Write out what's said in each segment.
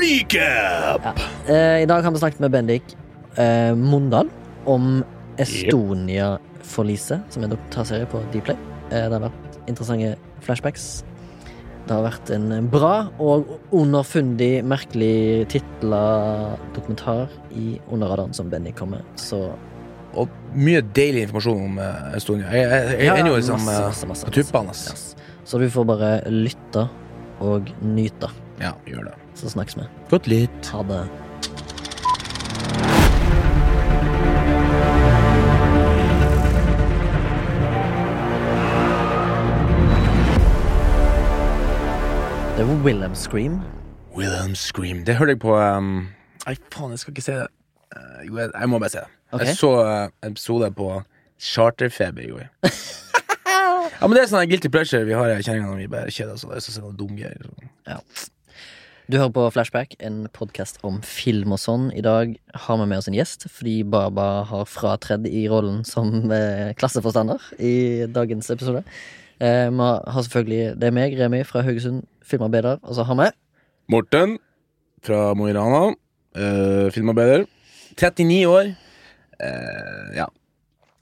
Recap! Eh, I dag har vi snakket med Bendik eh, Mondal om Estonia-forliset, som er en dokumentarserie på Dplay. Eh, det har vært interessante flashbacks. Det har vært en bra og underfundig, merkelig titla dokumentar i Under radaren som Bendik kom med. Så Og mye deilig informasjon om eh, Estonia. Jeg, jeg, jeg, Ja, er jo liksom masse, masse, masse, på tuppene. yes. Så du får bare lytte og nyt det. Ja, gjør det. Så snakkes vi. Godt litt. Ha det. Det var Wilhelm Scream. Wilhelm Scream. Det hørte jeg på um, Nei, faen, jeg skal ikke se det. Uh, jeg må bare se det. Okay. Jeg så uh, episode på Charterfeber i går. ja, men Det er sånn guilty pleasure vi har i kjerringa når vi bare kjeder oss. og det er sånn dum greier. Du hører på Flashback, en podkast om film og sånn. I dag har vi med oss en gjest, fordi Baba har fratredd i rollen som eh, klasseforstander i dagens episode. Eh, vi har selvfølgelig Det er meg, Remi fra Haugesund, filmarbeider, og så har vi Morten fra Mo i Rana. Uh, filmarbeider. 39 år. Eh, ja.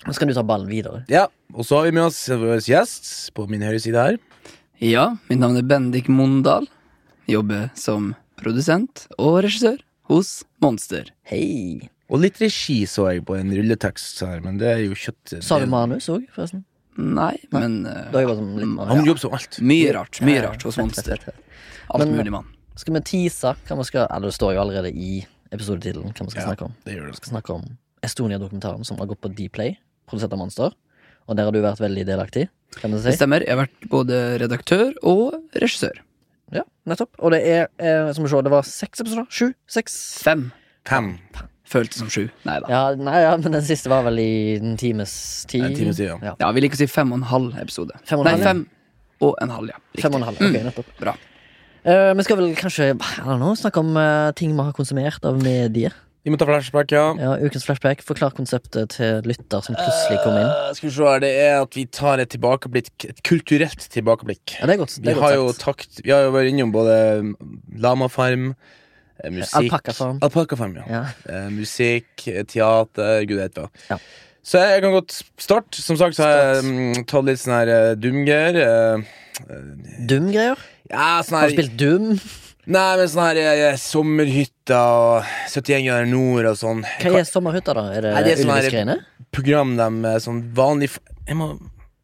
Nå skal du ta ballen videre. ja. Og så har vi med oss vår gjest på min høyre side her. Ja, mitt navn er Bendik Mondal. Jobber som produsent og regissør hos Monster. Hei! Og litt regi så jeg på en rulletekst her, men det er jo kjøtt Sa du manus òg, forresten? Nei, men eh, Da jobber jeg som litt Han jobber som alt. mye rart. Mye rart hos Monster. Alt Men- mulig, mann. Skal vi tease hva vi skal Eller det står jo allerede i episodetittelen hva vi skal Ja. snakke om. Det gjør Vi det. skal snakke om Estonia-dokumentaren som har gått på Dplay, produsert av Monster. Og der har du vært veldig delaktig, kan du Det stemmer. Jeg har vært både redaktør og regissør. Ja, nettopp. Og det er, eh, som vi ser, det var seks episoder? Sju? Seks? Fem. Fem. Føltes som sju. Nei da. Ja, nei, ja, men den siste var vel i en times tid? En times tid, ja. ja. Ja, vi liker å si fem og en halv episode. Fem og en Nei, halv, ja. fem og en halv, ja. Riktig. Fem og en halv. Ok, nettopp. Bra. Eh, vi skal vel kanskje I don't know, snakke om eh, ting vi har konsumert av medier. Vi må ta flashback, ja. Ja, Ukens flashback. Forklar konseptet til lytter som plutselig kom inn. Uh, skal vi se her, Det er at vi tar et tilbakeblikk Et kulturelt tilbakeblikk. Ja, det er godt, det Vi godt har jo takt Vi har jo vært innom både Lamafarm, eh, musikk Alpakkafarm. Alpakkafarm, ja. Ja. Uh, musikk, teater, gud vet hva. Ja. Så jeg kan godt starte. Som sagt så har jeg um, tatt litt sånn her uh, dumgreier. Uh, Dum-greier. ja, sånn her Har du spilt Dum? Nei, men sånn her eh, sommerhytta og 71 grader nord og sånn. Hva er sommerhytta, da? Er det, Nei, det er sånn her-? Program de eh, sånn vanlig f- Jeg må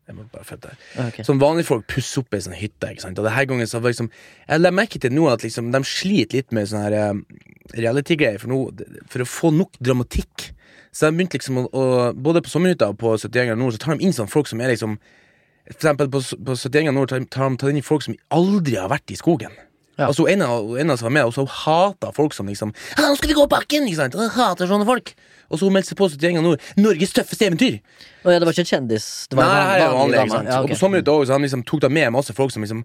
jeg må bare flytte her. Ah, ok. Sånn vanlige folk pusser opp ei sånn hytte. Ikke sant? Og det her gangen så var liksom Jeg la merke til nå at liksom de sliter litt med sånne her eh, reality-greier for, nå- for å få nok dramatikk. Så de begynte liksom å, å Både på Sommerhytta og på 71 grader nord Så tar de inn sånn folk som er liksom For eksempel på, på 71 grader nord tar, tar de tar inn folk som aldri har vært i skogen. Ja. Altså En av en av som var med, og så hata folk som liksom 'Nå skal vi gå bakken!' Ikke sant? Jeg hater sånne folk. Og så hun meldte seg på til gjengen nå. Norges tøffeste eventyr! Oh, ja, det var ikke en kjendis? Det var Nei, vanlig, er vanlig, ikke sant? Ja, Og på sånn Sommerhytta også, så han liksom tok da med masse folk som liksom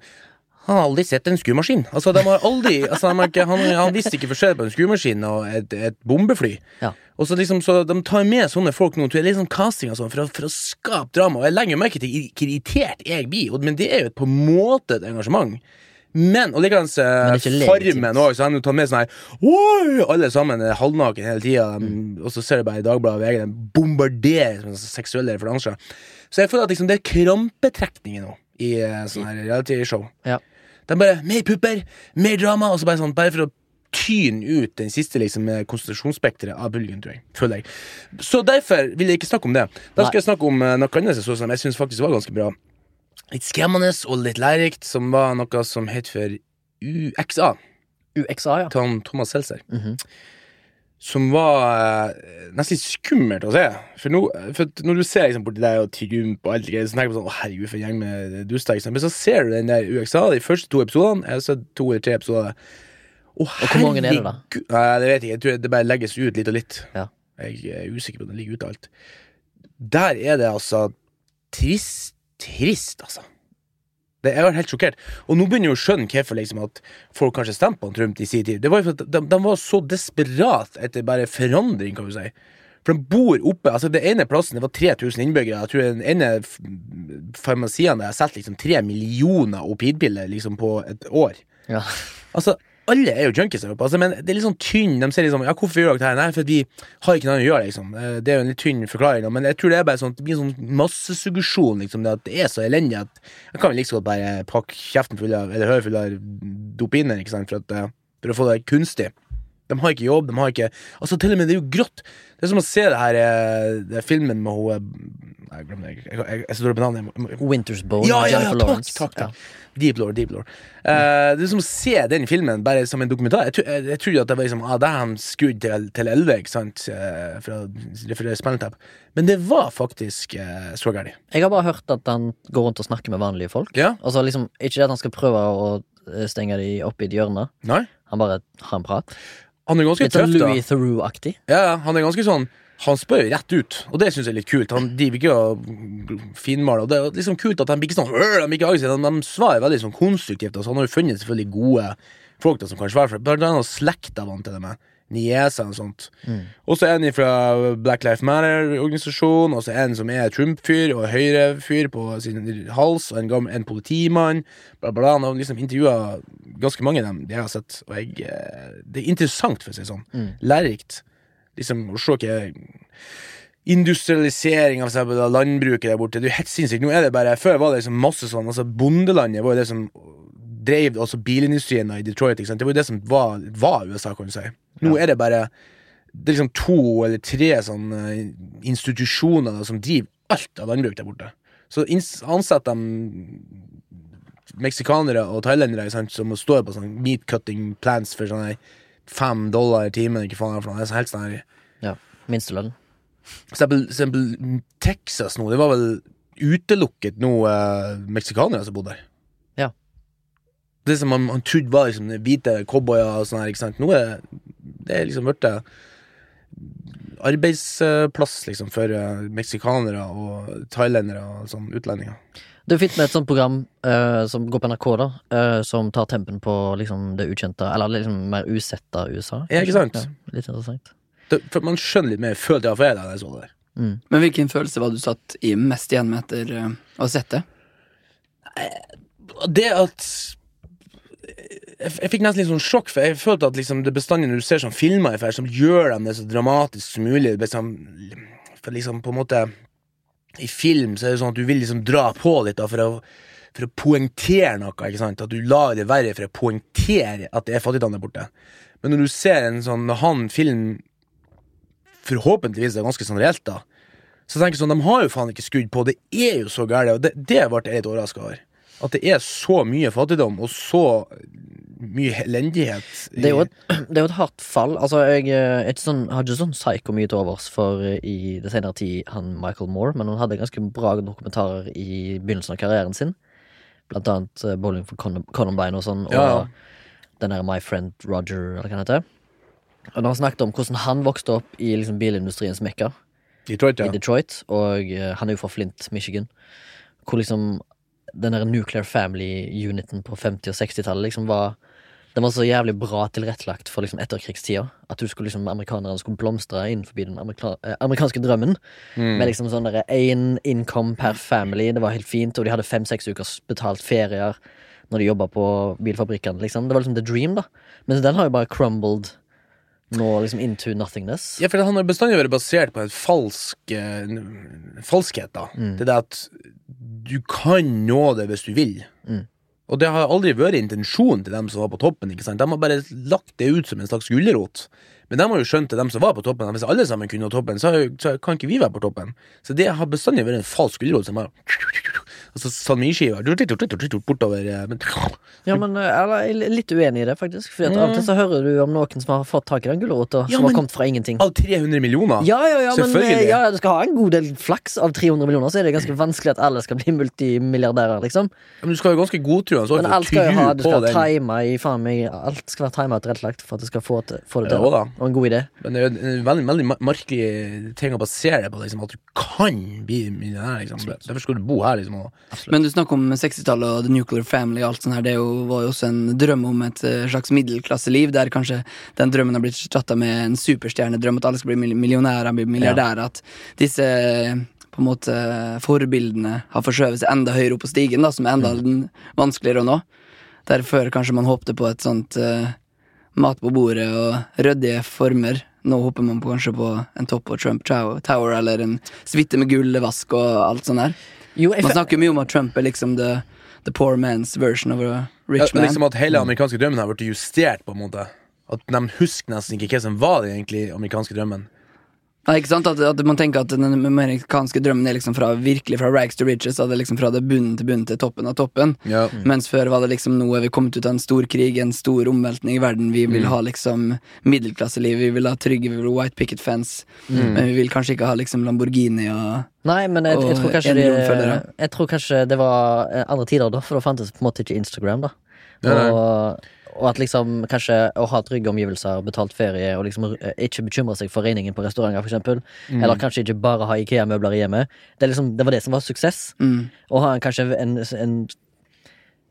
Han har aldri sett en skumaskin. Altså, de har aldri altså, ikke, han, han visste ikke forskjell på en skumaskin og et, et bombefly. Ja. Og så liksom, så De tar med sånne folk nå til liksom casting og sånn for, for å skape drama. Og jeg legger merke til hvor irritert jeg blir, men det er jo på en måte et engasjement. Men og likeens Men eh. Farmen òg, så han tar med sånn her! Alle sammen er halvnaken hele tida, Mm. og så ser du bare i Dagbladet og VG den bombarderer med seksuelle referanser. Så jeg føler at liksom det er krampetrekninger nå i sånn sånne reality-show. Ja. De bare Mer pupper, mer drama, og så bare sånn Bare for å tyne ut den siste liksom eh, konsentrasjonsspekteret av bølgen, tror jeg. Føler jeg. Så derfor vil jeg ikke snakke om det. Da skal jeg snakke om eh, noe annet jeg syns faktisk var ganske bra. Litt skremmende og litt lærerikt, som var noe som het for UXA. UXA, ja. Han Thomas Seltzer. Mhm. Som var eh, nesten litt skummelt å se. For, no, for når du ser liksom, borti deg og Trump og alt det greier, så tenker du sånn Å, herregud, for en gjeng med duster. Men så ser du den der UXA, de første to episodene. Jeg har sett to eller tre episoder. Å, hvor mange er det da? Nei, det vet jeg ikke. Jeg tror det bare legges ut litt og litt. Ja. Jeg er usikker på om det ligger ute alt. Der er det altså trist, trist, altså. Det, jeg var helt sjokkert. Og nå begynner jeg å skjønne hvorfor liksom, at folk kanskje stemte på Trump i sin tid. Det var jo for at de, de var så desperat etter bare forandring, kan du si. For de bor oppe altså Det ene plassen det var 3000 innbyggere. Jeg tror den ene farmasien der har solgt liksom 3 millioner opidpiller liksom på et år. Ja. Altså, alle er jo junkies altså, men det er litt sånn tynn. De sier liksom Ja, hvorfor gjør dere det her? Nei, for vi har ikke noe annet å gjøre, liksom. Eh, Det er jo en litt tynn forklaring, men jeg tror det er bare sånn Det blir sånn massesuggesjon, liksom. Det at det er så elendig at jeg kan vel like så godt bare pakke kjeften full av Eller høret full av dopiner, ikke sant, for, at, eh, for å få det kunstig. De har ikke jobb, de har ikke Altså, til og med, det er jo grått. Det er som å se det her eh, det er filmen med hun eh, jeg glemmer. Jeg, jeg, jeg dårlig navnet. Winter's Bone Ja, ja, ja, takk, takk, takk, Ja. Deep Lore, Deep Lore. Uh, det er som å se den filmen bare som en dokumentar. Jeg, jeg, jeg trodde at det var liksom Ah, det er han skudd til, til 11, ikke sant, Uh, for å referere Spinaltap. Men det var faktisk uh, så gærent. Jeg har bare hørt at han går rundt og snakker med vanlige folk. Ja? Altså liksom, Ikke det at han skal prøve å stenge de opp i et hjørne. Nei? Han bare har en prat. Han er ganske Litt sånn tøff, da. Louis Theroux-aktig. Ja, han er ganske sånn Han spør jo rett ut, og det syns jeg er litt kult. Han driver ikke og finmaler. Det er liksom kult at de ikke sånn øh, De, ikke aggressive, de, de svarer veldig sånn konstruktivt. Altså, han har jo funnet selvfølgelig gode folk da, som kan svare for det. Blant annet slekta vant til det med. Niesa og sånt. Og så en fra Black Life Matter-organisasjonen, og så en som er Trump-fyr og Høyre-fyr på sin hals, og en, gammel, en politimann. Bla, bla. Han har liksom intervjua ganske mange av dem det jeg har sett, og jeg, eh, det er interessant, for å si det sånn. Lærerikt. Liksom å se hva Industrialisering av seg, landbruket der borte. Det er jo helt sinnssykt. Nå er det bare Før var det liksom masse sånn Altså Bondelandet var jo det som drev altså bilindustrien i Detroit. Det var jo det som var, var USA, kan du si. Nå er det bare Det er liksom to eller tre sånne institusjoner da, som driver alt av landbruk der borte. Så ansetter de meksikanere og thailendere som står på sånn meat cutting plants for sånn her fem dollar i timen. Ikke faen, noe. det er så helt sånn Ja. Minstelønn. for eksempel, eksempel Texas nå, det var vel utelukket nå eh, meksikanere som bodde der. Ja. Det som man, man trodde var liksom hvite cowboyer og sånn her, ikke sant. Nå er det er liksom blitt arbeidsplass liksom for eh, meksikanere og thailendere og sånn utlendinger. Du fint med et sånt program uh, som går på NRK, da, uh, som tar tempen på liksom det ukjente, eller liksom mer usetta USA. Ja, ikke sant? Ja, litt interessant. Det, for man skjønner litt mer, følte jeg for da jeg så det der. Mm. Men hvilken følelse var du satt i mest igjen med etter uh, å ha sett det? det at jeg, jeg fikk nesten litt sånn sjokk, for jeg følte at liksom det bestandig når du ser sånn filmer for, som gjør dem det så dramatisk som mulig liksom, For liksom på en måte I film så er det sånn at du vil liksom dra på litt da, for å for å poengtere noe. ikke sant? At du lar det være for å poengtere at det er fattigdom der borte. Men når du ser en sånn han film forhåpentligvis er ganske sånn reelt, da så tenker jeg sånn, De har jo faen ikke skudd på. Det er jo så gærent. Og det, det ble jeg litt overraska over. At det er så mye fattigdom og så mye elendighet. i- Det er, jo et, det er jo et hardt fall. Altså, jeg er ikke sånn, har ikke sånn psyko mye til overs for eh, i det senere tid han Michael Moore, men han hadde ganske bra dokumentarer i begynnelsen av karrieren sin. Blant annet eh, Bowling for Columbine og sånn, og Ja, ja. den der My Friend Roger, eller hva han heter. Og når han snakket om hvordan han vokste opp i liksom, bilindustriens mekka Detroit, ja. i Detroit, og eh, han er jo fra Flint, Michigan, hvor liksom den der Nuclear Family-uniten på 50- og 60-tallet liksom var Den var så jævlig bra tilrettelagt for liksom etterkrigstida. At du skulle liksom amerikanerne skulle blomstre innenfor den amerika eh, amerikanske drømmen. Mm. Med liksom sånn én income per family. Det var helt fint, og de hadde fem-seks ukers betalt ferier når de jobba på bilfabrikkene. Liksom. Det var liksom the dream, da. Men den har jo bare crumbled nå liksom into nothingness. Ja, for han har bestandig vært basert på en falsk eh, falskhet, da. Mm. Det er at du kan nå det hvis du vil. Mm. Og det har aldri vært intensjonen til dem som var på toppen. ikke sant? De har bare lagt det ut som en slags gulrot. Men de har jo skjønt det dem som var på toppen, hvis alle sammen kunne nå toppen, så kan ikke vi være på toppen. Så det har bestandig vært en falsk gulrot som har Altså salmiskiver bortover eh, men, Ja, men eh, jeg er litt uenig i det, faktisk. For mm. av og til så hører du om noen som har fått tak i den gulrota, Ja, som har kommet fra ingenting. Av 300 millioner? Ja, ja, ja, men eh, Selvfølgelig. ja, du skal ha en god del flaks. Av 300 millioner så er det ganske vanskelig at alle skal bli multimilliardærer, liksom. Men du skal jo ganske godtruende så Men alt skal jo ha Du skal ha time i faen meg Alt skal være og tilrettelagt for at du skal få, til, få det til. Ja, og en god idé. Men det er jo en veldig, veldig merkelig ting å basere det på, liksom, at du kan bli millionær. Liksom. Derfor skal du bo her, liksom. Og, Men du snakker om 60-tallet og The Nuclear Family og alt sånt her. Det jo, var jo også en drøm om et eh, slags middelklasseliv, der kanskje den drømmen har blitt erstatta med en superstjernedrøm, at alle skal bli mil- millionærer, bli milliardærer. At disse på en måte forbildene har forskjøvet seg enda høyere opp på stigen, da, som er enda mm. vanskeligere å nå. Der før kanskje man håpte på et sånt uh, mat på bordet og ryddige former. Nå håper man på kanskje på en topp på Trump Tower, Tower eller en suite med gullvask og alt sånt der. Jo, jeg, Man snakker jo mye om at Trump er liksom the, the poor man's version of a rich men man. liksom At hele den amerikanske drømmen har blitt justert, på en måte. At de husker nesten ikke hva som var den egentlig amerikanske drømmen. Nei, ikke sant? At, at man tenker at den amerikanske drømmen er liksom fra virkelig fra rags to riches. At det liksom fra det bunnen til bunnen til toppen av toppen. Ja. Mens før var det liksom nå er vi kommet ut av en stor krig, en stor omveltning i verden. Vi vil Mm. ha liksom middelklasseliv, vi vil ha trygge, vi vil ha white picket fence. Mm. Men vi vil kanskje ikke ha liksom Lamborghini og Nei, men jeg, jeg, tror kanskje en det, jeg tror kanskje det var eh, andre tider da, for da fantes på en måte ikke Instagram, da. Og, og at liksom kanskje å ha trygge omgivelser, betalt ferie, og liksom eh, ikke bekymre seg for regningen på restauranter, eksempel. Mm. Eller kanskje ikke bare ha Ikea-møbler i hjemmet. Det, liksom, det var det som var suksess. mm. Å ha en, kanskje en, en,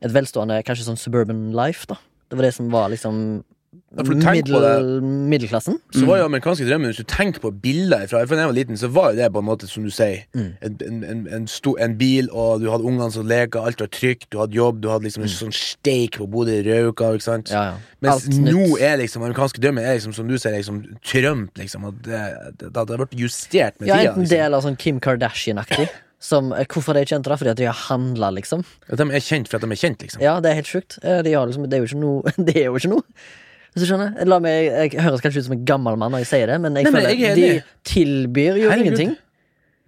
et velstående, kanskje sånn suburban life, da. Det var det som var liksom Ja, middel, middelklassen. Så var jo amerikanske drømmen Hvis du tenker på bilder fra da jeg var liten, så var jo det på en måte, som du sier, Mm. en, en, en, sto, en bil, og du hadde ungene som leka, alt var trygt, du hadde jobb, du hadde liksom en sånn steik på Bodø Rauka, ikke sant? Mm. Ja, ja. Mens Alt nå nytt. er liksom amerikanske drømmen er liksom, som du sier, liksom Trump, liksom. At det, det, det har vært justert med Ja, tida. enten liksom. del av sånn Kim Kardashian-aktig. Som, hvorfor hvorfor er de kjente? da? Fordi at de har handla, liksom. At de er kjent for at de er kjent, liksom. Ja, det er helt sjukt. Eh, De liksom, det er jo ikke noe Hvis du skjønner? La meg, jeg høres kanskje ut som en gammel mann når jeg sier det, men jeg Nei, men føler jeg er de enig. tilbyr jo Herregud. ingenting.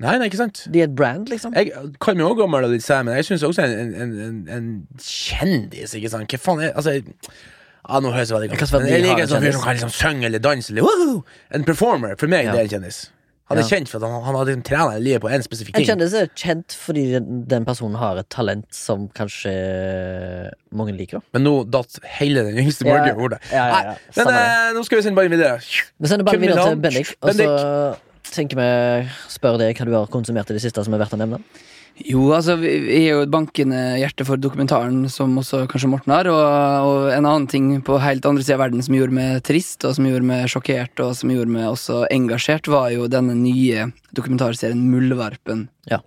Nei, nei, ikke sant? De er et brand, liksom. Jeg kaller meg også gammel, litt sær, men jeg syns også en, en, en, en, en kjendis, ikke sant? Hva faen er Altså ja, nå høres jeg veldig gammel ut, Men jeg liker en sånn fyr som kan liksom synge eller danse eller woohoo! En performer. For meg det er en kjendis. Han er kjent for at han, han hadde trena livet på en spesifikk En ting. kjendis er kjent fordi den, den personen har et talent som kanskje mange liker. Men nå datt hele den yngste Ja, Borge over det. ja, ja, ja. Nei, Men eh, nå skal vi sende ballen videre. Vi sender ballen videre til Bendik, og så tenker vi spør deg hva du har konsumert i det siste som er verdt å nevne. Jo, altså, vi, er jo et bankende hjerte for dokumentaren, som også kanskje Morten har. Og, og en annen ting på helt andre sida av verden som gjorde meg trist, og som gjorde meg sjokkert, og som gjorde meg også engasjert, var jo denne nye dokumentarserien Muldvarpen. Ja.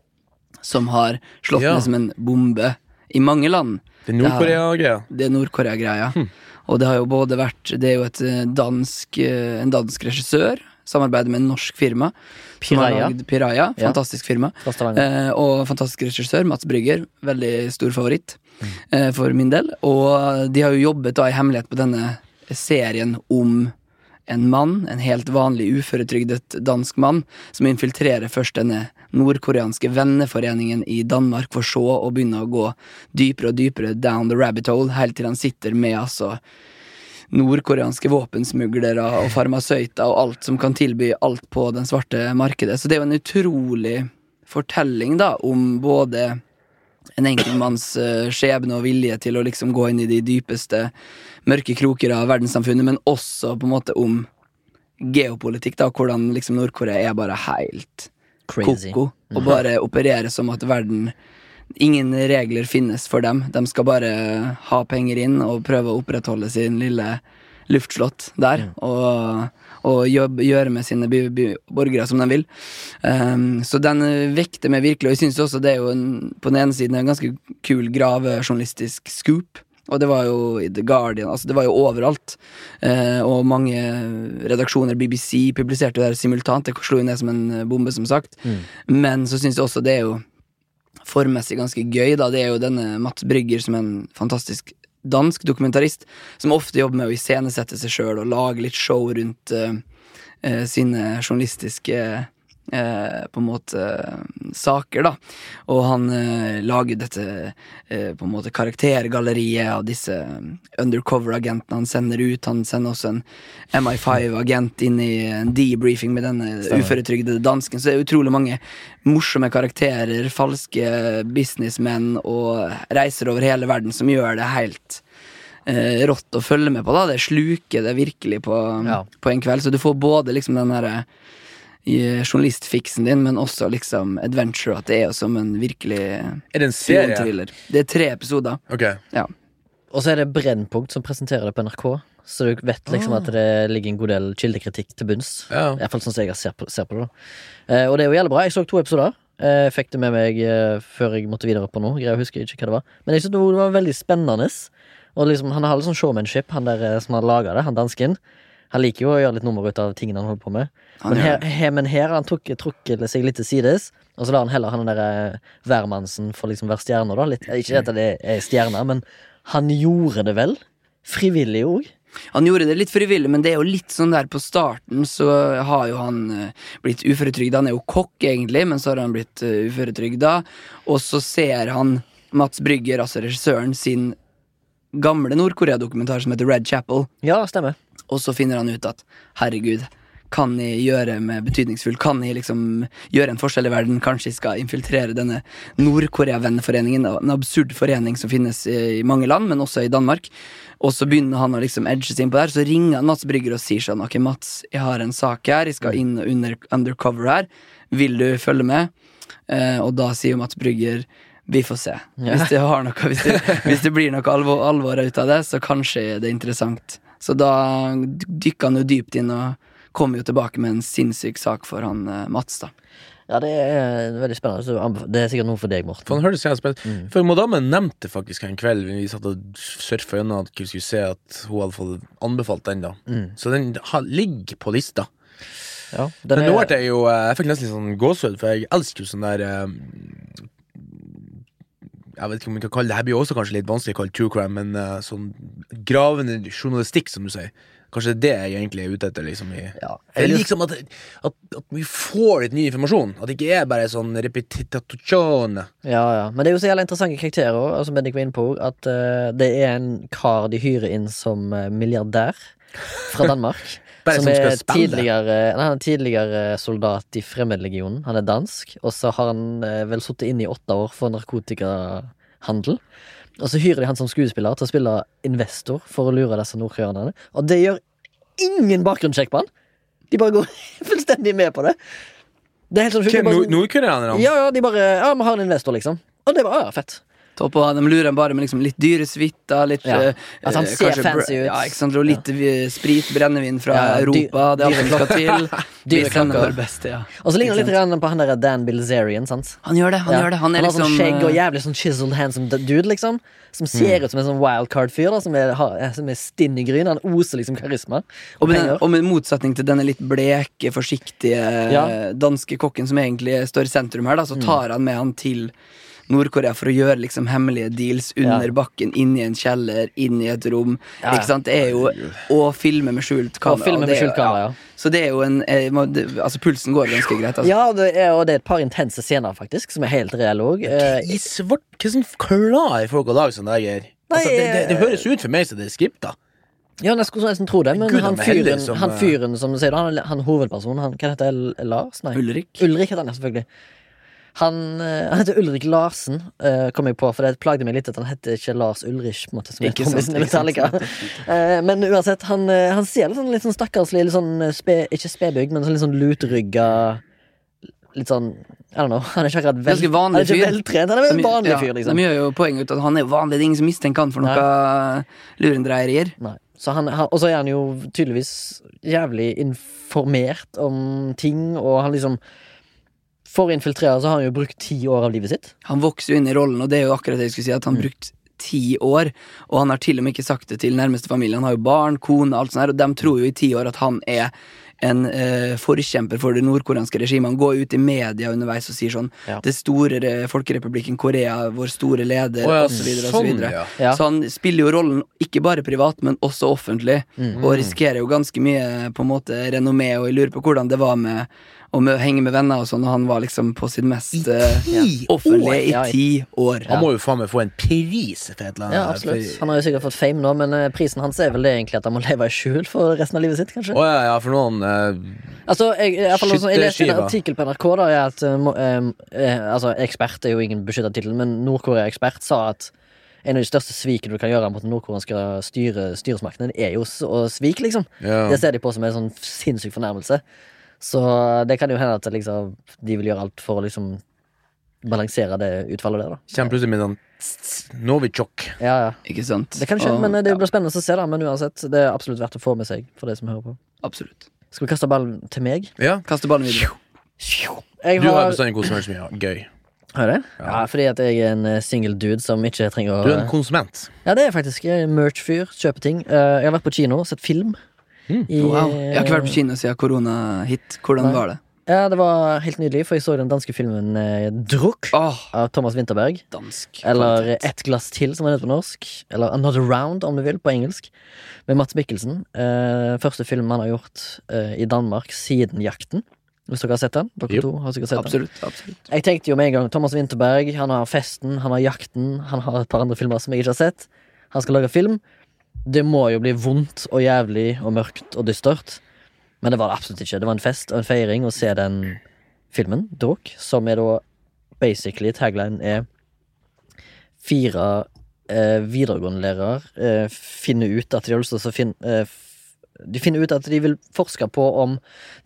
Som har slått Ja. ned som en bombe i mange land. Det er Nord-Korea-greia. Det er Nord-Korea-greia. Hm. Og det har jo både vært Det er jo et eh, dansk, eh, en dansk regissør. Samarbeider med en norsk firma. Piraya Piraya. Fantastisk firma. Eh, og fantastisk regissør, Mats Brygger. Veldig stor favoritt Mm. eh, for min del. Og de har jo jobbet da i hemmelighet på denne serien om en mann, en helt vanlig uføretrygdet dansk mann, som infiltrerer først denne nordkoreanske venneforeningen i Danmark, for så å begynne å gå dypere og dypere down the rabbit hole, helt til han sitter med altså nordkoreanske våpensmuglere og farmasøyter og alt som kan tilby alt på den svarte markedet. Så det er jo en utrolig fortelling da om både en enkeltmanns eh, skjebne og vilje til å liksom gå inn i de dypeste mørke kroker av verdenssamfunnet, men også på en måte om geopolitikk, da, hvordan liksom Nord-Korea er bare helt Crazy. koko, og bare opererer som at verden Ingen regler finnes for dem. De skal bare ha penger inn og prøve å opprettholde sin lille luftslott der. Og, og jobb, gjøre med sine by, by, borgere som de vil. Um, så den vekter meg virkelig, og jeg syns også det er jo en, på den ene siden en ganske kul gravejournalistisk scoop. Og det var jo i The Guardian, altså det var jo overalt. Eh, og mange redaksjoner, BBC, publiserte det der simultant. Det slo jo ned som en bombe, som sagt. Mm. Men så syns jeg også det er jo formmessig ganske gøy, da. Det er jo denne Mats Brygger som er en fantastisk dansk dokumentarist, som ofte jobber med å iscenesette seg sjøl og lage litt show rundt uh, uh, sine journalistiske eh, på en måte saker, da. Og han eh, lager dette eh, på en måte karaktergalleriet av disse undercover-agentene han sender ut. Han sender også en MI5-agent inn i en debriefing med denne uføretrygdede dansken. Så det er utrolig mange morsomme karakterer, falske businessmenn og reiser over hele verden som gjør det helt eh, rått å følge med på. da Det sluker det virkelig på, Ja. på en kveld. Så du får både liksom den derre journalistfiksen din, men også liksom adventure. At det er som en virkelig Er det en serie? Det er tre episoder. Ok. Og så er det Brennpunkt som presenterer det på NRK. Så du vet liksom Ah. at det ligger en god del kildekritikk til bunns. Ja. Iallfall sånn som jeg ser på, ser på det. da eh, Og det er jo jævlig bra. Jeg så to episoder. Eh, fikk det med meg eh, før jeg måtte videre på noe. Greier å huske ikke hva det var Men jeg synes det var veldig spennende. Og liksom, han har litt sånn showmanship, han der eh, som har laga det, han dansken. Han liker jo å gjøre litt nummer ut av tingene han holder på med. Han Men her, her, men her har han trukket, trukket seg litt til sides, og så lar han heller han der eh, hvermannsen få liksom være stjerna, da. Litt, ikke at det er stjerner, men han gjorde det vel? Frivillig òg? Han gjorde det litt frivillig, men det er jo litt sånn der på starten så har jo han eh, blitt uføretrygda. Han er jo kokk, egentlig, men så har han blitt uh, uføretrygda. Og så ser han Mats Brygger, altså regissøren, sin gamle Nord-Korea-dokumentar som heter Red Chapel. Ja, stemmer. Og så finner han ut at herregud, kan jeg gjøre med betydningsfullt? Kan jeg liksom gjøre en forskjell i verden? Kanskje jeg skal infiltrere denne Nord-Korea-venneforeningen? En absurd forening som finnes i mange land, men også i Danmark. Og så begynner han å liksom edge seg inn på det her, så ringer han Mats Brygger og sier sånn Ok, Mats, jeg har en sak her, jeg skal inn under undercover her. Vil du følge med? Eh, og da sier Mats Brygger vi får se. Ja. Hvis, det hvis, det, hvis det blir noe alvor, alvor ut av det, så kanskje det er interessant. Så da dykker han jo dypt inn og kommer jo tilbake med en sinnssyk sak for han eh, Mats, da. Ja, det er veldig spennende. Så det er sikkert noe for deg, Morten. For han hørtes jævlig spennende Mm. For madammen nevnte faktisk en kveld Vi satt og surfa gjennom at vi skulle se at hun hadde fått anbefalt den. da Mm. Så den ligger på lista. Ja, den Men nå ble jeg jo eh, Jeg fikk nesten litt sånn gåsehud, for jeg elsker jo sånn der eh, Jeg vet ikke om vi kan kalle det Her blir også kanskje litt vanskelig å kalle true crime, men uh, sånn gravende journalistikk, som du sier. Kanskje det er det jeg egentlig er ute etter. Liksom, i ja. jeg liker liksom at, at, at vi får litt ny informasjon. At det ikke er bare sånn repetitatochone Ja, ja. Men det er jo så jævla interessante karakterer som Bendik var inne på, at uh, det er en kar de hyrer inn som eh, milliardær fra Danmark. Som som er tidligere, nei, han er tidligere soldat i Fremmedlegionen. Han er dansk, og så har han eh, vel sittet inne i åtte år for narkotikahandel. Og så hyrer de han som skuespiller til å spille investor for å lure disse nordkoreanerne. Og det gjør ingen bakgrunnssjekk på han! De bare går fullstendig med på det. Det er helt sånn. Hvem bare nordkoreanerne? ja, ja, de bare Ja, vi har en investor, liksom. Og det var ja, fett. Topp, og de lurer bare med liksom litt dyre suiter, litt Ja. eh, At han eh, ser kanskje fancy ut. Ja, ikke sant, og litt ja. sprit, brennevin fra Ja, Europa, det er alt som skal til. Dyre klokker. beste, ja. Og så ligner han litt på han der Dan Bilzerian. sant? Han gjør det, han gjør det. Han er har liksom sånn skjegg og eh, jævlig sånn chiseled handsome dude, liksom. Som ser ut som en sånn wildcard-fyr, som som er stinn i gryn. Han oser liksom karisma. og med, og med motsetning til denne litt bleke, forsiktige. Mm. danske kokken som egentlig står i sentrum her, da, så tar han med han til Nord-Korea for å gjøre liksom hemmelige deals under Ja. bakken, inn i en kjeller, inn i et rom. Ja, ja. Ikke sant? Det er jo Å filme med skjult kamera. Og filme med skjult kamera, ja. Så det er jo en eh, må- det, Altså, pulsen går ganske greit. Altså. Ja, det er, og det er et par intense scener, faktisk, som er helt reelle òg. Eh, I svart Hvordan klarer folk å lage sånne der greier? Altså, det, det, det høres ut for meg som det er skripta. ja, jeg skulle nesten tro det, men Gud, han fyren, som, han, eh, fyren som du sier, han, han hovedpersonen, han, hva heter det? Lars? Nei. Ulrik. Ulrik heter han, selvfølgelig. Han, eh, han heter Ulrik Larsen, eh, kom jeg på, for det plagde meg litt at han heter ikke Lars Ulrich. Måte, Ikke sant, ikke sant. Eh, men uansett, han, han ser litt sånn, litt sånn stakkarslig, litt sånn spe, ikke spedbygd, men sånn litt sånn lutrygga Litt sånn I don't know. Han er ikke akkurat vel, Ganske vanlig han er ikke veltrent. Han er en vanlig fyr, liksom. De gjør jo poeng ut at han er jo vanlig, det er ingen som mistenker han for noe lurendreierier. Så han, han, og så er han jo tydeligvis jævlig informert om ting, og han liksom For å infiltrere så har han jo brukt ti år av livet sitt. Han vokser jo inn i rollen, og det er jo akkurat det jeg skulle si, at han har brukt ti år, og han har til og med ikke sagt det til nærmeste familie. Han har jo barn, kone, alt sånt her, og de tror jo i ti år at han er en eh, forkjemper for det nordkoreanske regimet. Han går ut i media underveis og sier sånn Ja. Det store folkerepublikken Korea, vår store leder, Å ja, og så så sånn, ja. Ja. Så han spiller jo rollen ikke bare privat, men også offentlig. Mm. Og risikerer jo ganske mye på en måte renommé, og jeg lurer på hvordan det var med å med, henge med venner og sånn, og han var liksom på sitt mest I ti offentlige i Ja, i- ti år. Han må jo faen meg få en pris for et eller annet. Ja, absolutt. Han har jo sikkert fått fame nå, men uh, prisen hans er vel det egentlig at han må leve i skjul for resten av livet sitt, kanskje. Oh, ja, ja, for noen uh, Altså, jeg, i jeg, jeg, sånn, jeg leste en artikkel på NRK da, at Altså, ekspert er jo ingen beskytta tittel, men Nord-Korea-ekspert sa at en av de største svikene du kan gjøre mot den nordkoreanske styre, styresmakten, er jo å svike, liksom. ja. Det ser de på som en sånn sinnssyk fornærmelse. Så det kan jo hende at liksom, de vil gjøre alt for å liksom balansere det utfallet der, da. Kommer plutselig med sånn Novichok. Ja, ja. Ikke sant? Det kan skje, men eh, det blir spennende å se, da. Men uansett, det er absolutt verdt å få med seg for de som hører på. Absolutt. Skal vi kaste ballen til meg? Ja. Kaste ballen videre. Jeg Du har har bestandig kost deg så mye gøy. Har jeg det? Ja. Ja. fordi at jeg er en eh, single dude som ikke trenger å Du er en konsument. Ja, det er faktisk jeg er en merch-fyr. Kjøper ting. Eh, jeg har vært på kino, sett film. Mm. I, Wow. Jeg har ikke vært på kino siden korona-hit. Hvordan Nei. var det? Ja, det var helt nydelig, for jeg så den danske filmen eh, Druk Åh, av Thomas Winterberg. dansk Eller kvalitet. Et glass til, som den heter på norsk. Eller Another Round, om du vil, på engelsk. Med Mats Mikkelsen. Eh, første film han har gjort eh, i Danmark siden Jakten. Hvis dere har sett den? Dere Jo. to har sikkert sett den. Absolutt. absolutt Jeg tenkte jo med en gang Thomas Winterberg, han har Festen, han har Jakten, han har et par andre filmer som jeg ikke har sett. Han skal lage film. Det må jo bli vondt og jævlig og mørkt og dystert. Men det var det absolutt ikke. Det var en fest og en feiring å se den filmen, Dråk, som er da basically tagline er fire eh, videregående-lærere eh, finner ut at de har lyst til å finne eh, De finner ut at de vil forske på om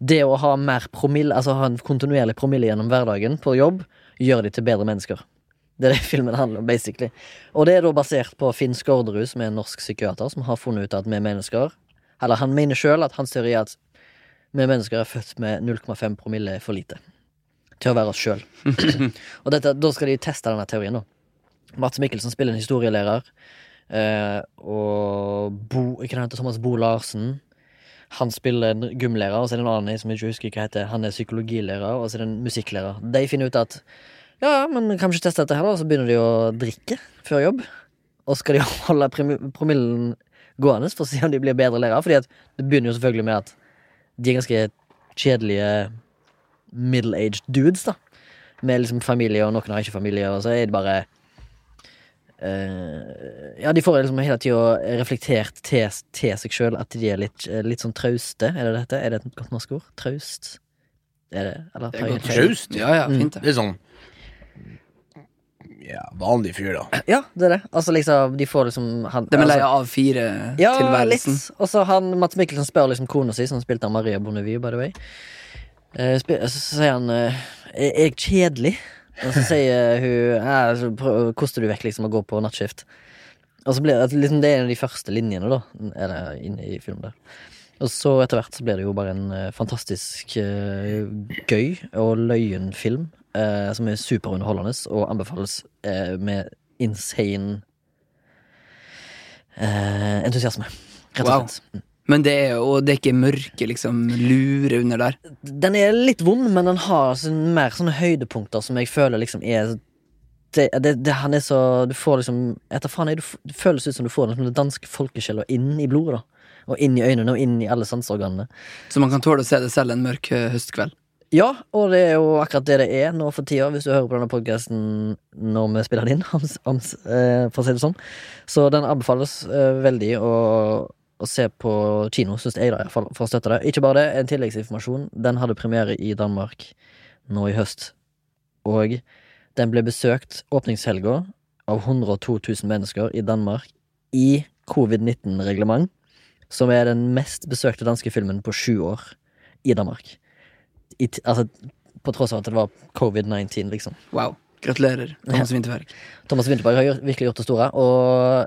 det å ha mer promille, altså ha en kontinuerlig promille gjennom hverdagen på jobb, gjør de til bedre mennesker. Det er det filmen handler om, basically. Og det er da basert på Finn Skårderud, som er en norsk psykiater, som har funnet ut at vi mennesker Eller han mener sjøl at hans teori er at vi mennesker er født med 0,5 promille for lite til å være oss sjøl. og dette, da skal de teste denne teorien, da. Mats Mikkelsen spiller en historielærer. Eh, og Bo, hva heter Thomas Bo Larsen. Han spiller en gymlærer, og så er det en annen som jeg ikke husker hva heter. Han er psykologilærer, og så er det en musikklærer. De finner ut at ja, men kan vi ikke teste dette her, da? Og så begynner de å drikke før jobb. Og skal de holde promillen gående for å se om de blir bedre lærere. Fordi at det begynner jo selvfølgelig med at de er ganske kjedelige middle-aged dudes, da. Med liksom familie, og noen har ikke familie, og så er det bare Uh, Ja, de får liksom hele tida reflektert til, til seg sjøl at de er litt, litt sånn trauste. Er det dette? Er det et godt norsk ord? Traust? Er det? Eller, Det er godt. Traust? Ja, ja, fint det. Det er sånn Ja, vanlig fyr, da. Ja, det er det. Altså liksom, de får liksom han, Det med lei av av Ja, fire-tilværelsen. litt. Og så han Mats Mikkelsen spør liksom kona si, som spilte av Maria Bonnevie, by the way. Uh, så sier han uh, Er jeg kjedelig? Og så sier hun så Koster du vekk liksom å gå på nattskift? Og så blir det liksom, Det er en av de første linjene, da. Er det inne i filmen der. Og så etter hvert så blir det jo bare en eh, fantastisk uh, gøy og løyen film. Eh, som er superunderholdende og anbefales eh, med insane eh, entusiasme. Rett og Wow. Men det er jo det er ikke mørke liksom lure under der. Den er litt vond, men den har sånn, mer sånne høydepunkter som jeg føler liksom er det, det, det, han er så Du får liksom Etter faen jeg, du, det føles ut som du får den, den danske folkesjela inn i blodet. da Og inn i øynene og inn i alle sanseorganene. Så man kan tåle å se det selv en mørk eh, høstkveld. Ja, og det er jo akkurat det det er nå for tida, hvis du hører på denne podkasten når vi spiller den inn, om, om, eh, for å si det sånn. Så den anbefales eh, veldig å, å se på kino, syns jeg, da, fall, for å støtte det. Ikke bare det, en tilleggsinformasjon. Den hadde premiere i Danmark nå i høst, og den ble besøkt åpningshelga av 102 000 mennesker i Danmark i covid-19-reglement, som er den mest besøkte danske filmen på sju år i Danmark i, altså, på tross av at det var covid-19, liksom. Wow. Gratulerer, Thomas Winterberg. Thomas Winterberg har virkelig gjort det store, og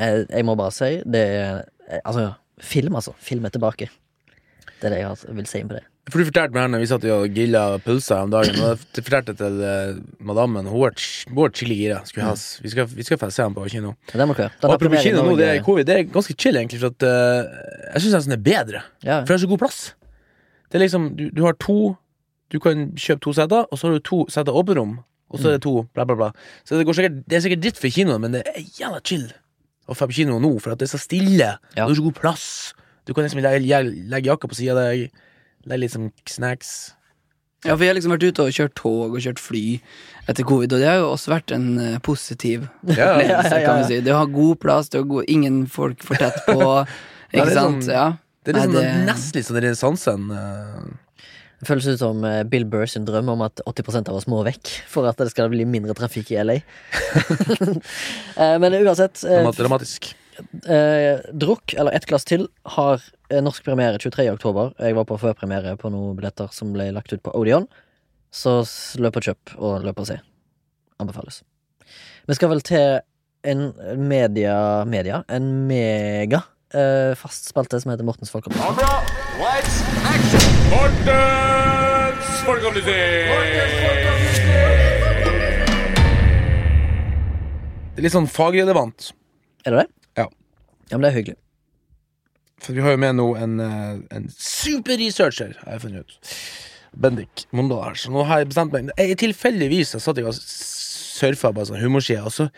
jeg, jeg må bare si det er Altså, film, altså. Film er tilbake. Det er det jeg har- vil si på det. For du fortalte meg når vi satt og grilla pølser om dagen, og jeg fortalte til eh, madammen Hun var skikkelig gira. Skulle ha Vi skal, vi skal se ham på kino. Det Og har apropos kino nå, det er covid, det er ganske chill, egentlig, for at uh, jeg syns nesten det er bedre. Ja. For det er så god plass. Det er liksom, du, du har to Du kan kjøpe to seter, og så har du to seter rom og så er det to bla, bla, bla. Så det, går sikkert, det er sikkert dritt for kinoen, men det er jævla chill å dra på kino nå, for at det er så stille, Ja. det er så god plass. Du kan liksom legge, legge, jakka på sida av deg, legge litt sånn snacks. Ja, for jeg har liksom vært ute og kjørt tog og kjørt fly etter covid, og det har jo også vært en eh, positiv Ja, ja, ja, ja. kan vi si. Det å ha god plass, det å gå, ingen folk for tett på, ikke sant? sånn- Ja. Det er liksom Nei, det- nesten litt sånn renessansen. Det føles ut som eh, Bill Burr sin drøm om at 80% av oss må vekk for at det skal bli mindre trafikk i LA. Eh, Men uansett, eh, dramatisk. eh, Drukk, eller ett glass til, har norsk premiere 23. oktober. Jeg var på førpremiere på noen billetter som ble lagt ut på Odeon. Så løp og kjøp, og løp og se. Anbefales. Vi skal vel til en media Media? En mega eh, fast spalte som heter Mortens folkeopplysning. Mortens folkeopplysning! Er litt sånn fagrelevant. Er det det? Ja. Ja, men det er hyggelig. For vi har jo med nå en, eh, en superresearcher, har jeg funnet ut. Bendik Mondal her. Så nå har jeg bestemt meg jeg, Tilfeldigvis jeg satt jeg og surfa på en sånn humorside, og så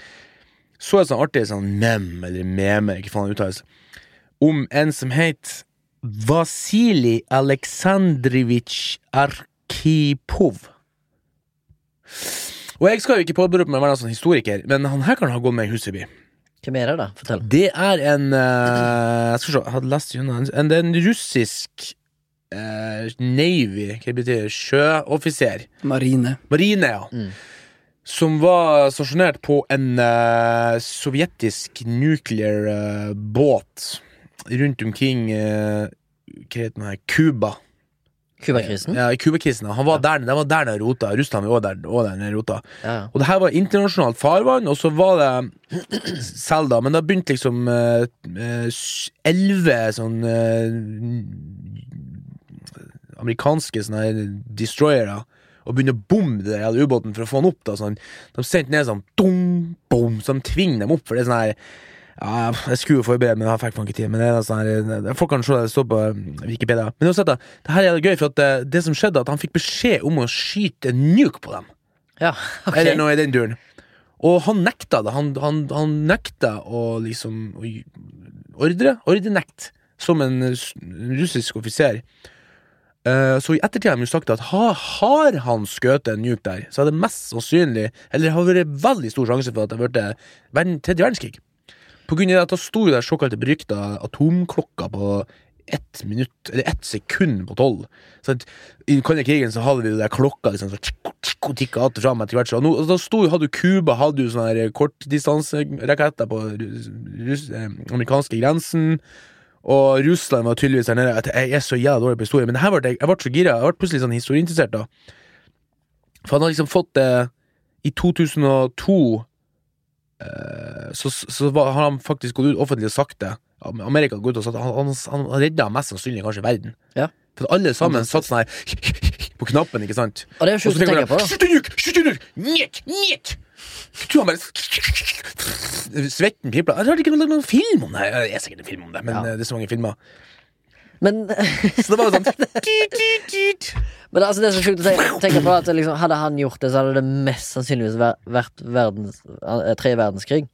så jeg sånn artig sånn mem, eller meme, ikke faen uttales, om en som het Vasilij Aleksandrivitsj Arkipov. Og jeg skal jo ikke påberope meg å være sånn historiker, men han her kan ha gått meg hus forbi. Hvem er det, da? Fortell. Det er en uh, Jeg skal se, jeg hadde lest gjennom en, en, det er en russisk uh, Navy, hva betyr det, sjøoffiser. Marine. Marine, ja. Mm. Som var stasjonert på en uh, sovjetisk nuclear båt rundt omkring uh, Hva heter den her Cuba. Cubakrisen? Ja, i Cubakrisen. Han var der, de var der den rota. Russland var der, var der den rota. Ja. Og det her var internasjonalt farvann, og så var det selv da, men da begynte liksom eh, eh, elleve sånn uh, amerikanske sånne destroyere og begynne å bomme det der ubåten for å få den opp. da sånn. De sendte ned sånn dum, bom, så de tvinger dem opp. For det er sånn her ja, Jeg skulle jo forberede meg, men jeg fikk faen ikke tid. Men det er sånn her Folk kan se det står på eh, Wikipedia. Men uansett, da, det her er gøy, for at det, det som skjedde, at han fikk beskjed om å skyte en nuke på dem. ja, ok. Eller noe i den duren. Og han nekta det. Han, han, han nekta å liksom å Ordre? Ordrenekt. Som en russisk offiser. Eh, så i ettertid har de jo sagt at ha, har han skutt en nuke der, så er det mest sannsynlig Eller har vært veldig stor sjanse for at det har blitt tredje verdenskrig. Av at det sto jo der såkalte berykta atomklokka på ett minutt, eller ett sekund på tolv. Så at I den kalde krigen så hadde vi jo der klokka liksom, så tsk, tsk, tikka att fram etter hvert. Så nå, da sto, hadde jo Cuba hadde jo sånne kortdistanseraketter på russ, eh, amerikanske grensen. Og Russland var tydeligvis der nede. Jeg er så jævla dårlig på historie. Men det her ble, jeg jeg ble så gira. Jeg ble plutselig sånn historieinteressert da. For han har liksom fått det I 2002 eh, så, så var, har han faktisk gått ut offentlig og sagt det. Amerika har gått ut og sagt Han, han, han redda mest sannsynlig kanskje verden. Ja. For alle sammen satt sånn her på knappen, ikke sant? Og det er så sjukt å tenke på, da. Bare Svetten pipla. Jeg har ikke noen film om det. Det er sikkert en film om det, men Ja. eh, det er så mange filmer. Men, Så det var jo sånn men altså, det er så sjukt å tenke, tenke på at liksom, hadde han gjort det, så hadde det mest sannsynligvis vært, verdens, tre verdenskrig.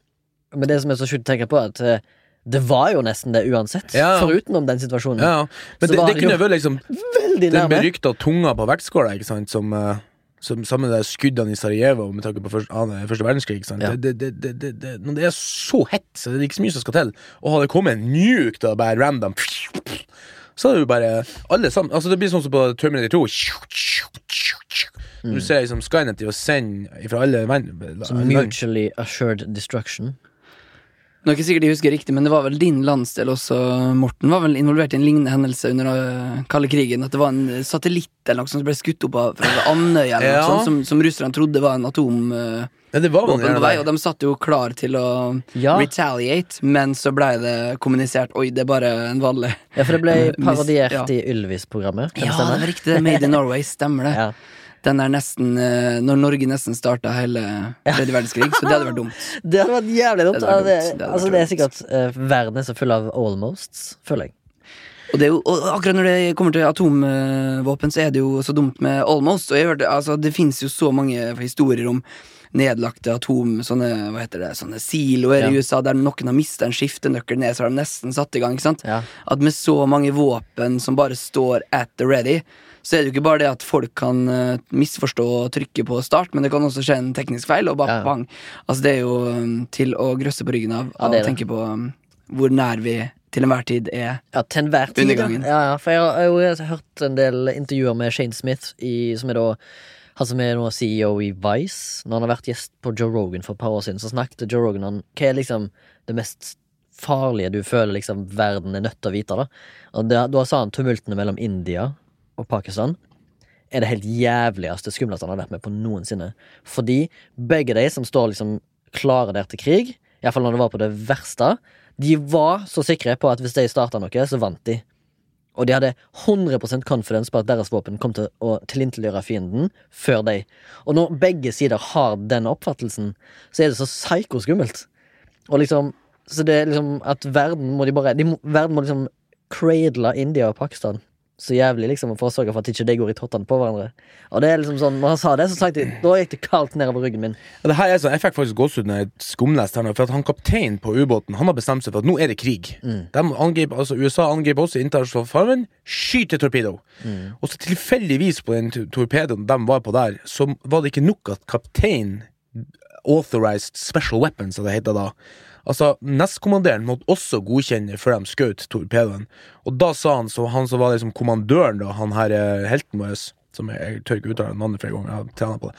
Men det som er så sjukt å tenke på, at eh, det var jo nesten det uansett. Ja. Forutenom den situasjonen. Ja, men Så det, det kunne vært liksom den berykta tunga på vektskåla, ikke sant, som uh som sammen med skuddene i Sarajevo med tanke på første, annen- første verdenskrig. Ja. Det, det, det, når det er så hett, så det er ikke så mye som skal til. Og hadde det kommet en nuke da, bare random Så er det jo bare alle sammen Altså Det blir sånn som på Terminator 2. Mm. Du ser liksom Skynet til å sende fra alle verden Så mutually assured destruction. Nå er ikke sikkert jeg husker riktig, men det var vel din landsdel også, Morten, var vel involvert i en lignende hendelse under øh, kalde krigen. At det var en satellitt eller noe som ble skutt opp av fra Andøya, Ja. som, som russerne trodde var en atomvåpen Ja, det var vel på vei, og de satt jo klar til å Ja. retaliate, men så blei det kommunisert Oi, det er bare en vanlig Ja, for det ble parodiert ja. i Ylvis-programmet. Ja, det var riktig, Made in Norway, stemmer det. Ja. Den er nesten øh, Når Norge nesten starta hele tredje verdenskrig, så det hadde vært dumt. Det hadde vært jævlig dumt. Det vært dumt. Det altså, det er sikkert uh, Verden er så full av almosts, føler jeg. Og, det er jo, og akkurat når det kommer til atomvåpen, så er det jo så dumt med almost. Og jeg hørte, altså, det fins jo så mange historier om nedlagte atom... Sånne hva heter det, sånne siloer Ja. i USA der noen har mista en skiftenøkkel ned, så har de nesten satt i gang. ikke sant? Ja. At med så mange våpen som bare står at the ready, så er det jo ikke bare det at folk kan eh, misforstå og trykke på start, men det kan også skje en teknisk feil, og bare Ja. bang. Altså Det er jo um, til å grøsse på ryggen av, Ja, å tenke på um, hvor nær vi til enhver tid er. Ja, til enhver tid. Undergangen. Ja, ja, for jeg har, jeg har hørt en del intervjuer med Shane Smith, i, som er da han som er nå CEO i Vice. Når han har vært gjest på Joe Rogan for et par år siden, så snakket Joe Rogan om hva er liksom det mest farlige du føler liksom verden er nødt til å vite. Da Og det, Da sa han tumultene mellom India og Pakistan er det helt jævligste, skumleste han har vært med på noensinne. Fordi begge de som står liksom klare der til krig, iallfall når det var på det verste, de var så sikre på at hvis de starta noe, så vant de. Og de hadde 100% confidence på at deres våpen kom til å tilintetgjøre fienden før de. Og når begge sider har den oppfattelsen, så er det så psykoskummelt. Og liksom Så det er liksom at verden må de bare de må, Verden må liksom cradle India og Pakistan så jævlig, liksom, å sørge for at ikke de går i tottene på hverandre. Og det er liksom sånn, Når han sa det, så tenkte jeg, da gikk det kaldt nedover ryggen min. Ja, det her er sånn, Jeg fikk faktisk gåsehud når jeg skumleste her nå, for at han kapteinen på ubåten Han har bestemt seg for at nå er det krig. De angriper, altså USA angriper også internasjonalt farvann. Skyter torpedo. Og så tilfeldigvis på den torpedoen de var på der, så var det ikke nok at kapteinen authorized special weapons, som det heter da. Altså, Nestkommanderen måtte også godkjenne før de skjøt torpedoen. Og da sa han, så han som var liksom kommandøren, da, han her eh, helten vår, som jeg, jeg tør ikke uttale navnet flere ganger, jeg har på det.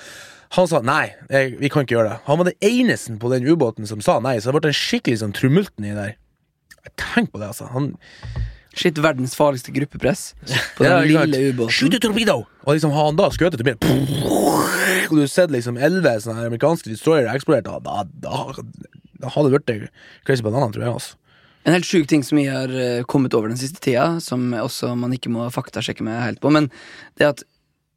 Han sa nei, jeg, vi kan ikke gjøre det. Han var den eneste på den ubåten som sa nei, så det ble en skikkelig sånn trumulten i der. Tenk på det, altså. Han Shit, verdens farligste gruppepress på den Ja, lille ubåten. Skyt a torpedo! Og liksom har han da skutt etter bilen Og du har sett liksom elleve amerikanske destroyere eksplodert, da, da, da hadde det blitt crazy banana, tror jeg. altså En helt sjuk ting som vi har eh, kommet over den siste tida, som også man ikke må faktasjekke meg helt på, men det at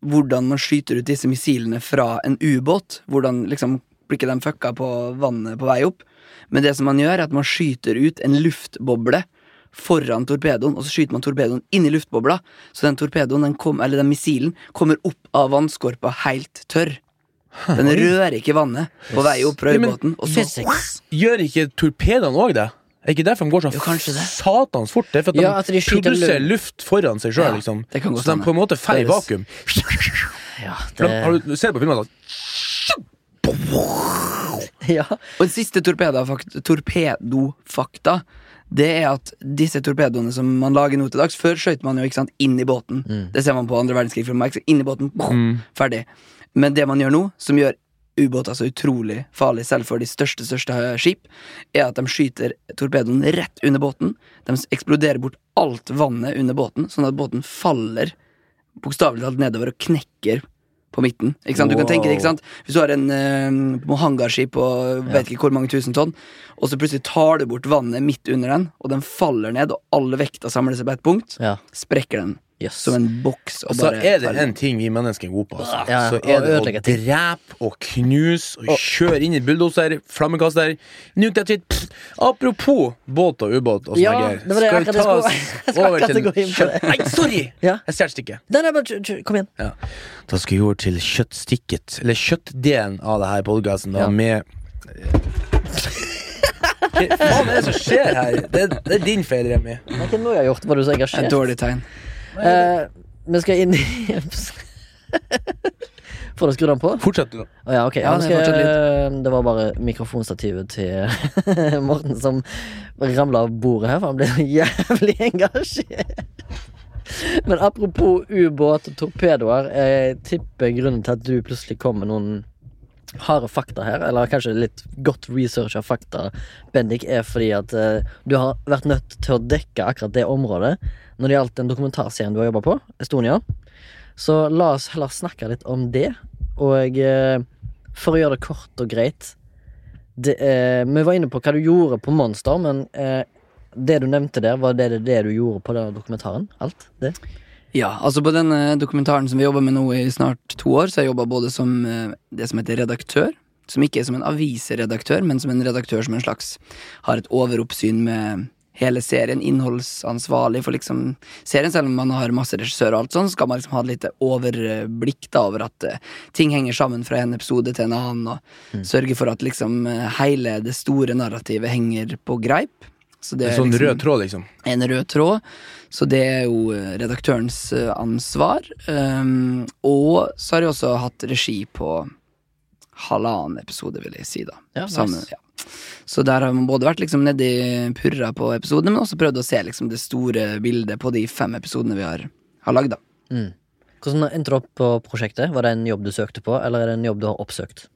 hvordan man skyter ut disse missilene fra en ubåt, hvordan liksom blir ikke de fucka på vannet på vei opp, men det som man gjør, er at man skyter ut en luftboble foran torpedoen, og så skyter man torpedoen inn i luftbobla, så den torpedoen, den kom, eller den missilen, kommer opp av vannskorpa helt tørr. Den rører ikke vannet på vei opp fra men og så Gjør ikke torpedoene òg det? Er ikke derfor de går sånn satans fort? Det er for at Ja, de, at de skyter produserer lu- luft foran seg sjøl, Ja, liksom. det kan godt så de hende. på en måte fer i vakuum. Ja, For de, har det, du, ser på filmen at ja. Og en siste torpedofakt- torpedofakta Det er at disse torpedoene som man lager nå til dags Før skjøt man jo ikke sant inn i båten. Det ser man på andre verdenskrig. Inn i båten, boom, ferdig. Men det man gjør nå, som gjør ubåter så utrolig farlig selv for de største største skip, er at de skyter torpedoen rett under båten. De eksploderer bort alt vannet under båten, sånn at båten faller bokstavelig talt nedover og knekker på midten. Ikke sant? Du kan tenke deg, ikke sant? Hvis du har en uh, hangarskip på vet ikke hvor mange tusen tonn, og så plutselig tar du bort vannet midt under den, og den faller ned, og alle vekta samler seg på ett punkt, ja. sprekker den Jøss. som en boks. Og Så bare er det en ting vi mennesker er gode på. Altså. Ja, så er det å drepe og knuse og kjøre inn i bulldoser, flammekaster. Apropos båt og ubåt og sånne Ja, greier. det det Skal vi ta oss over til. Nei, sorry! Ja. Jeg stjal stikket. Nei, nei, bare kom igjen. Ja. Da skal vi over til kjøttstikket, eller kjøttdelen av det her podkasten, Ja. med Hva faen er det som skjer her? Det, det er din feil, Remi. Hva er det jeg har gjort? Var du så Et dårlig tegn. Eh, vi skal inn i Får du skrudd den på? Fortsett, du, da. Å ja, okay. Ja, skal, det var bare mikrofonstativet til Morten som ramla av bordet her, for han ble så jævlig engasjert. Men apropos ubåt og torpedoer, jeg tipper grunnen til at du plutselig kom med noen harde fakta her, eller kanskje litt godt researcha fakta, Bendik, er fordi at eh, du har vært nødt til å dekke akkurat det området når det gjaldt den dokumentarserien du har jobba på, Estonia. Så la oss heller snakke litt om det. Og eh, for å gjøre det kort og greit det, eh, Vi var inne på hva du gjorde på Monster, men eh, det du nevnte der, var det det du gjorde på den dokumentaren? Alt? Det? Ja, altså på denne dokumentaren som vi jobber med nå i snart to år, så har jeg jobba både som eh, det som heter redaktør, som ikke er som en aviseredaktør, men som en redaktør som en slags har et overoppsyn med hele serien, innholdsansvarlig for liksom serien, selv om man har masse regissører og alt sånn, skal man liksom ha et lite overblikk da over at uh, ting henger sammen fra en episode til en annen, og sørge for at liksom eh, hele det store narrativet henger på greip. Så Det er en sånn liksom- rød tråd, liksom. en rød tråd. Så det er jo eh, redaktørens ansvar. Um, og så har jeg også hatt regi på halvannen episode, vil jeg si, da. Ja, Sammen, nice. ja. Så der har man både vært liksom nedi purra på episodene, men også prøvd å se liksom det store bildet på de fem episodene vi har, har lagd, da. Mm. Hvordan endte du opp på prosjektet? Var det en jobb du søkte på, eller er det en jobb du har oppsøkt?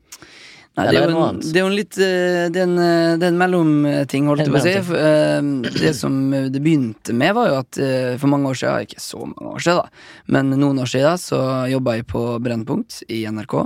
Nei, det, er jo en, det er jo en litt eh, Det er en, eh, en mellomting, holdt jeg på å si. eh, Det som det begynte med, var jo at for mange år siden, ikke så mange år siden, da, men noen år siden, så jobba jeg på Brennpunkt i NRK.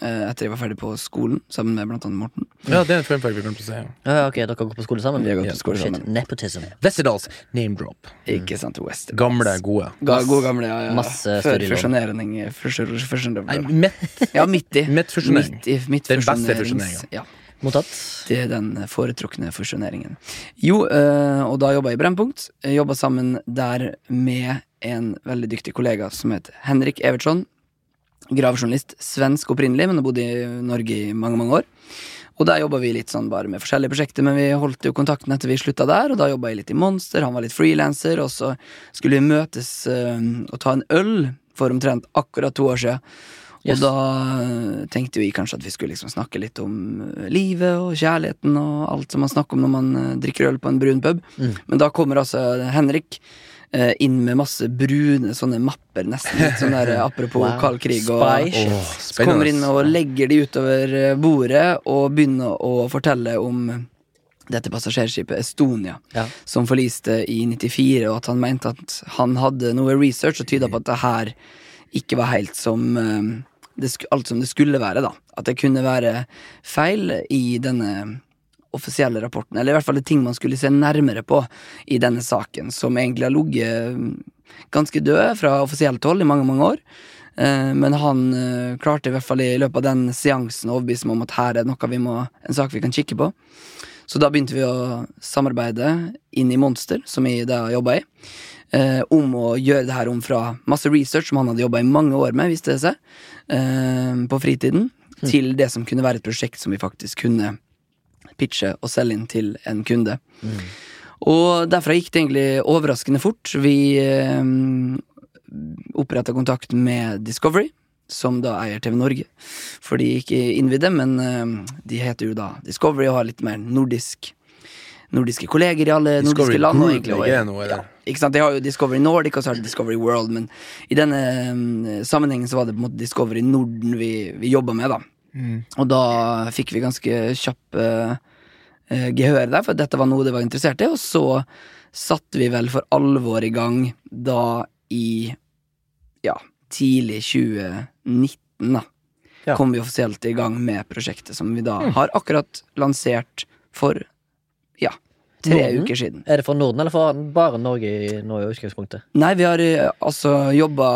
Eh, etter jeg var ferdig på skolen, sammen med blant annet Morten. Ja, det er en fact vi glemte å si. ja. Ja, ok, dere går på skole sammen? Vi har gått Ja, på skole Shit, sammen. nepotism. Westerdals name drop. Ikke sant, West. Gamle, gode. Ga, god gamle, ja, ja. Masse Før studielån. fusjonering. fusjon- fusjon- Nei, midt, Ja, midt i. Midtfusjonering. Midt i midt Den beste fusjonerings- fusjoneringen. Ja, Mottatt. det er den foretrukne fusjoneringen. Jo, eh, og da jobba jeg i Brennpunkt. Jeg Jobba sammen der med en veldig dyktig kollega som heter Henrik Evertsson. Gravejournalist. Svensk opprinnelig, men har bodd i Norge i mange, mange år. Og der jobba vi litt sånn bare med forskjellige prosjekter, men vi holdt jo kontakten etter vi slutta der, og da jobba jeg litt i Monster, han var litt frilanser, og så skulle vi møtes øh, og ta en øl for omtrent akkurat to år siden. Yes. Og da eh, tenkte vi kanskje at vi skulle liksom snakke litt om eh, livet og kjærligheten og alt som man snakker om når man drikker øl på en brun pub. Mm. Men da kommer altså Henrik eh, inn med masse brune sånne mapper, nesten litt sånn der apropos Wow. kald krig. Og, Spy oh, så kommer inn og legger de utover eh, bordet og begynner å fortelle om dette passasjerskipet Estonia, Ja. som forliste i 94, og at han mente at han hadde noe research og tyda på at det her ikke var helt som eh, det sk alt som det skulle være, da. At det kunne være feil i denne offisielle rapporten, eller i hvert fall det ting man skulle se nærmere på i denne saken, som egentlig har ligget mm, ganske død fra offisielt hold i mange, mange år. Eh, Men han eh, klarte i hvert fall i løpet av den seansen å overbevise meg om at her er noe vi må, en sak vi kan kikke på. Så da begynte vi å samarbeide inn i Monster, som jeg da jobba i, eh, om å gjøre det her om fra masse research som han hadde jobba i mange år med, viste det seg, på fritiden, til det som kunne være et prosjekt som vi faktisk kunne pitche og selge inn til en kunde. Og derfra gikk det egentlig overraskende fort. Vi eh, oppretta kontakt med Discovery, som da eier TV Norge. For de er ikke innvidde, men eh, de heter jo da Discovery og har litt mer nordisk Nordiske kolleger i alle Discovery nordiske land. og Group, egentlig, og- ja, ikke sant? De har jo Discovery Nordic og så har de Discovery World, men i denne um, sammenhengen så var det på en måte Discovery Norden vi, vi jobba med, da. Mm. Og da fikk vi ganske kjapp uh, eh, gehør der, for dette var noe de var interessert i. Og så satte vi vel for alvor i gang da i ja, tidlig 2019, da. Ja. Kom vi offisielt i gang med prosjektet som vi da Mm. har akkurat lansert for ja, tre Norden? uker siden. Er det for Norden, eller for bare Norge i nå i utgangspunktet? Nei, vi har eh, altså jobba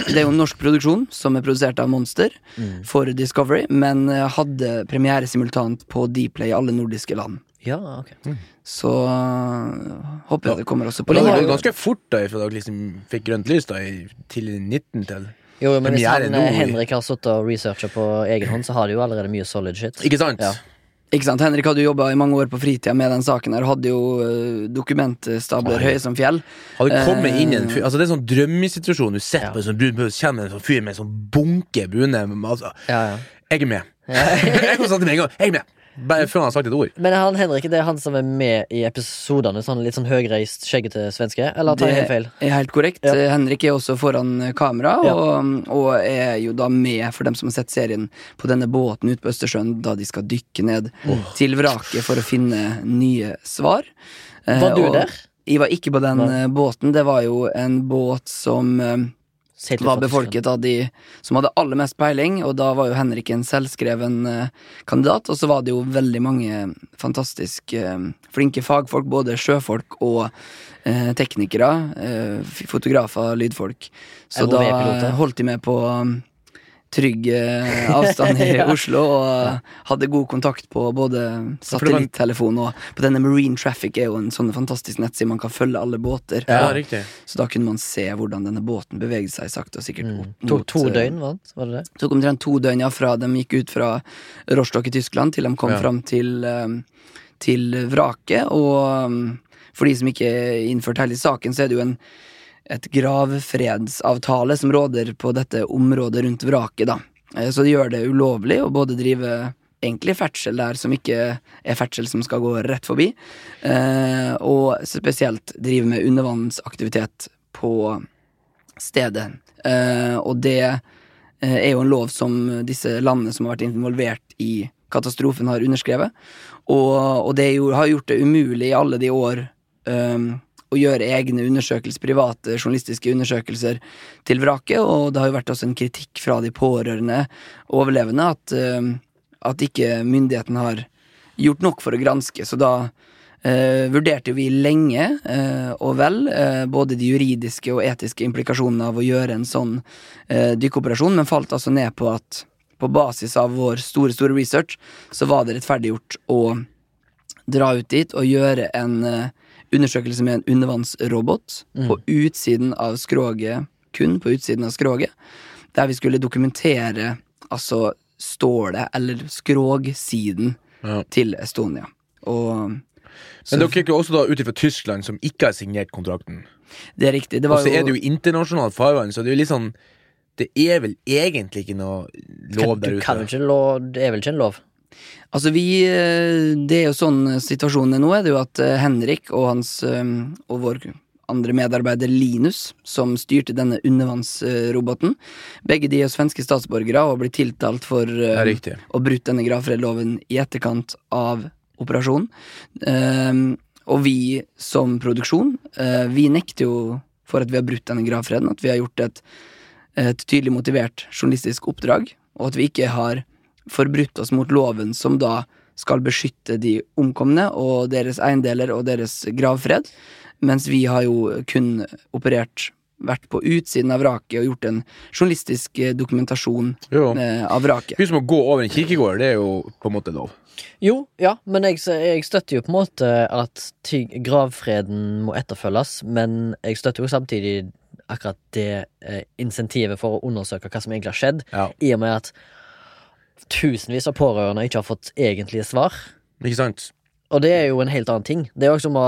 Det er jo en norsk produksjon som er produsert av Monster Mm. for Discovery, men eh, hadde premiere simultant på Dplay i alle nordiske land. Ja, ok. Så øh, håper jeg det kommer også på Og det var ganske fort da, fra dere liksom fikk grønt lys da, i tidlig 19 til Jo, men hvis han, eh, Henrik har sittet og researcha på egen hånd, så har de jo allerede mye solid shit. Ikke sant? Ja. Ikke sant, Henrik hadde jo jobba i mange år på fritida med den saken her, hadde jo øh, dokumentstabler høye som fjell. Hadde kommet inn en Eh. fyr Altså Det er en sånn drømmesituasjon. Du sitter Ja. på en sånn brun pølse, kommer en sånn fyr med en sånn bunke brune altså, Ja, ja. Jeg er med. jeg snakke med en gang. Jeg er med. Bare før han har sagt et ord. Men han Henrik, det er han som er med i episodene? Sånn litt sånn høgreist, skjeggete svenske? Eller tar jeg helt feil? Det er helt korrekt. Ja. Eh, Henrik er også foran kamera, Ja. og, og er jo da med, for dem som har sett serien, på denne båten ute på Østersjøen, da de skal dykke ned til vraket for å finne nye svar. Eh, Var du og der? Jeg var ikke på den Nei. eh, båten. Det var jo en båt som eh, var befolket av de som hadde aller mest peiling, og da var jo Henrik en selvskreven eh, kandidat. Og så var det jo veldig mange fantastisk eh, flinke fagfolk, både sjøfolk og eh, teknikere. Eh, fotografer, lydfolk. Så da eh, holdt de med på um, trygg eh, avstand i. Oslo, og hadde god kontakt på både satellittelefon og på denne Marine Traffic er jo en sånn fantastisk nettside man kan følge alle båter. Ja. Så da kunne man se hvordan denne båten beveget seg sakte og sikkert Mm. Mot, To, to eh, døgn, var det- var det det? Tok omtrent to døgn ja, fra de gikk ut fra Rostock i Tyskland til de kom Ja. fram til, eh, til vraket. Og um, for de som ikke er innført hele saken, så er det jo en et gravfredsavtale som råder på dette området rundt vraket, da. Eh, Så det gjør det ulovlig å både drive egentlig ferdsel der som ikke er ferdsel som skal gå rett forbi, eh, og spesielt drive med undervannsaktivitet på stedet. Eh, og det er jo en lov som disse landene som har vært involvert i katastrofen, har underskrevet. Og, det har gjort det umulig i alle de år å gjøre egne undersøkelser, private journalistiske undersøkelser til vraket, og det har jo vært også en kritikk fra de pårørende overlevende at, eh, at ikke myndigheten har gjort nok for å granske, så da eh, vurderte vi lenge eh, og vel eh, både de juridiske og etiske implikasjonene av å gjøre en sånn eh, dykkeoperasjon, men falt altså ned på at på basis av vår store, store research, så var det rettferdiggjort å dra ut dit og gjøre en eh, undersøkelse med en undervannsrobot på utsiden av skroget, kun på utsiden av skroget, der vi skulle dokumentere altså stålet, eller skrogsiden, Ja. til Estonia. Og så, Men dere gikk jo også da ut ifra Tyskland, som ikke har signert kontrakten. det er riktig. Det Og så er det jo jo internasjonalt farvann, så det er jo litt sånn Det er vel egentlig ikke noe lov der du kan jo ute. ikke lov, det er vel ikke en lov? Altså, vi eh, Det er jo sånn situasjonen er nå, er det jo at eh, Henrik og hans eh, og vår andre medarbeider Linus, som styrte denne undervannsroboten, begge de er svenske statsborgere og blir tiltalt for uh, å brutt denne gravfredloven i etterkant av operasjonen. Uh, og vi som produksjon, uh, vi nekter jo for at vi har brutt denne gravfreden, at vi har gjort et, et tydelig motivert journalistisk oppdrag, og at vi ikke har forbrutt oss mot loven som da skal beskytte de omkomne og deres eiendeler og deres gravfred, mens vi har jo kun operert vært på utsiden av vraket og gjort en journalistisk eh, dokumentasjon Jo. eh, av vraket. Hun som å gå over en kirkegård, det er jo på en måte lov. Jo, ja, men jeg, jeg støtter jo på en måte at gravfreden må etterfølges, men jeg støtter jo samtidig akkurat det eh, insentivet for å undersøke hva som egentlig har skjedd, Ja. i og med at tusenvis av pårørende ikke har fått egentlige svar. Ikke sant? Og det er jo en helt annen ting. Det er jo som å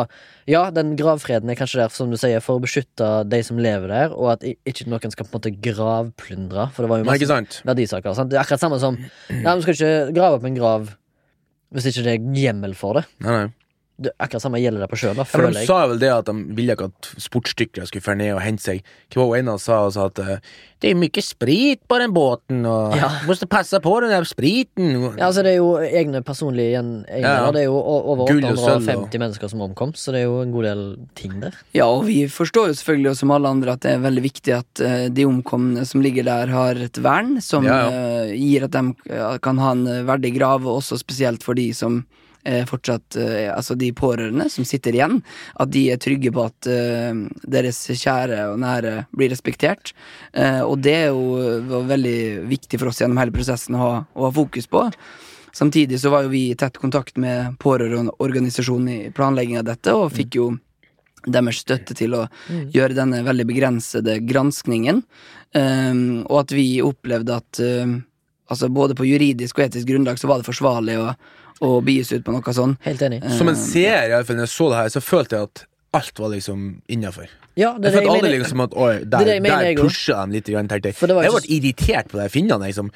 Ja, den gravfreden er kanskje der som du sier, for å beskytte de som lever der, og at ikke noen skal på en måte gravplyndre. For det var jo Nei, masse sant? verdisaker. Sant? Det er akkurat samme som Nei, vi skal ikke grave opp en grav hvis ikke det er hjemmel for det. Nei, nei. Det akkurat samme gjelder det på sjøen, da, Ja, de jeg. sa vel det at de ville ikke at sportsdykkere skulle dra ned og hente seg Hva var ene han sa? Sa at eh, det er mye sprit på den båten, og Ja. du må passe på den der spriten. Ja, altså Det er jo egne personlige igjen- Ja, ja. Det er jo over 850 og 850 mennesker som omkom, så det er jo en god del ting der. Ja, og vi forstår jo selvfølgelig som alle andre at det er veldig viktig at eh, de omkomne som ligger der, har et vern som Ja, eh, gir at de kan ha en verdig grav, og også spesielt for de som fortsatt eh, Altså de pårørende som sitter igjen, at de er trygge på at eh, deres kjære og nære blir respektert. Eh, og det er jo var veldig viktig for oss gjennom hele prosessen å ha, å ha fokus på. Samtidig så var jo vi i tett kontakt med pårørendeorganisasjonen i planlegging av dette, og fikk jo deres støtte til å gjøre denne veldig begrensede granskningen. Um, og at vi opplevde at um, altså både på juridisk og etisk grunnlag så var det forsvarlig å, å bies ut på noe sånt. Helt enig. Som en seer, i alle fall, når jeg så det her, så følte jeg at alt var liksom innafor. Ja, Jeg følte aldri mener. liksom at oi, der, er det der pusha de litt. Grann, jeg. ble jo irritert på de finnene. Liksom.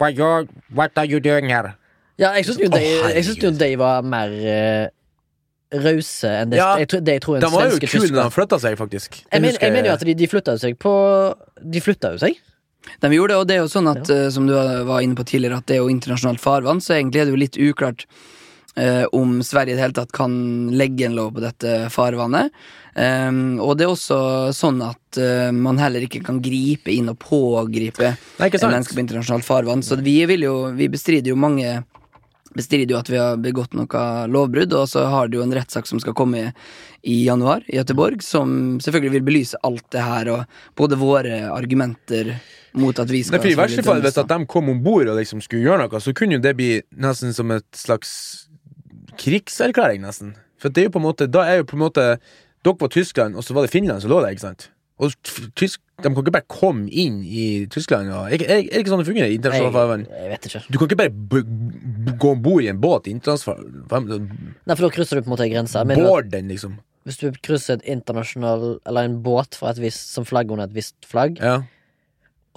What, you're, what are you doing here? Ja, jeg syns jo, jo de var mer uh, rause enn det, Ja, jeg, tror- det jeg tror en De var jo svenske kule da de flytta seg, faktisk. Jeg, mener, jeg mener jo at de, de flytta seg på De flytta jo seg. De gjorde det, og det er jo sånn at, ja. som du var inne på tidligere, at det er jo internasjonalt farvann, så egentlig er det jo litt uklart eh, om Sverige i det hele tatt kan legge en lov på dette farvannet. Um, og det er også sånn at uh, man heller ikke kan gripe inn og pågripe mennesker på internasjonalt farvann. Så vi vil jo, vi bestrider jo mange bestrider jo at vi har begått noe lovbrudd, og så har det jo en rettssak som skal komme i, i januar i Göteborg, som selvfølgelig vil belyse alt det her, og både våre argumenter mot at vi skal Nei, for I verste fall, hvis at de kom om bord og liksom skulle gjøre noe, så kunne jo det bli nesten som et slags krigserklæring, nesten. For det er jo på en måte Da er jo på en måte Dere var Tyskland, og så var det Finland som lå der, ikke sant? Og tysk, De kan ikke bare komme inn i Tyskland. Og, er, er, det ikke sånn det fungerer internasjonalt farvann? jeg vet ikke. Du kan ikke bare gå om bord i en båt i internasjonalt farvann. Nei, for da krysser du på en måte en grense. Board den, liksom. Hvis du krysser et internasjonal Eller en båt et visst, som flagg under et visst flagg, Ja.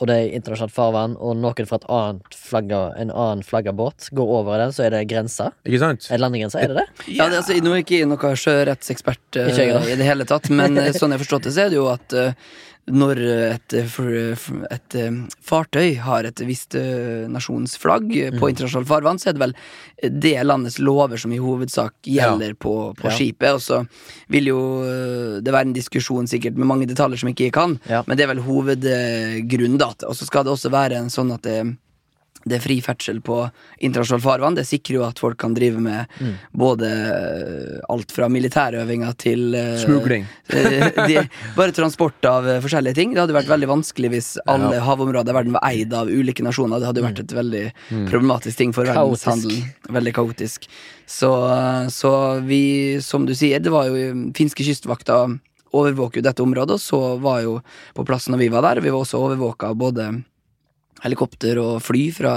Og det er internasjonalt farvann, og noen fra et annet flagga, en annen flagga båt går over den, så er det grensa. Ikke sant? Er det landegrensa? Er det det? Ja, det, altså, Nå er jeg ikke noe sjørettekspert eh, Ikke i det hele tatt, men eh, sånn jeg har forstått det, så er det jo at eh, når et, et eh, fartøy har et visst eh, nasjonsflagg Mm. på internasjonalt farvann, så er det vel det landets lover som i hovedsak gjelder på, på Ja. skipet. Og så vil jo eh, det være en diskusjon sikkert med mange detaljer som ikke jeg kan, Ja. men det er vel hovedgrunnen, da. Og så skal det også være en sånn at det det er fri ferdsel på internasjonalt farvann. Det sikrer jo at folk kan drive med Mm. både eh, alt fra militærøvinger til eh, Smugling. eh, de, bare transport av forskjellige ting. Det hadde vært veldig vanskelig hvis alle Ja. havområder i verden var eid av ulike nasjoner. Det hadde jo vært et veldig Mm. problematisk ting for Kaotisk. verdenshandelen. Veldig kaotisk. Så, så vi, som du sier, det var jo finske kystvakta overvåker jo dette området, og så var jo på plass når vi var der. Vi var også overvåka både helikopter og fly fra,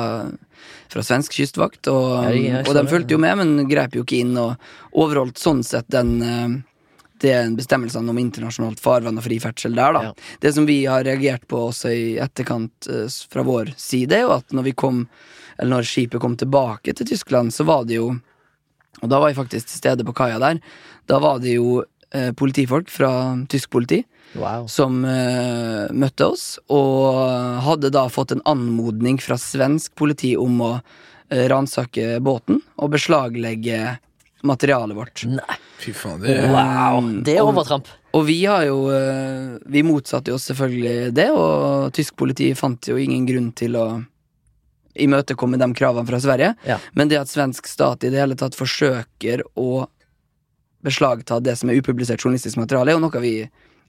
fra svensk kystvakt, og, jeg- jeg og de fulgte jo med, men grep jo ikke inn og overholdt sånn sett den eh, det bestemmelsene om internasjonalt farvann og fri ferdsel der, da. Ja. Det som vi har reagert på også i etterkant eh, fra vår side, er jo at når vi kom Eller når skipet kom tilbake til Tyskland, så var det jo Og da var jeg faktisk til stede på kaia der. Da var det jo eh, politifolk fra tysk politi Wow. som uh, møtte oss, og hadde da fått en anmodning fra svensk politi om å uh, ransake båten og beslaglegge materialet vårt. Nei, Fy faen, det er wow. Det er overtramp. Og vi har jo uh, Vi motsatte jo oss selvfølgelig det, og tysk politi fant jo ingen grunn til å imøtekomme de kravene fra Sverige. Ja. Men det at svensk stat i det hele tatt forsøker å beslagta det som er upublisert journalistisk materiale, er jo noe vi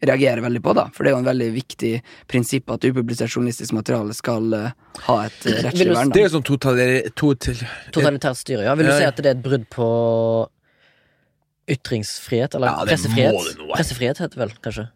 reagerer veldig på, da. For det er jo en veldig viktig prinsipp at upublisert journalistisk materiale skal eh, ha et eh, rettslig vern. Det er jo sånn Totalitært styre, ja. Vil du si at det er et brudd på ytringsfrihet? Eller Ja, pressefrihet? det. Pressefrihet heter det vel, kanskje?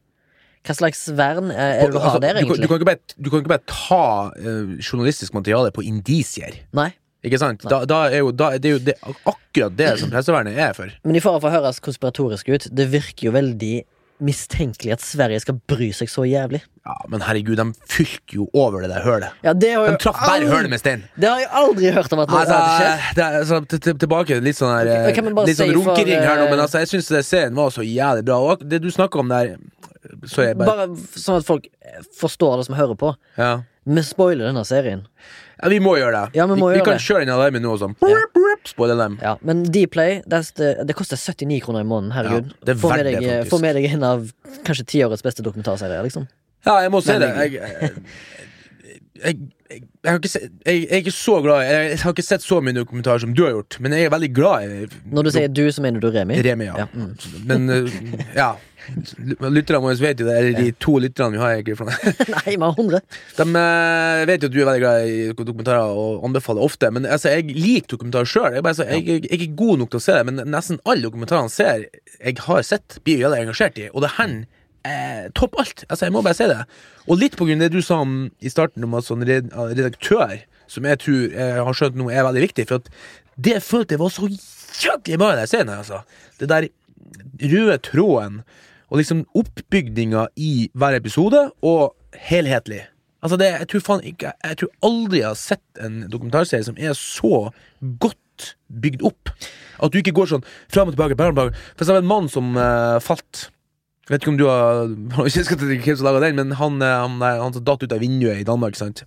Hva slags vern er det du har Altså, der, egentlig? du, kan ikke bare, du kan ikke bare ta eh, journalistisk materiale på indisier. Nei. Ikke sant? Da, da er jo, da er jo det, akkurat det som pressevernet er for. Men i fare for å høres konspiratorisk ut, det virker jo veldig mistenkelig at Sverige skal bry seg så jævlig. Ja, Men herregud, de fylte jo over det der hølet. Ja, det De traff bare hølet med stein. Det har jeg aldri hørt om at noe Altså, hadde skjedd. det altså, til- til- tilbake litt sånn her eh, Litt sånn for, runkering her nå, eh, men altså, jeg syns serien var så jævlig bra. Og det du snakka om der bare Bare sånn at folk forstår det som hører på. Ja, Vi spoiler denne serien. Ja vi må gjøre det. Ja, vi må vi, gjøre kan det. kjøre den alarmen nå og sånn. Ja, Men Dplay, det, det koster 79 kroner i måneden. Herregud. Ja, det få, med deg, det, få med deg en av kanskje tiårets beste dokumentarserier. Liksom. Ja, jeg må si det. Jeg, jeg, jeg, jeg, jeg, har ikke se, jeg, jeg er ikke så glad jeg, jeg har ikke sett så mye dokumentarer som du har gjort, men jeg er veldig glad i Når du sier du, så mener du Remi? Remi, ja. Ja, mm. Men uh, ja. Lytterne våre vet jo det, eller de to lytterne vi har. Egentlig, for Nei, vi har 100. De eh, vet jo at du er veldig glad i dokumentarer og anbefaler ofte, men altså, jeg liker dokumentarer sjøl. Jeg, er jeg, jeg er ikke god nok til å se det, men nesten alle dokumentarene jeg ser, jeg har sett, blir jeg engasjert i. Og det her eh, topp alt. Altså, jeg må bare si det. Og litt på grunn av det du sa om, i starten om at sånn redaktør, som jeg tror jeg har skjønt nå er veldig viktig, for at det følte jeg var så jævlig bra i den scenen. altså. Det der røde tråden, og liksom oppbygninga i hver episode, og helhetlig. Altså det, jeg tror faen ikke Jeg tror aldri jeg har sett en dokumentarserie som er så godt bygd opp. At du ikke går sånn fram og tilbake. Og tilbake. For eksempel en mann som uh, falt. Jeg vet ikke om du har hvem som laga den, men han, han, han, eh, han som datt ut av vinduet i Danmark. sant?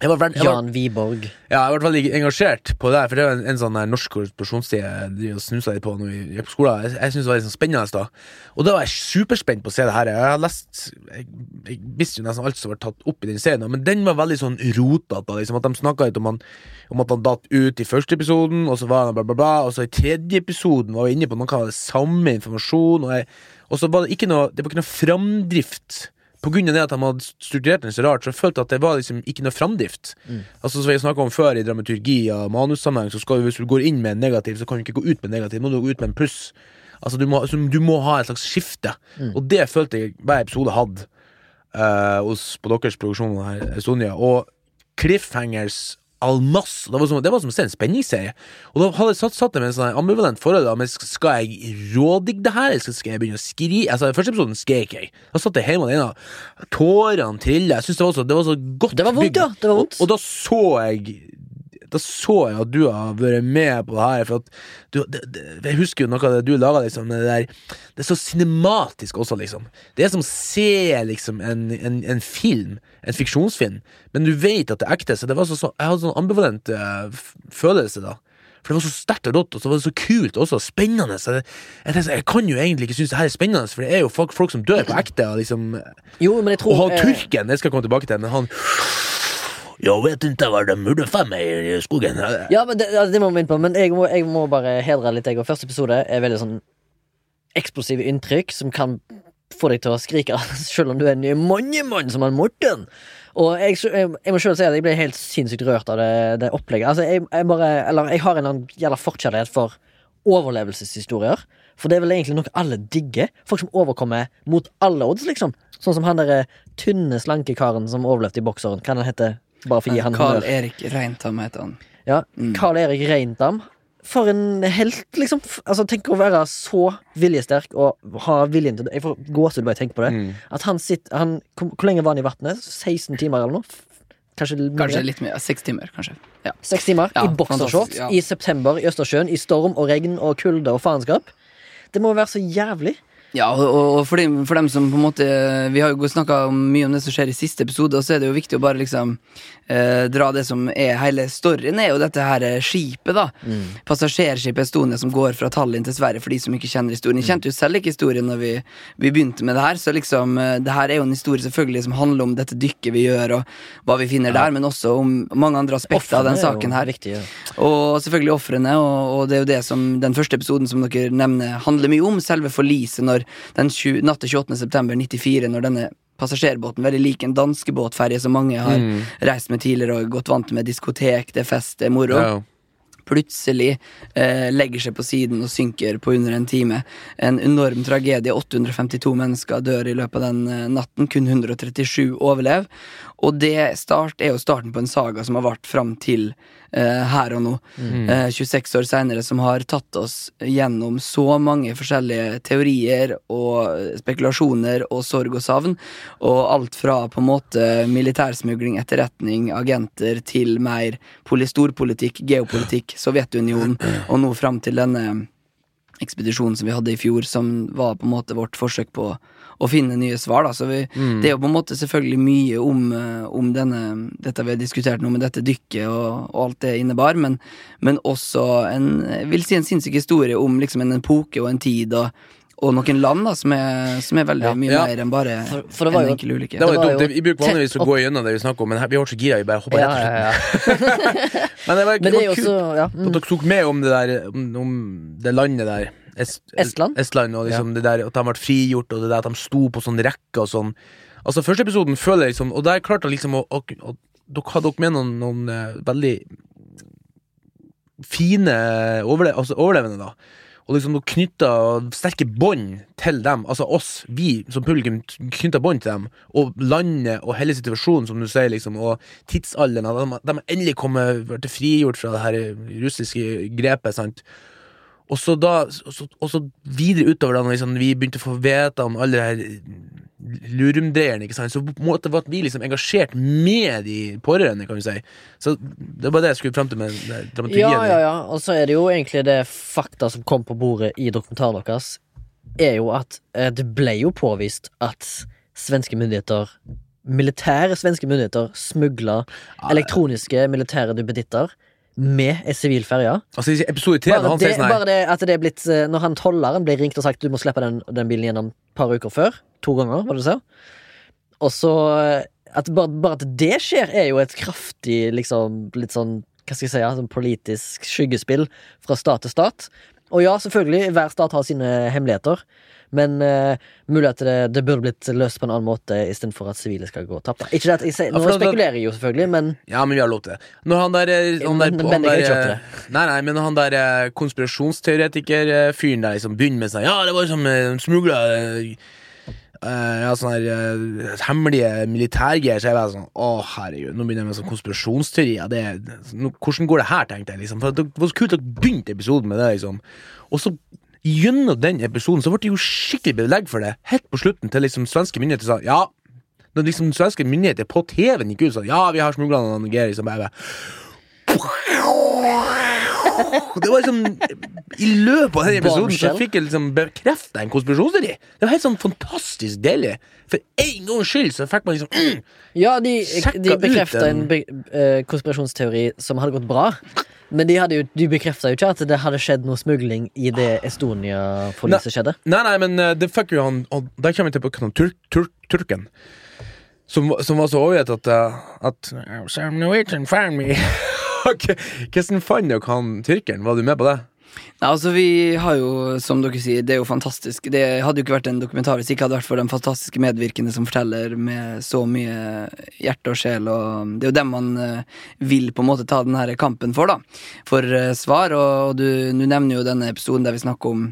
Jeg var, jeg var, Jan Wiborg. ja, jeg ble veldig engasjert på det, for det er en, en sånn norsk korrespondentstid jeg snusa litt på når vi gikk på skolen. Jeg, jeg synes det var litt sånn spennende da. Og da var jeg superspent på å se det her. Jeg har lest Jeg, jeg visste jo nesten alt som var tatt opp i den serien, men den var veldig sånn rotete. Liksom, at de snakka litt om, han, om at han datt ut i første episoden, og så var han bla, bla, bla, og så i tredje episoden var vi inne på noe av det samme informasjon, og, og så var det ikke noe Det var ikke noe framdrift. På grunn av det at de hadde strukturert den så rart, så jeg følte at det var liksom ikke noe framdrift. Altså Som vi snakka om før i dramaturgi og manussammenheng, så skal du, hvis du går inn med en negativ, så kan du ikke gå ut med en negativ, må du gå ut med en pluss. Altså Du må, altså, du må ha et slags skifte, og det følte jeg hver episode hadde uh, hos, på deres produksjon her, Sonja. Og cliffhangers al masse. Det var som, det var som å se en spenningsserie. Og da hadde jeg satt, satt det med en sånn ambivalent forhold. Da, men skal jeg rådigge det her, eller skal- skal jeg begynne å skri Altså, første episoden skrek jeg. Da satt jeg hjemme alene. Tårene trilla. Jeg synes det det var så godt Det var vondt, bygd. ja. Det var vondt. Og, og da så jeg da så jeg at du har vært med på det her. For at du, det, det, jeg husker jo noe av det du laga, liksom. Det, der, det er så cinematisk også, liksom. Det er som å se liksom, en, en, en film, en fiksjonsfilm, men du vet at det er ekte. Så det var så, så, jeg hadde sånn ambivalent uh, følelse da. For det var så sterkt og rått, og så var det så kult også, spennende. Så jeg, jeg, jeg kan jo egentlig ikke synes det her er spennende, for det er jo folk, folk som dør på ekte. Og liksom Jo, men jeg tror og han eh, turken, det skal jeg komme tilbake til, men han Jeg vet ikke hva de burde få meg i skogen. Ja, men det, ja, det må vi inn på, men jeg må, jeg må bare hedre litt. Jeg, første episode er veldig sånn eksplosive inntrykk som kan få deg til å skrike, selv om du er en mannemann som han Morten. Og jeg, jeg, må selv si at jeg ble helt sinnssykt rørt av det, det opplegget. Altså, jeg, jeg bare Eller jeg har en jævla forkjærlighet for overlevelseshistorier. For det er vel egentlig noe alle digger. Folk som overkommer mot alle odds, liksom. Sånn som han derre tynne, slanke karen som overlevde i bokseren. Hva han heter Bare for å gi han Carl. Erik Reintam heter han. Ja, Mm. Carl Erik Reintam. For en helt, liksom. Altså, Tenk å være så viljesterk og ha viljen til det. Jeg får gåsehud bare jeg tenker på det. Mm. At han sitter han, hvor lenge var han i vannet? 16 timer eller noe? Kanskje, Kanskje litt mer. Seks timer, kanskje. Ja. Seks timer Ja, i boksershorts ja. i september i Østersjøen. I storm og regn og kulde og faenskap. Det må være så jævlig. Ja, og, og- for, dem, for dem som på en måte Vi har jo snakka mye om det som skjer i siste episode, og så er det jo viktig å bare liksom eh, dra det som er hele storyen, er jo dette her eh, skipet, da. Passasjerskipet Estonia som går fra Tallinn til Sverige, for de som ikke kjenner historien. Jeg kjente jo selv ikke historien når vi, vi begynte med det her, så liksom eh, det her er jo en historie selvfølgelig som handler om dette dykket vi gjør, og hva vi finner der, men også om mange andre aspekter av den saken her. viktig, ja. Og selvfølgelig ofrene, og, og det er jo det som den første episoden som dere nevner, handler mye om. Selve forliset når den 20, natt til 28. september 94, når denne passasjerbåten, veldig lik en danskebåtferje som mange har Mm. reist med tidligere og gått vant med diskotek, det er fest, det er moro Ja. plutselig eh, legger seg på siden og synker på under en time. En enorm tragedie. 852 mennesker dør i løpet av den eh, natten. Kun 137 overlever. Og det start, er jo starten på en saga som har vart fram til uh, her og nå. Eh, 26 år seinere, som har tatt oss gjennom så mange forskjellige teorier og spekulasjoner og sorg og savn. Og alt fra på en måte militærsmugling, etterretning, agenter til mer poli- storpolitikk, geopolitikk, Sovjetunionen, og nå fram til denne ekspedisjonen som vi hadde i fjor, som var på en måte vårt forsøk på å finne nye svar. Da. Så vi, Det er jo på en måte selvfølgelig mye om, eh, om denne, dette vi har diskutert nå, med dette dykket og, og alt det innebar, men, men også en, jeg vil si en sinnssyk historie om liksom en epoke og en tid og, og noen land da, som er, som er veldig Ja. mye Ja. mer enn bare For- for det var en jo- enkel ulykke. Det var Det var dumt. jo Det- Vi bruker vanligvis å gå gjennom det vi snakker om, men her, vi var så gira, vi bare hoppa Ja, rett og slett. ja, ja. Men det var, Men det er var kult også ja, at mm. dere tok med om det der Om, om det landet der. Est, Estland? Estland og liksom det der at de ble frigjort, og det der at de sto på sånn rekke og sånn. Altså Første episoden føler jeg liksom Og der klarte jeg liksom å, å, å Dere hadde dere med noen, noen uh, veldig fine overle altså overlevende, da. Og liksom dere knytta sterke bånd til dem, altså oss, vi som publikum, knytta bånd til dem. Og landet og hele situasjonen, som du sier, liksom, og tidsalderen. De, de har endelig kommet vært frigjort fra det her russiske grepet, sant. Og så da og så, og så videre utover da liksom, vi begynte å få vite om alle de her lurumdreierne, så på en måte var vi liksom engasjert med de pårørende, kan vi si. Så det var det jeg skulle frem til med dramaturgien. Ja, ja, ja. Og så er det jo egentlig det fakta som kom på bordet i dokumentaren deres, er jo at eh, det ble jo påvist at svenske myndigheter Militære svenske myndigheter smugla elektroniske militære duppeditter med ei sivil ferje. Altså episode tre, Bare, det, sånn bare det at det er blitt eh, Når han tolleren ble ringt og sagt du må slippe den, den bilen gjennom et par uker før, to ganger, hva du sa, og så eh, at bare, bare at det skjer, er jo et kraftig liksom litt sånn hva skal jeg si, sånn politisk skyggespill fra stat til stat. Og ja, selvfølgelig, hver stat har sine hemmeligheter. Men uh, mulig at det, det burde blitt løst på en annen måte istedenfor at sivile skal gå tapt. Ikke det at jeg sier, Ja, Nå for spekulerer jeg jo, selvfølgelig, men Ja, men vi har lov til det. Når han der, eh, han der, han der til eh, Nei, nei, men han der eh, konspirasjonsteoretiker-fyren der liksom begynner med seg Ja, det var som uh, smugla ja, sånne her uh, hemmelige militærgreier, så jeg var sånn Å, herregud, nå begynner jeg med sånn konspirasjonsteorier. Det, nå, hvordan går det her, tenkte jeg, liksom. For det var så kult at dere begynte episoden med det, liksom. Og så gjennom den episoden så ble det jo skikkelig belegg for det. Helt på slutten til liksom svenske myndigheter sa ja. Når liksom svenske myndigheter på TV-en gikk ut sånn, ja, vi har smugla noen greier, liksom bare Det var liksom I løpet av denne episoden så fikk jeg liksom bekrefta en konspirasjonsteori. Det var helt sånn fantastisk deilig. For en gangs skyld så fikk man liksom mm, Ja, de, de bekrefta en be, uh, konspirasjonsteori som hadde gått bra. Men de, hadde jo, de bekrefta jo ikke at det hadde skjedd noe smugling i det Estonia-forliset skjedde. Nei, nei, men uh, det fikk jo han Og der kommer vi til på turk, tur, turken. Som, som var så overgitt at, uh, at Hvordan fant dere han tyrkeren? Var du med på det? Nei, altså Vi har jo, som dere sier, det er jo fantastisk. Det hadde jo ikke vært en dokumentar hvis det ikke hadde vært for den fantastiske medvirkende som forteller med så mye hjerte og sjel. Og det er jo dem man eh, vil på en måte ta den her kampen for, da. For eh, svar. Og, og du, du nevner jo denne episoden der vi snakker om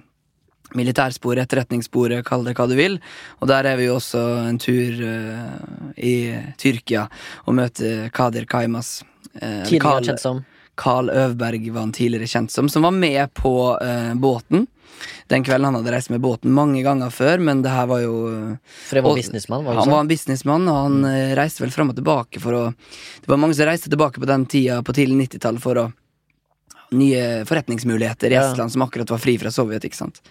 militærsporet, etterretningssporet, kall det hva du vil. Og der er vi jo også en tur eh, i Tyrkia og møter Kadir Kaimas. Eh, Tidligere Karl- kjent som Carl Øvberg var han tidligere kjent som, som var med på uh, båten. Den kvelden han hadde reist med båten mange ganger før, men det her var jo eh, For det var og- businessmann, var det Han var en businessmann, og han eh, reiste vel fram og tilbake for å Det var mange som reiste tilbake på den tida på tidlig 90-tall for å Nye forretningsmuligheter i Ja. Estland som akkurat var fri fra Sovjet, ikke sant.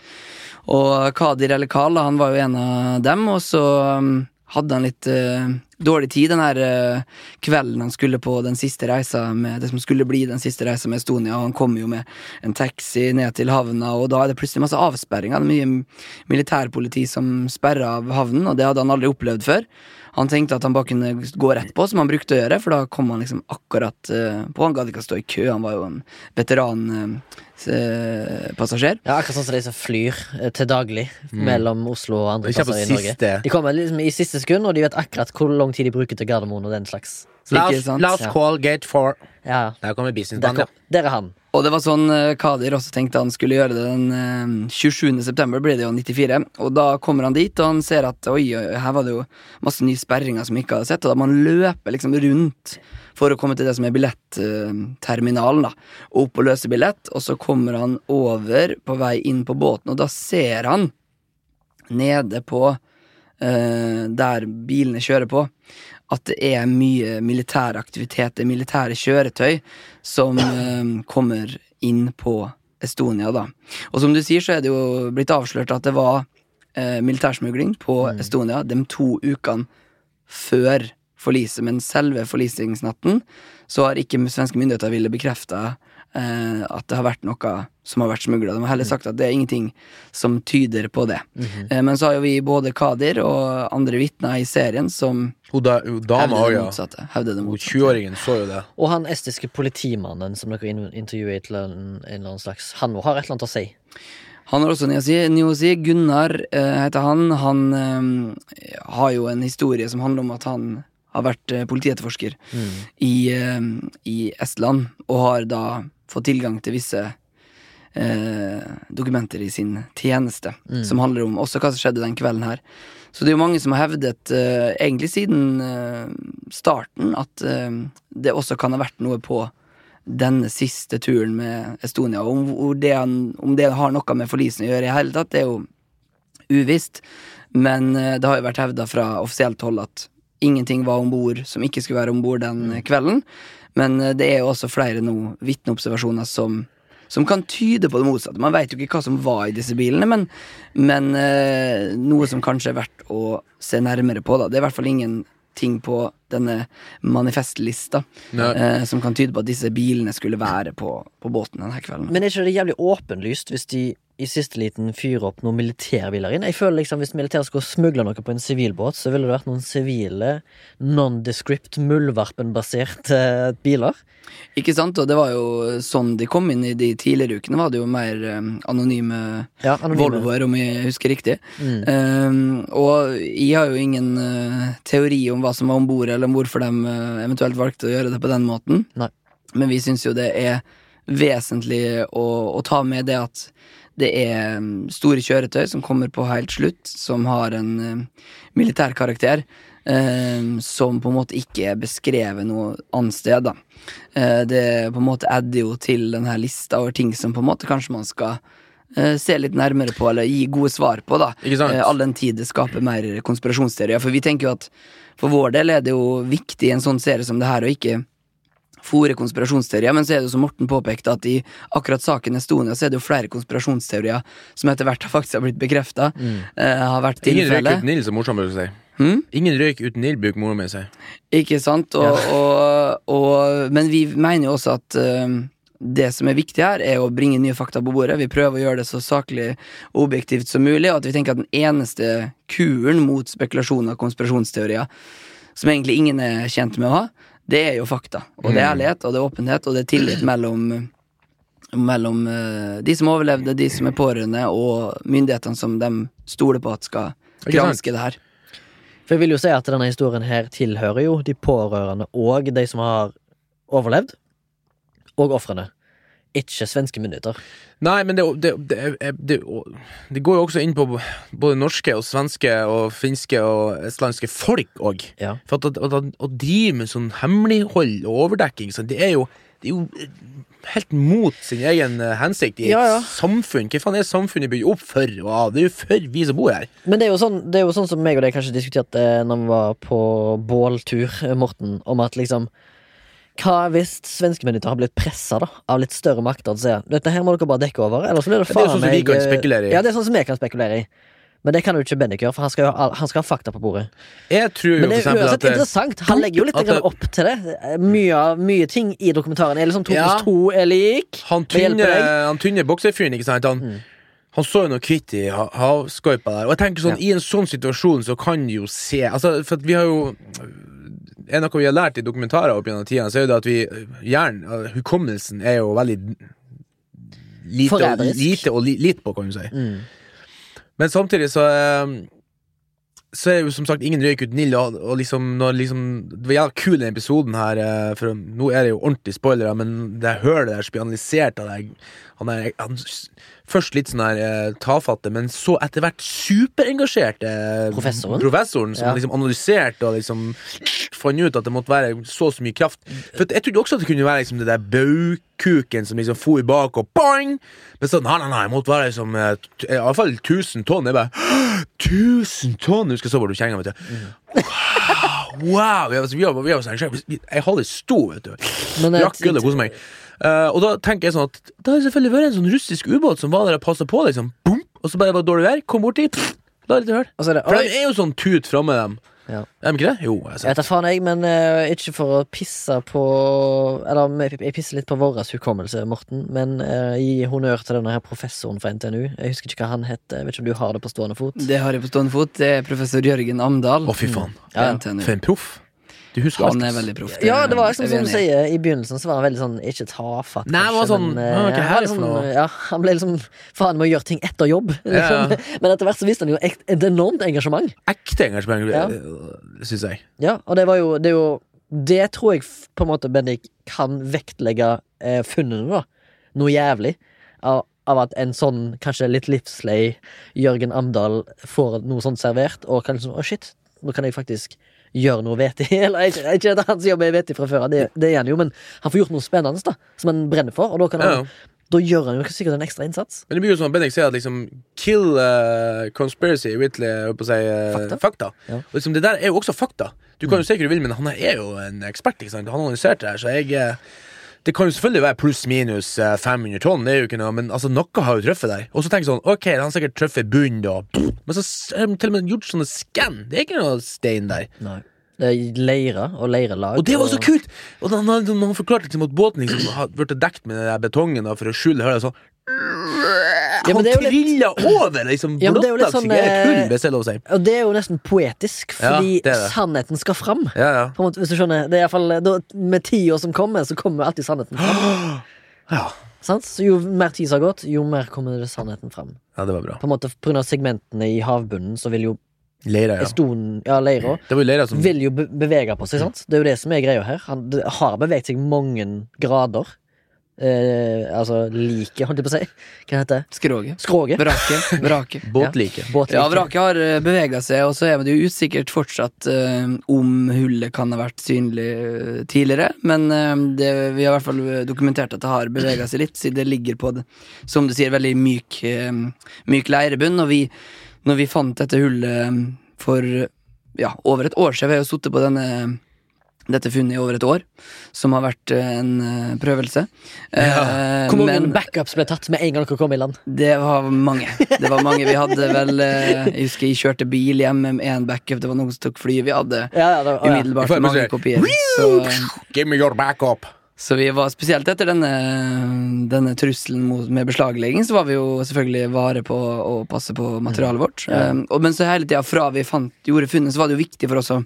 Og Kadir eller Karl, han var jo en av dem, og så um, hadde han litt eh, dårlig tid den her eh, kvelden han skulle på den siste reisa med det som skulle bli den siste reisa med Estonia, og han kom jo med en taxi ned til havna, og da er det plutselig masse avsperringer. Det er mye militærpoliti som sperrer av havnen, og det hadde han aldri opplevd før. Han tenkte at han bare kunne gå rett på, som han brukte å gjøre, for da kom han liksom akkurat eh, på. Han gadd ikke å stå i kø, han var jo en veteranpassasjer. Ja, akkurat sånn som de som flyr eh, til daglig mellom Oslo og andre plasser i Norge. De kommer liksom i siste sekund, og de vet akkurat hvor lang tid de bruker til Gardermoen og den slags. Last call, gate four. Ja, Der kommer businessmannen, der er han. Og det var sånn eh, Kadir også tenkte han skulle gjøre det den eh, 27. september, blir det jo 94. Og da kommer han dit, og han ser at oi, oi, her var det jo masse nye sperringer som vi ikke hadde sett, og da må han løpe liksom rundt for å komme til det som er billetterminalen. da. Opp og løse billett, og så kommer han over på vei inn på båten, og da ser han nede på Uh, der bilene kjører på, at det er mye militær aktivitet, det er militære kjøretøy som uh, kommer inn på Estonia, da. Og som du sier, så er det jo blitt avslørt at det var uh, militærsmugling på Estonia de to ukene før forliset, men selve forlisingsnatten så har ikke svenske myndigheter ville bekrefte eh, at det har vært noe som har vært smugla. De har heller sagt at det er ingenting som tyder på det. eh, men så har jo vi både Kadir og andre vitner i serien som Hun, da, dama òg, ja. Hevder det motsatte. 20-åringen så jo det. Og han estiske politimannen som dere intervjuet, intervjuer til en, en eller annen slags Han har et eller annet å si. Han har også noe å si. Gunnar eh, heter han. Han eh, har jo en historie som handler om at han har vært politietterforsker mm. i, eh, i Estland, og har da fått tilgang til visse eh, dokumenter i sin tjeneste, som handler om også hva som skjedde den kvelden her. Så det er jo mange som har hevdet, eh, egentlig siden eh, starten, at eh, det også kan ha vært noe på denne siste turen med Estonia. Og om, det, om det har noe med forlisen å gjøre i hele tatt, det er jo uvisst. Men eh, det har jo vært hevda fra offisielt hold at ingenting var om bord som ikke skulle være om bord den eh, kvelden. Men eh, det er jo også flere nå vitneobservasjoner som, som kan tyde på det motsatte. Man veit jo ikke hva som var i disse bilene, men, men eh, noe som kanskje er verdt å se nærmere på. Da. Det er i hvert fall ingenting på denne manifestlista eh, som kan tyde på at disse bilene skulle være på, på båten denne kvelden. Men er ikke det jævlig åpenlyst hvis de i siste liten fyrer opp noen militærbiler inn? Jeg føler liksom Hvis militæret skulle smugle noe på en sivilbåt, så ville det vært noen sivile, non-descript, muldvarpenbaserte biler. Ikke sant? Og det var jo sånn de kom inn i de tidligere ukene, var det jo mer eh, anonyme Ja, anonyme. Volvoer, om jeg husker riktig. Mm. Eh, og jeg har jo ingen eh, teori om hva som var om bord, eller om hvorfor de eh, eventuelt valgte å gjøre det på den måten. Nei. Men vi syns jo det er vesentlig å, å ta med det at det er mm, store kjøretøy som kommer på helt slutt, som har en eh, militær karakter. eh, som på en måte ikke er beskrevet noe annet sted. Da. Eh, det på en måte adder jo til denne lista over ting som på en måte kanskje man skal se litt nærmere på, eller gi gode svar på. da? Eh, All den tid det skaper mer konspirasjonsteorier. For vi tenker jo at for vår del er det jo viktig i en sånn serie som det her å ikke fòre konspirasjonsteorier, men så er det jo som Morten påpekte, at i akkurat saken Estonia så er det jo flere konspirasjonsteorier som etter hvert har faktisk har blitt bekrefta. har vært Ingen røyk uten ild, så morsomt vil å si. Hmm? Ingen røyk uten ild, bruker mora mi å si. Ikke sant? Og, og, og, men vi mener jo også at eh, det som er viktig her, er å bringe nye fakta på bordet. Vi prøver å gjøre det så saklig og objektivt som mulig, og at vi tenker at den eneste kuren mot spekulasjoner og konspirasjonsteorier, som egentlig ingen er tjent med å ha, det er jo fakta. Og det er ærlighet, og det er åpenhet, og det er tillit mellom mellom eh, de som overlevde, de som er pårørende, og myndighetene som de stoler på at skal granske det her. For jeg vil jo si at denne historien her tilhører jo de pårørende og de som har overlevd, og ofrene. Ikke svenske myndigheter. Nei, men det, det, det, det, går jo også inn på både norske og svenske og finske og estlandske folk òg. Ja. For å drive med sånn hemmelighold og overdekking, så det er jo det er jo helt mot sin egen eh, hensikt i et Ja, ja. samfunn. Hva faen er samfunnet bygd opp for? Det er jo for vi som bor her. Men det er jo sånn, det er jo sånn som meg og deg kanskje diskuterte når vi var på båltur, eh, Morten, om at liksom Hva hvis svenske myndigheter har blitt pressa av litt større makter til å si dette her må dere bare dekke over, eller så blir det Det er jo sånn som vi kan eh, spekulere i. Ja, det er sånn som vi kan spekulere i. Men det kan jo ikke Bendik gjøre, for han skal, ha, han skal ha fakta på bordet. Jeg tror jo Men det er uansett eh, interessant. Han legger jo litt det- opp til det. Mye, mye ting i dokumentaren er liksom to pluss to er lik. Han tynne, han tynne boksefyren, ikke sant? Han, Mm. han så jo noe hvitt i ha- havskorpa der. Og jeg tenker sånn, i en sånn situasjon så kan du jo se Altså, for vi har jo Er noe vi har lært i dokumentarer opp gjennom tida, så er det at vi Hjernen, uh, hukommelsen, er jo veldig lite og, lite og li, lite på, kan du si. Mm. Men samtidig så eh, Så er jo som sagt ingen røyk uten ild, og, og liksom, når liksom Det var jævla kul den episoden her, eh, for nå er det jo ordentlig spoilere, men det hører der som blir analysert av deg Han er han, først litt sånn her eh, tafatte, men så etter hvert superengasjerte eh, Professoren? professoren som Ja. liksom analyserte og liksom fant ut at det måtte være så og så mye kraft. For at jeg trodde også at det kunne være liksom det der baukuken som liksom for bak og boing! Men så nei, nei, nei, det måtte være liksom eh, t- i hvert fall 1000 tonn. Jeg bare 1000 tonn! Husker jeg så hvor du kjenner, vet du. Wow! Vi har, vi har, vi har, sånn, vi- jeg holder sto, vet du. Men, det- Drakk øl og koste meg. Eh, og da tenker jeg sånn at Det har selvfølgelig vært en sånn russisk ubåt som var der og passa på, liksom. Boom! Og så bare var det dårlig vær. Kom borti, pff, la litt høl. Og er det For de er jo sånn tut framme, dem. Ja. Er de ikke det? Jo. Jeg vet da faen, jeg, men uh, ikke for å pisse på Eller jeg, jeg pisser litt på vår hukommelse, Morten, men uh, gi honnør til denne her professoren fra NTNU. Jeg husker ikke hva han het. Jeg vet ikke om du har det på stående fot? Det har jeg på stående fot. Det er professor Jørgen Amdal. Å, fy faen. Ja. ja. For en proff. Du husker Han er veldig proff. Ja, det var liksom som du sier, i begynnelsen så var han veldig sånn ikke tafatt, Nei, han var sånn, men, uh, «Å, hva er det han sånn. Ja, han ble liksom faen med å gjøre ting etter jobb. Liksom. Ja, Men etter hvert så viste han jo et enormt engasjement. Ekte engasjement, Ja. syns jeg. Ja, og det var jo Det, jo, det tror jeg på en måte Bendik kan vektlegge eh, funnene, da. Noe jævlig. Av, av at en sånn kanskje litt livslei Jørgen Amdal får noe sånt servert, og kan liksom Å, shit, nå kan jeg faktisk gjøre noe vettig. Eller ikke, ikke at hans jobb er vettig fra før det, det er han jo, men han får gjort noe spennende da som han brenner for, og da, kan han, Ja. da gjør han jo sikkert en ekstra innsats. Men det blir jo sånn Bendik sier at liksom Kill uh, conspiracy with på å si, uh, Fakta. fakta. Ja. Og liksom, det der er jo også fakta. Du kan jo si hva du vil, men han er jo en ekspert. Han har analysert det her, så jeg Det kan jo selvfølgelig være pluss-minus eh, 500 tonn, det er jo ikke noe, men altså, noe har jo truffet der. Og så tenker jeg sånn, ok, han har sikkert truffet bunnen, da. Men så har de til og med gjort sånne skann. Det er ikke noe stein der. Nei. Det er leire og leirelag. Og det var så kult! Og da han, han, han forklarte liksom at båten liksom har blitt dekt med den der betongen da, for å skjule hullet. Sånn. Ja, men han det jo litt- trilla over, liksom. Ja, det er jo litt sånn, i et hull, eh, hvis det lov å si. Og det er jo nesten poetisk, Ja, fordi det er det. sannheten skal fram. Ja, ja. Måte, hvis du skjønner det er i fall, da, Med tida som kommer, så kommer alltid sannheten fram. ja. Så jo mer tid som har gått, jo mer kommer det sannheten fram. Ja, det var bra. På en måte På grunn av segmentene i havbunnen, så vil jo Leira, ja. Estonen, ja, leira Det jo Leira som vil jo bevege på seg, sant? Det er jo det som er greia her. Han det har beveget seg mange grader. Eh, altså liket, holdt jeg på å si. Hva heter det? Skroget. Skroget. Vrake. Vraket. Båtlike. Båtlike. Ja, vraket har bevega seg, og så er det jo usikkert fortsatt eh, om hullet kan ha vært synlig eh, tidligere. Men eh, det, vi har i hvert fall dokumentert at det har bevega seg litt, siden det ligger på det, som du sier, veldig myk, eh, myk leirebunn. Og vi, når vi fant dette hullet eh, for ja, over et år siden, vi har jo sittet på denne dette funnet i over et år, som har vært eh, en eh, prøvelse. Ja. Hvor mange men backups ble tatt med en gang dere kom i land? det var mange. Det var mange. Vi hadde vel eh, Jeg husker jeg kjørte bil hjemme med én backup, det var noen som tok fly. Vi hadde Ja, ja, var, umiddelbart mange kopier. Så, Give me your backup. så vi var spesielt etter denne, denne trusselen mot, med beslaglegging, så var vi jo selvfølgelig vare på å passe på materialet vårt. Ja. Um, og, men så hele tida fra vi fant, gjorde funnet, så var det jo viktig for oss å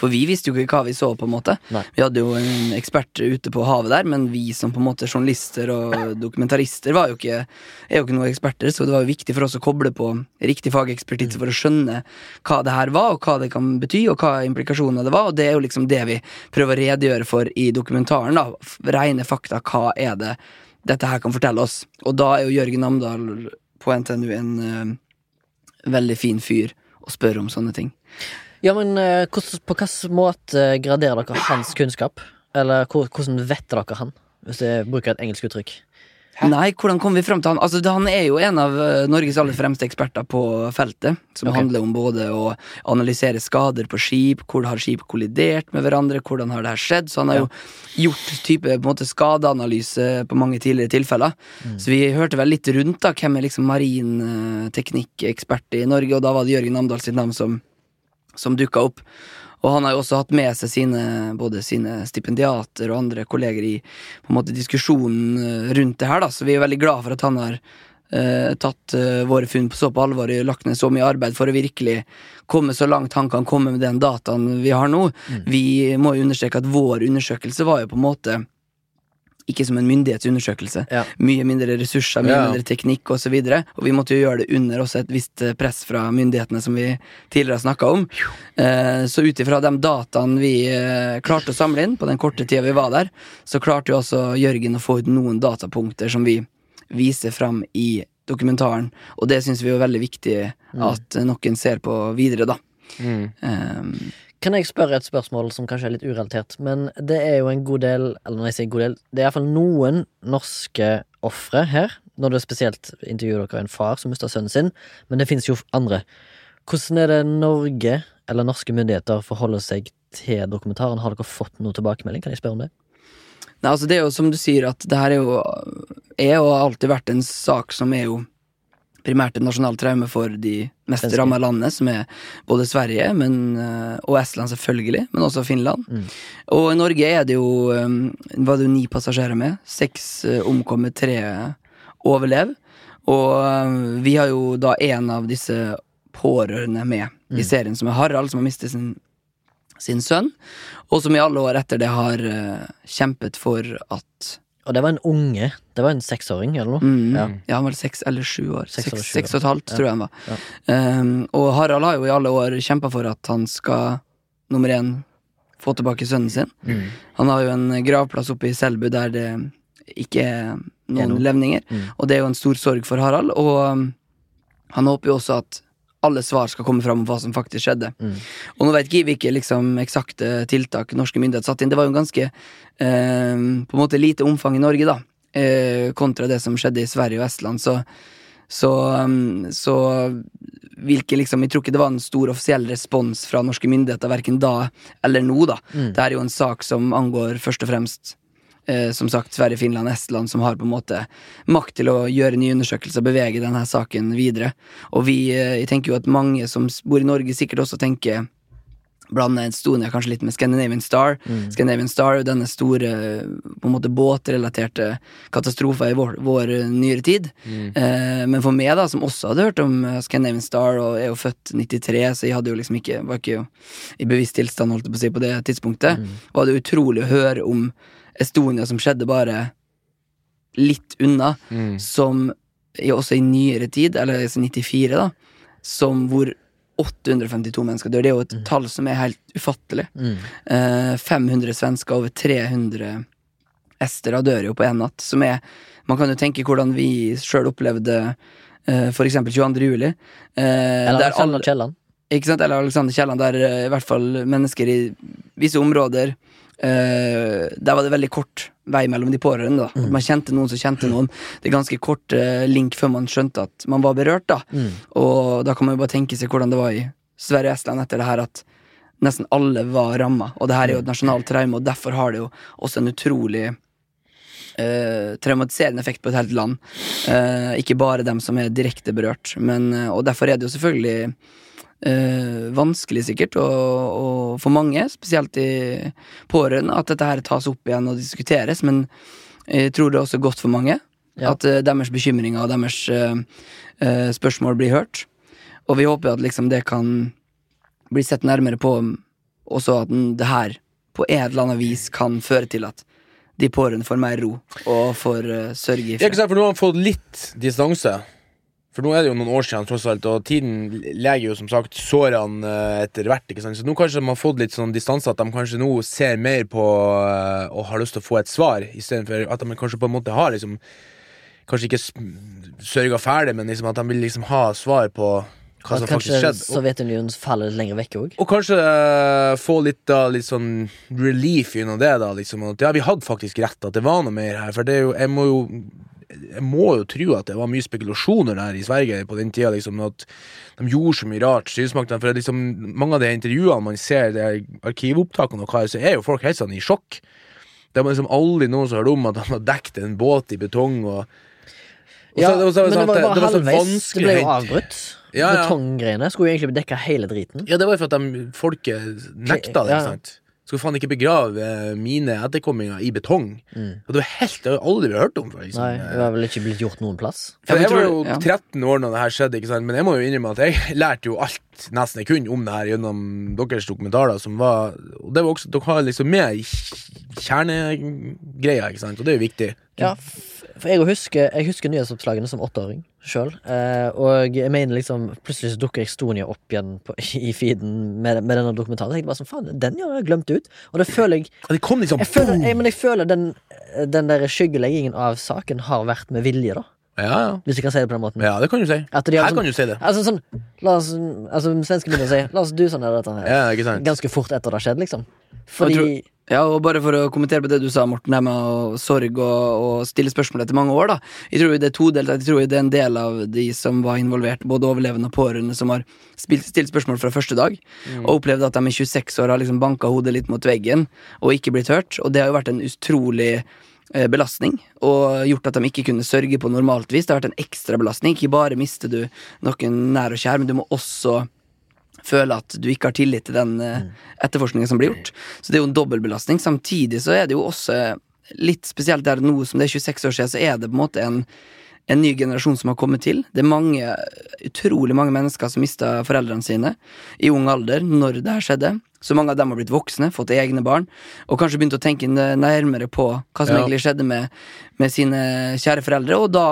For vi visste jo ikke hva vi så, på en måte. Nei. Vi hadde jo en ekspert ute på havet der, men vi som på en måte journalister og dokumentarister var jo ikke, er jo ikke noen eksperter, så det var jo viktig for oss å koble på riktig fagekspertise for å skjønne hva det her var, og hva det kan bety, og hva implikasjonene det var, og det er jo liksom det vi prøver å redegjøre for i dokumentaren. da Rene fakta, hva er det dette her kan fortelle oss? Og da er jo Jørgen Namdal på NTNU en uh, veldig fin fyr å spørre om sånne ting. Ja, men eh, hvordan- på hvilken måte graderer dere hans kunnskap? Eller hvor- hvordan vet dere han, hvis jeg bruker et engelsk uttrykk? Nei, hvordan kom vi frem til han? Altså, det- han er jo en av eh, Norges aller fremste eksperter på feltet. Som Ok. handler om både å analysere skader på skip, hvor har skip kollidert med hverandre, hvordan har det her skjedd. Så han har jo gjort type på en måte skadeanalyse på mange tidligere tilfeller. Så vi hørte vel litt rundt da hvem er liksom marinteknikkekspert i Norge, og da var det Jørgen Amdal sitt navn som, som dukka opp. Og han har jo også hatt med seg sine, både sine stipendiater og andre kolleger i på en måte diskusjonen eh, rundt det her, da. Så vi er veldig glad for at han har eh, tatt eh, våre funn på så på alvor og lagt ned så mye arbeid for å virkelig komme så langt han kan komme med den dataen vi har nå. Vi må jo understreke at vår undersøkelse var jo på en måte ikke som en myndighetsundersøkelse. Ja. Mye mindre ressurser, mye Ja. mindre teknikk osv. Og, så og vi måtte jo gjøre det under også et visst eh, press fra myndighetene, som vi tidligere har snakka om. Eh, så ut ifra de dataene vi eh, klarte å samle inn på den korte tida vi var der, så klarte jo også Jørgen å få ut noen datapunkter som vi viser fram i dokumentaren. Og det syns vi er veldig viktig at noen ser på videre, da. Mm. Eh, Kan jeg spørre et spørsmål som kanskje er litt urelatert, men det er jo en god del Eller når jeg sier god del, det er iallfall noen norske ofre her. Når det spesielt intervjuer dere en far som mista sønnen sin, men det finnes jo andre. Hvordan er det Norge, eller norske myndigheter, forholder seg til dokumentaren? Har dere fått noe tilbakemelding? Kan jeg spørre om det? Nei, altså Det er jo som du sier, at det her er jo Er har alltid vært en sak som er jo primært et nasjonalt traume for de mest ramma landene, som er både Sverige men, eh, og Estland, selvfølgelig, men også Finland. Mm. Og i Norge er det jo eh, var det jo ni passasjerer med. Seks eh, omkommet, tre overlev. Og eh, vi har jo da en av disse pårørende med i Mm. serien, som er Harald, som har mistet sin sin sønn, og som i alle år etter det har eh, kjempet for at Og det var en unge. Det var en seksåring, eller noe? mm, Ja. ja. han var seks eller sju år. Seks Seks, seks og et halvt, Ja. tror jeg han var. Ja. Um, og Harald har jo i alle år kjempa for at han skal, nummer én, få tilbake sønnen sin. Mm. Han har jo en gravplass oppe i Selbu der det ikke er noen Gjennom. levninger, Mm. og det er jo en stor sorg for Harald. Og um, han håper jo også at alle svar skal komme fram om hva som faktisk skjedde. Mm. Og nå vet ikke vi hvilke liksom, eksakte tiltak norske myndigheter satte inn. Det var jo en ganske eh, på en måte lite omfang i Norge, da. Eh, kontra det som skjedde i Sverige og Estland. Så, så, um, så hvilke liksom Jeg tror ikke det var en stor offisiell respons fra norske myndigheter verken da eller nå, da. Mm. Det er jo en sak som angår først og fremst som sagt Sverige, Finland, Estland, som har på en måte makt til å gjøre nye undersøkelser og bevege denne saken videre. Og vi, eh, jeg tenker jo at mange som bor i Norge, sikkert også tenker Blande Estonia kanskje litt med Scandinavian Star. Mm. Scandinavian Star er denne store på en måte båtrelaterte katastrofen i vår, vår eh, nyere tid. Mm. Eh, men for meg, da, som også hadde hørt om eh, Scandinavian Star, og er jo født 93, så jeg hadde jo liksom ikke var ikke i bevisst tilstand holdt på å si, på det tidspunktet, Mm. var det utrolig å høre om Estonia som skjedde bare litt unna, Mm. som også i nyere tid, eller altså 94, da, som hvor 852 mennesker dør. Det er jo et tall som er helt ufattelig. Mm. Eh, 500 svensker, over 300 estere dør jo på én natt. Som er Man kan jo tenke hvordan vi sjøl opplevde eh, for eksempel 22. juli. Eh, Eller Alexander Kielland. ikke sant? Eller Alexander Kielland, der eh, i hvert fall mennesker i visse områder eh, Der var det veldig kort vei mellom de pårørende. Mm. Man kjente noen som kjente noen. Det er ganske kort uh, link før man skjønte at man var berørt. da Mm. Og da kan man jo bare tenke seg hvordan det var i Sverige og Estland etter det her, at nesten alle var ramma. Og det her er jo et nasjonalt traume, og derfor har det jo også en utrolig uh, traumatiserende effekt på et helt land. Ikke bare dem som er direkte berørt, men, og derfor er det jo selvfølgelig eh, vanskelig sikkert og, og for mange, spesielt i pårørende, at dette her tas opp igjen og diskuteres, men jeg tror det er også godt for mange. Ja. At eh, deres bekymringer og deres eh, eh, spørsmål blir hørt. Og vi håper at liksom det kan bli sett nærmere på, også at den- det her på et eller annet vis kan føre til at de pårørende får mer ro og får uh, sørge i Ja, ikke fred. sant, for nå har man fått litt distanse. For nå er det jo noen år siden, tross alt, og tiden leger jo som sagt sårene eh, etter hvert. ikke sant? Så nå kanskje de har fått litt sånn distanse, at de kanskje nå ser mer på eh, og har lyst til å få et svar, istedenfor at de kanskje på en måte har liksom Kanskje ikke sørga ferdig, men liksom at de vil liksom ha svar på hva som faktisk skjedde. Kanskje Sovjetunionen faller litt lenger vekk òg. og kanskje uh, få litt da, litt sånn relief gjennom det, da. liksom At ja, vi hadde faktisk rett, at det var noe mer her. For det er jo, jeg må jo jeg må jo tro at det var mye spekulasjoner der i Sverige på den tida. Liksom, at De gjorde så mye rart, styresmaktene. For liksom, mange av de intervjuene man ser, de arkivopptakene, og hva, så er jo folk helt sånn i sjokk. Det var liksom aldri noen som hørte om at han hadde dekket en båt i betong. Og, og Ja, så- det var så- men det sånn var bare det var halvveis. Det ble jo avbrutt. Ja, ja. Betonggreiene skulle jo egentlig dekke hele driten. Ja, det var jo for at de, folket nekta det. Ikke sant? Skulle faen ikke begrave mine etterkomminger i betong. Mm. Og det var helt, det har jeg aldri hørt om før. Liksom. Nei, det var vel ikke blitt gjort noen plass. For jeg var jo ja. 13 år når det her skjedde, ikke sant? men jeg må jo innrømme at jeg lærte jo alt nesten jeg kunne om det her gjennom deres dokumentarer. Som var, og det var også, Dere har liksom med kjernegreia, ikke sant? og det er jo viktig. Ja, for jeg husker, jeg husker nyhetsoppslagene som åtteåring sjøl. Eh, og jeg mener liksom Plutselig så dukker Estonia opp igjen på, i feeden med, med denne dokumentaren. Jeg tenkte bare sånn, faen, Den har jeg glemt ut. Og det føler jeg det kom liksom jeg føler, jeg, Men jeg føler den, den der skyggeleggingen av saken har vært med vilje, da. Ja, ja. Hvis jeg kan si det på den måten. ja, det kan du si. De Her sånn- kan du si det. Altså sånn La oss Altså svenskene begynner å si La oss du sånn her. Ja? Ganske fort etter det har skjedd, liksom. Fordi Ja, og bare for å kommentere på det du sa, Morten, det med sorg og, og stille spørsmål etter mange år, da. Jeg tror det er todelt. Jeg tror det er en del av de som var involvert, både overlevende og pårørende, som har spilt, stilt spørsmål fra første dag, og opplevd at de i 26 år har liksom banka hodet litt mot veggen og ikke blitt hørt. Og det har jo vært en utrolig eh, belastning, og gjort at de ikke kunne sørge på normalt vis. Det har vært en ekstra belastning. Ikke bare mister du noen nær og kjær, men du må også føle at du ikke har tillit til den uh, etterforskningen som blir gjort. Så det er jo en dobbeltbelastning. Samtidig så er det jo også litt spesielt der nå som det er 26 år siden, så er det på en måte en, en ny generasjon som har kommet til. Det er mange, utrolig mange mennesker som mista foreldrene sine i ung alder når det her skjedde. Så mange av dem har blitt voksne, fått egne barn, og kanskje begynt å tenke nærmere på hva som Ja. egentlig skjedde med, med sine kjære foreldre, og da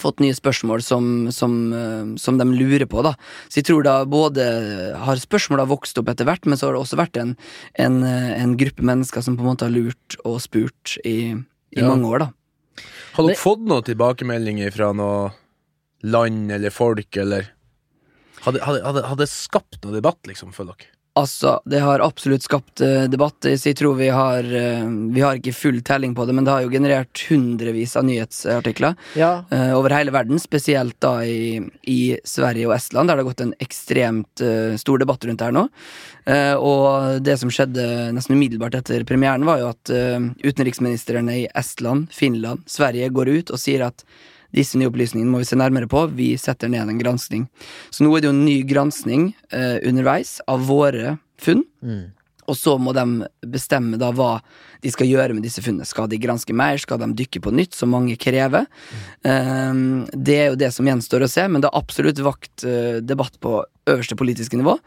fått nye spørsmål som, som, eh, som de lurer på. da Så jeg tror da både har spørsmåla vokst opp etter hvert, men så har det også vært en, en, eh, en gruppe mennesker som på en måte har lurt og spurt i, i Ja. mange år. da Har dere Men- fått noen tilbakemeldinger fra noe land eller folk, eller Hadde, hadde, hadde, hadde det skapt noe debatt, liksom, for dere? Altså, det har absolutt skapt eh, debatt. Så jeg tror vi har eh, Vi har ikke full telling på det, men det har jo generert hundrevis av nyhetsartikler Ja, eh, over hele verden, spesielt da i, i Sverige og Estland, der det har gått en ekstremt stor debatt rundt det her nå. Og det som skjedde nesten umiddelbart etter premieren, var jo at utenriksministrene i Estland, Finland, Sverige går ut og sier at disse nye opplysningene må vi se nærmere på. Vi setter ned en granskning. Så nå er det jo en ny granskning eh, underveis av våre funn. mm. Og så må de bestemme da hva de skal gjøre med disse funnene. Skal de granske mer? Skal de dykke på nytt, som mange krever? Ehm, det er jo det som gjenstår å se, men det har absolutt vakt eh, debatt på øverste politiske nivå.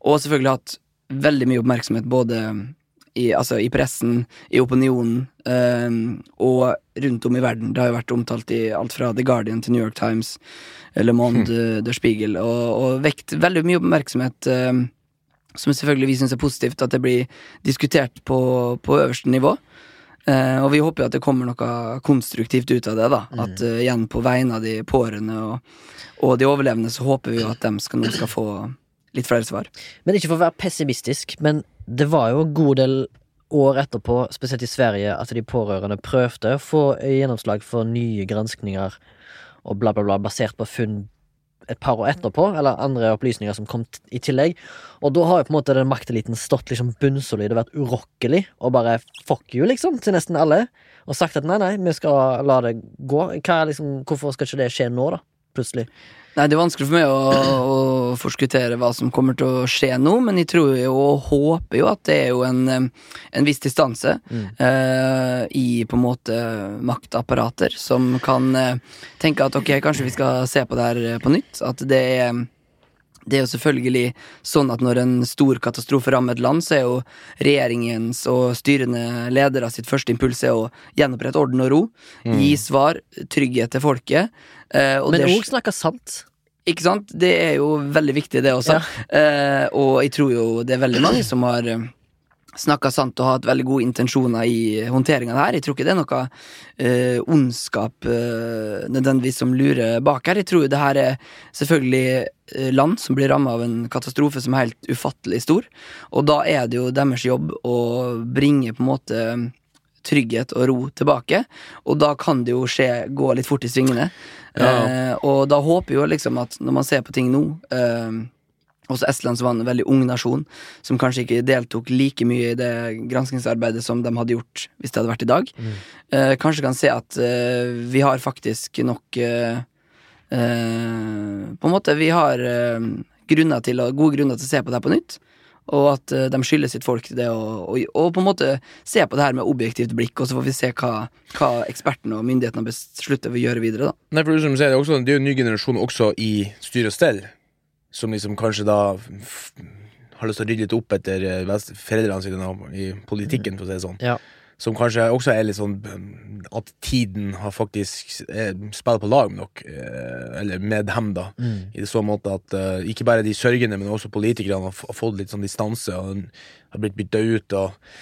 Og selvfølgelig hatt veldig mye oppmerksomhet både i, altså i pressen, i opinionen ehm, og rundt om i verden. Det har jo vært omtalt i alt fra The Guardian til New York Times, Le Monde, Der Spiegel, og, og vekt veldig mye oppmerksomhet. ehm, som selvfølgelig vi syns er positivt at det blir diskutert på, på øverste nivå. Eh, og vi håper jo at det kommer noe konstruktivt ut av det. da At uh, igjen på vegne av de pårørende og, og de overlevende, så håper vi jo at de skal, nå skal få litt flere svar. Men ikke for å være pessimistisk, men det var jo en god del år etterpå, spesielt i Sverige, at de pårørende prøvde å få gjennomslag for nye granskninger og bla, bla, bla, basert på funn et par år etterpå, eller andre opplysninger som kom i tillegg. Og da har jo på en måte den makteliten stått liksom bunnsolid og vært urokkelig, og bare fuck you, liksom, til nesten alle. Og sagt at nei, nei, vi skal la det gå. Liksom, hvorfor skal ikke det skje nå, da? Plutselig. Nei, Det er vanskelig for meg å, å forskuttere hva som kommer til å skje nå, men jeg tror jo og håper jo at det er jo en, en viss distanse eh, i på en måte maktapparater som kan uh, tenke at ok, kanskje vi skal se på det her eh, på nytt. At det er det er jo selvfølgelig sånn at når en stor katastrofe rammer et land, så er jo regjeringens og styrende ledere sitt første impuls er å gjenopprette orden og ro. Gi svar, trygghet til folket. eh, og Men òg snakke sant. ikke sant? Det er jo veldig viktig, det også. Eh, og jeg tror jo det er veldig mange som har uh, snakka sant og hatt veldig gode intensjoner i håndteringa her. Jeg tror ikke det er noe eh, ondskap eh, nødvendigvis som lurer bak her. Jeg tror det her er selvfølgelig eh, land som blir ramma av en katastrofe som er helt ufattelig stor. Og da er det jo deres jobb å bringe på en måte trygghet og ro tilbake. Og da kan det jo skje, gå litt fort i svingene. Ja. Eh, og da håper jeg jo liksom at når man ser på ting nå eh, Også Estland som var en veldig ung nasjon, som kanskje ikke deltok like mye i det granskingsarbeidet som de hadde gjort hvis det hadde vært i dag. Eh, kanskje kan se at eh, vi har faktisk nok eh, eh, På en måte, vi har eh, grunner til, gode grunner til å se på det her på nytt. Og at eh, de skylder sitt folk til det, og, og, og på en måte se på det her med objektivt blikk, og så får vi se hva, hva ekspertene og myndighetene beslutter å gjøre videre. da Nei, for det, er som sier, det, er også, det er jo en ny generasjon også i styr og stell, som liksom kanskje da har lyst til å rydde litt opp etter eh, foreldrene sine i politikken, for å si det sånn. Ja. Som kanskje også er litt sånn at tiden har faktisk eh, spiller på lag med dere, eh, eller med dem, da. Mm. I så måte at ikke bare de sørgende, men også politikerne har fått litt sånn distanse og har blitt bytta ut. og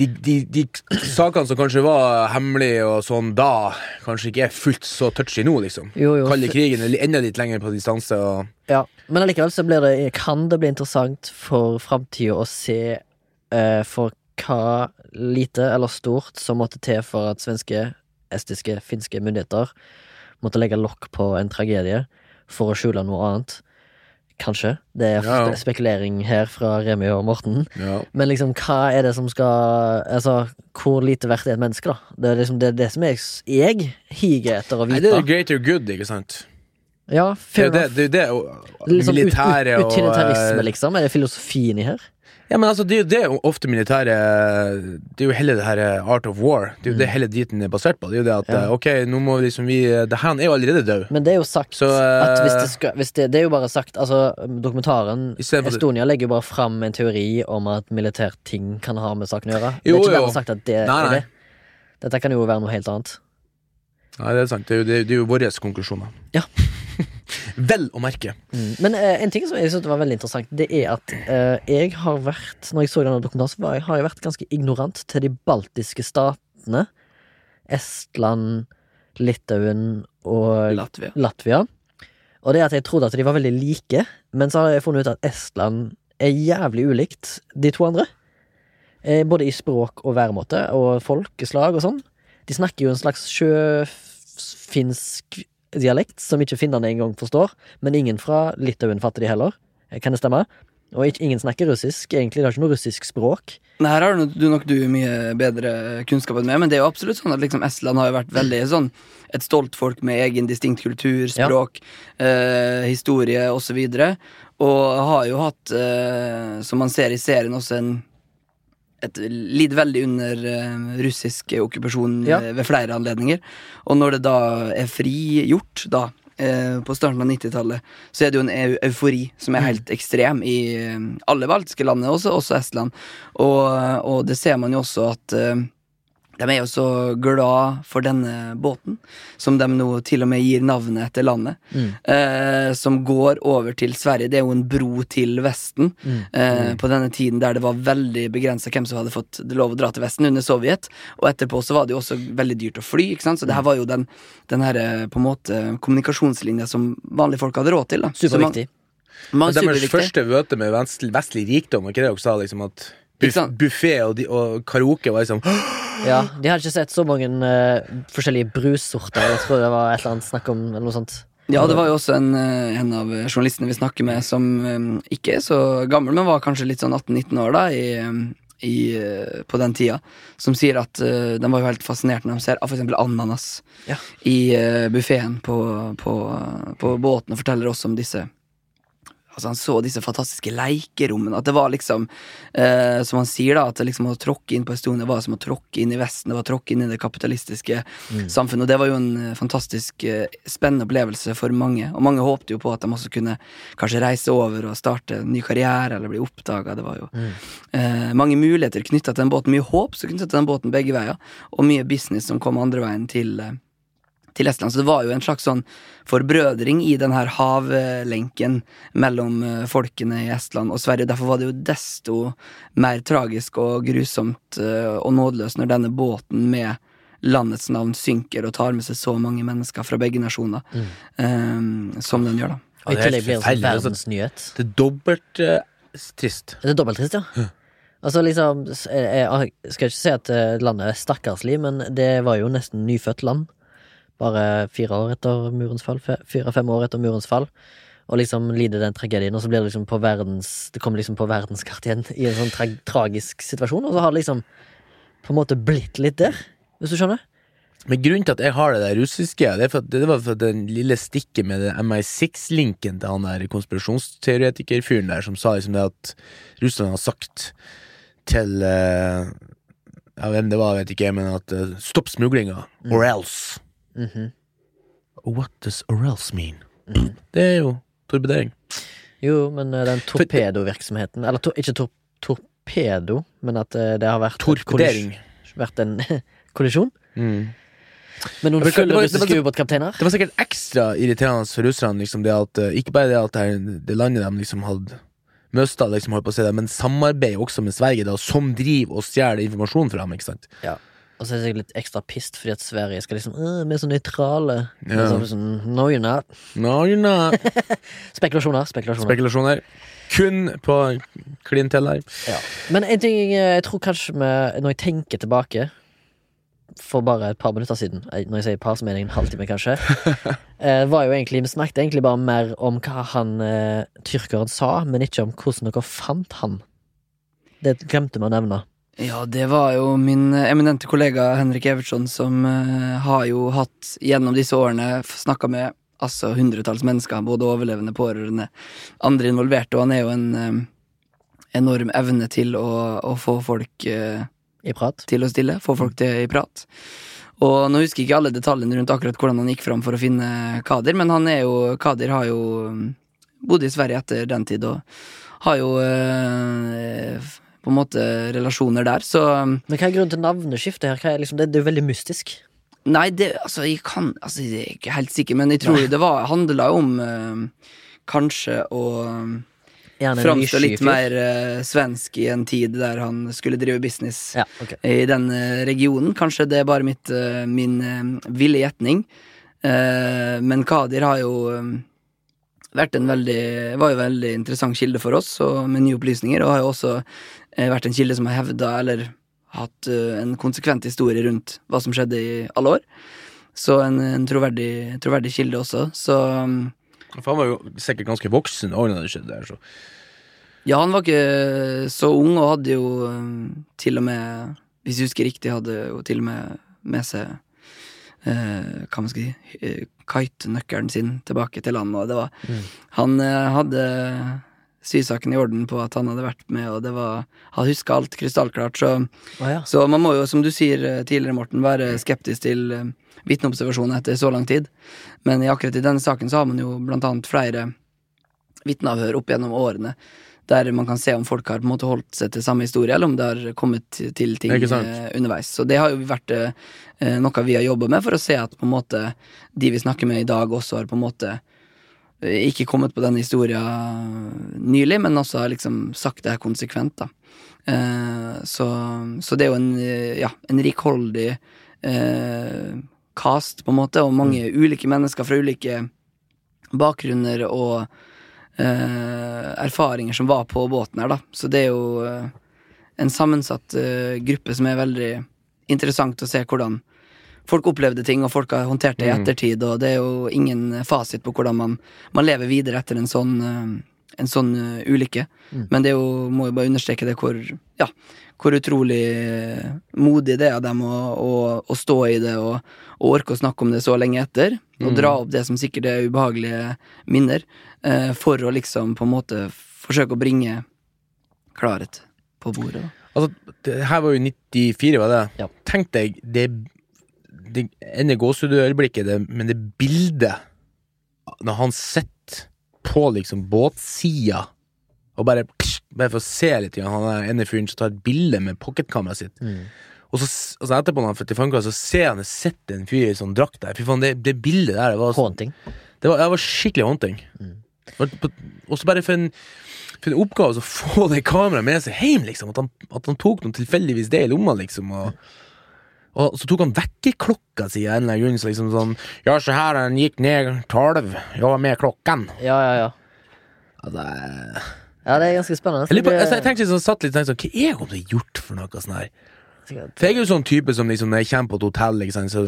de, de, de sakene som kanskje var hemmelige og sånn da, kanskje ikke er fullt så touchy nå, liksom. Jo, jo. Kalde krigen er enda litt lenger på distanse. Og, Ja, men allikevel så blir det, kan det bli interessant for framtida å se eh, for hva lite eller stort som måtte til for at svenske, estiske, finske myndigheter måtte legge lokk på en tragedie for å skjule noe annet. Kanskje. Det er Ja, ja. spekulering her fra Remi og Morten. ja. Men liksom, hva er det som skal Altså, hvor lite verdt er et menneske, da? Det er liksom det, er det som jeg, jeg higer etter å Nei, vite. det er greater good, ikke sant? Ja, Det fair det, enough. det, det, det det, ut- militære og Utilitarisme, eh, liksom? Er det filosofien i her? Ja, men altså, det er jo det ofte militære Det er jo hele det her eh, art of war. Det er jo det hele driten er basert på. Det er jo det at Mm. Ja. eh, ok, nå må vi liksom vi Det her er jo allerede død. Men det er jo sagt Så, at hvis eh, det skal hvis det, det er jo bare sagt Altså, dokumentaren det- Estonia legger jo bare fram en teori om at militærting kan ha med saken å gjøre. det er ikke bare sagt at det Nei, er det. Dette kan jo være noe helt annet. Nei, det er sant. Det er jo, det, det er jo våre konklusjoner. Ja. Vel å merke. Mm. Men uh, en ting som jeg synes var veldig interessant, det er at uh, jeg har vært Når jeg så denne dokumentaren, jeg, har jeg vært ganske ignorant til de baltiske statene. Estland, Litauen og Latvia. Latvia. Og det at jeg trodde at de var veldig like, men så har jeg funnet ut at Estland er jævlig ulikt de to andre. Eh, både i språk og væremåte og folkeslag og sånn. De snakker jo en slags sjøfinsk dialekt som ikke finnene engang forstår, men ingen fra Litauen fatter de heller. Kan det stemme? Og ikke, ingen snakker russisk. Egentlig det har ikke noe russisk språk. Nei, Her har du du nok du mye bedre kunnskap enn meg, men det er jo absolutt sånn at liksom Estland har jo vært veldig sånn et stolt folk med egen distinkt kultur, Ja. språk, eh, historie osv. Og, så og har jo hatt, eh, som man ser i serien, også en et lider veldig under uh, russisk okkupasjon Ja. eh, ved flere anledninger. Og når det da er frigjort, da, uh, på starten av 90-tallet, så er det jo en eu eufori som er helt ekstrem i uh, alle baltiske landene, også, også Estland. Og, og det ser man jo også at de er jo så glad for denne båten, som de nå til og med gir navnet etter landet. Mm. Eh, som går over til Sverige. Det er jo en bro til Vesten. Mm. Eh, på denne tiden der det var veldig begrensa hvem som hadde fått lov å dra til Vesten under Sovjet. Og etterpå så var det jo også veldig dyrt å fly, ikke sant? så det her var jo den, den her, eh, på en måte kommunikasjonslinja som vanlige folk hadde råd til. da Så man- Superviktig. man- Deres superviktig. første møte med vestlig, vestlig rikdom, var ikke det dere sa? Liksom at? Buffé og, de- og karaoke var liksom Ja, de hadde ikke sett så mange uh, forskjellige brussorter. Jeg tror det var et eller annet snakk om eller noe sånt. Ja, det var jo også en, eh, en av journalistene vi snakker med som eh, ikke er så gammel, men var kanskje litt sånn 18-19 år da, i, i, på den tida, som sier at uh, de var jo helt fascinert når de ser f.eks. ananas Ja. i uh, buffeen på, på, på båten, og forteller også om disse Altså Han så disse fantastiske leikerommene. At det var liksom eh, Som han sier, da at liksom å tråkke inn på Estonia var som å tråkke inn i Vesten. Det var å tråkke inn i det kapitalistiske samfunnet. Og det var jo en eh, fantastisk eh, spennende opplevelse for mange. Og mange håpte jo på at de også kunne kanskje reise over og starte en ny karriere eller bli oppdaga. Det var jo eh, mange muligheter knytta til den båten. Mye håp som knytta til den båten begge veier, og mye business som kom andre veien til eh, til Estland. Så det var jo en slags sånn forbrødring i den her havlenken mellom eh, folkene i Estland og Sverige. Derfor var det jo desto mer tragisk og grusomt eh, og nådeløst når denne båten med landets navn synker og tar med seg så mange mennesker fra begge nasjoner, eh, som den gjør, da. Og i Ja, det er tillegg blir det sånn altså. verdensnyhet. Det er dobbelt uh, trist. Det er dobbelt trist, ja. Altså liksom Jeg jeg skal ikke si at landet er stakkarslig, men det var jo nesten nyfødt land. Bare fire år etter murens fall. Fire-fem år etter murens fall. Og liksom lider den tragedien, og så blir det liksom på verdens Det kommer liksom på verdenskart igjen i en sånn tra tragisk situasjon, og så har det liksom på en måte blitt litt der, hvis du skjønner? Men grunnen til at jeg har det der russiske, det, for det var for den lille stikket med MI6-linken til han der konspirasjonsteoretikerfyren der, som sa liksom det at Russland har sagt til uh, Ja, hvem det var, vet ikke men at uh, stopp smuglinga, or else. Mhm. What does or else mean? Det er jo torpedering. Jo, men eh, den torpedovirksomheten Eller to, ikke tor torpedo, men at eh, det har vært Torpedering. Vært en kollisjon Mm. Men noen Ja, fulle russiske ubåtkapteiner. Det var sikkert ekstra irriterende for russerne, liksom det at eh, ikke bare det at det, det landet de liksom hadde mista, liksom, men samarbeid også med Sverige, da, som driver og stjeler informasjon fra dem, ikke sant? Og så er det sikkert litt ekstra pissed fordi at Sverige skal liksom øh, Vi er så nøytrale. Ja. Så er det Sånn, no, you're not. No, you're not. Spekulasjoner. spekulasjoner. Spekulasjoner. Kun på klientell her. ja. Men en ting jeg, jeg tror kanskje med, Når jeg tenker tilbake for bare et par minutter siden, eh, når jeg sier par, så mener jeg en halvtime, kanskje, eh, var jo egentlig, Vi snakket egentlig bare mer om hva han eh, tyrkeren sa, men ikke om hvordan dere fant han. Det glemte vi å nevne. Ja, det var jo min eminente kollega Henrik Evertsson som uh, har jo hatt gjennom disse årene snakka med altså hundretalls mennesker, både overlevende, pårørende, andre involverte, og han er jo en um, enorm evne til å, å få folk uh, I prat. til å stille, få folk til i prat. Og nå husker jeg ikke alle detaljene rundt akkurat hvordan han gikk fram for å finne Kadir, men han er jo, Kadir har jo mm, bodd i Sverige etter den tid, og har jo på en måte relasjoner der, så mm, Men hva er grunnen til navneskiftet her? Er liksom, det, det er jo veldig mystisk. Nei, det, altså, jeg kan Altså, jeg er ikke helt sikker, men jeg tror det var handla om eh, kanskje å en framstå litt mer uh, svensk i en tid der han skulle drive business. Ja, okay. i den eh, regionen. Kanskje det er bare mitt, uh, min uh, ville gjetning. Eh, men Kadir har jo vært en veldig, var jo en veldig interessant kilde for oss, og med nye opplysninger, og har jo også eh, vært en kilde som har hevda, eller hatt eh, en konsekvent historie rundt hva som skjedde i alle år. Så en, en troverdig, troverdig kilde også. Så mm, For han var jo sikkert ganske voksen også når det skjedde der, så ja, han var ikke så ung, og hadde jo eh, til og med, hvis jeg husker riktig, hadde jo til og med med seg hva man skal si, eh, kite-nøkkelen sin tilbake til landet, og det var Mm. Han eh, hadde sysaken i orden på at han hadde vært med, og det var Han huska alt krystallklart, så, Å ja. så man må jo, som du sier eh, tidligere, Morten, være skeptisk til eh, vitneobservasjoner etter så lang tid. Men i akkurat i denne saken så har man jo blant annet flere vitneavhør opp gjennom årene. Der man kan se om folk har på en måte holdt seg til samme historie, eller om det har kommet til ting eh, underveis. Så det har jo vært eh, noe vi har jobba med for å se at på en måte de vi snakker med i dag, også har på en måte eh, ikke kommet på denne historien nylig, men også har liksom sagt det her konsekvent, da. Eh, så, så det er jo en, eh, ja, en rikholdig eh, cast, på en måte, og mange ulike mennesker fra ulike bakgrunner og eh, erfaringer som var på båten her, da. Så det er jo eh, en sammensatt eh, gruppe som er veldig interessant å se hvordan folk opplevde ting, og folk har håndtert det i Mm. ettertid, og det er jo ingen fasit på hvordan man, man lever videre etter en sånn, eh, en sånn eh, ulykke. Mm. Men det er jo, må jo bare understreke det hvor, ja, hvor utrolig eh, modig det er av dem å, å, å stå i det og, og orke å snakke om det så lenge etter. Og Mm. dra opp det som sikkert er ubehagelige minner, eh, for å liksom på en måte forsøke å bringe klarhet på bordet. Altså, det her var jo 94, var det? Ja. Tenk deg det, det ene gåsehudøyeblikket, men det bildet Når han sitter på liksom båtsida og bare Bare for å se litt han er ene fyren som tar et bilde med pocketkameraet sitt. Mm. Og så, og så etterpå, når han til fanka, så ser han det sitter en fyr i sånn drakt der. Fy faen, det, det bildet der det var, Haunting. det var, det var skikkelig haunting. Mm. Og så bare for en, for en oppgave å få det kameraet med seg hjem, liksom. At han, at han tok noen tilfeldigvis det i lomma, liksom. Og, og så tok han vekkerklokka si av en eller annen grunn. Så liksom sånn Ja, se her, den gikk ned tolv. Var med klokken. Ja, ja, ja. Altså, jeg, Ja, det er ganske spennende. jeg, på, altså, jeg tenkte sånn, satt litt tenkte sånn Hva er det til å gjort for noe sånn her? For jeg er jo sånn type som liksom Når jeg kommer på et hotell, liksom, så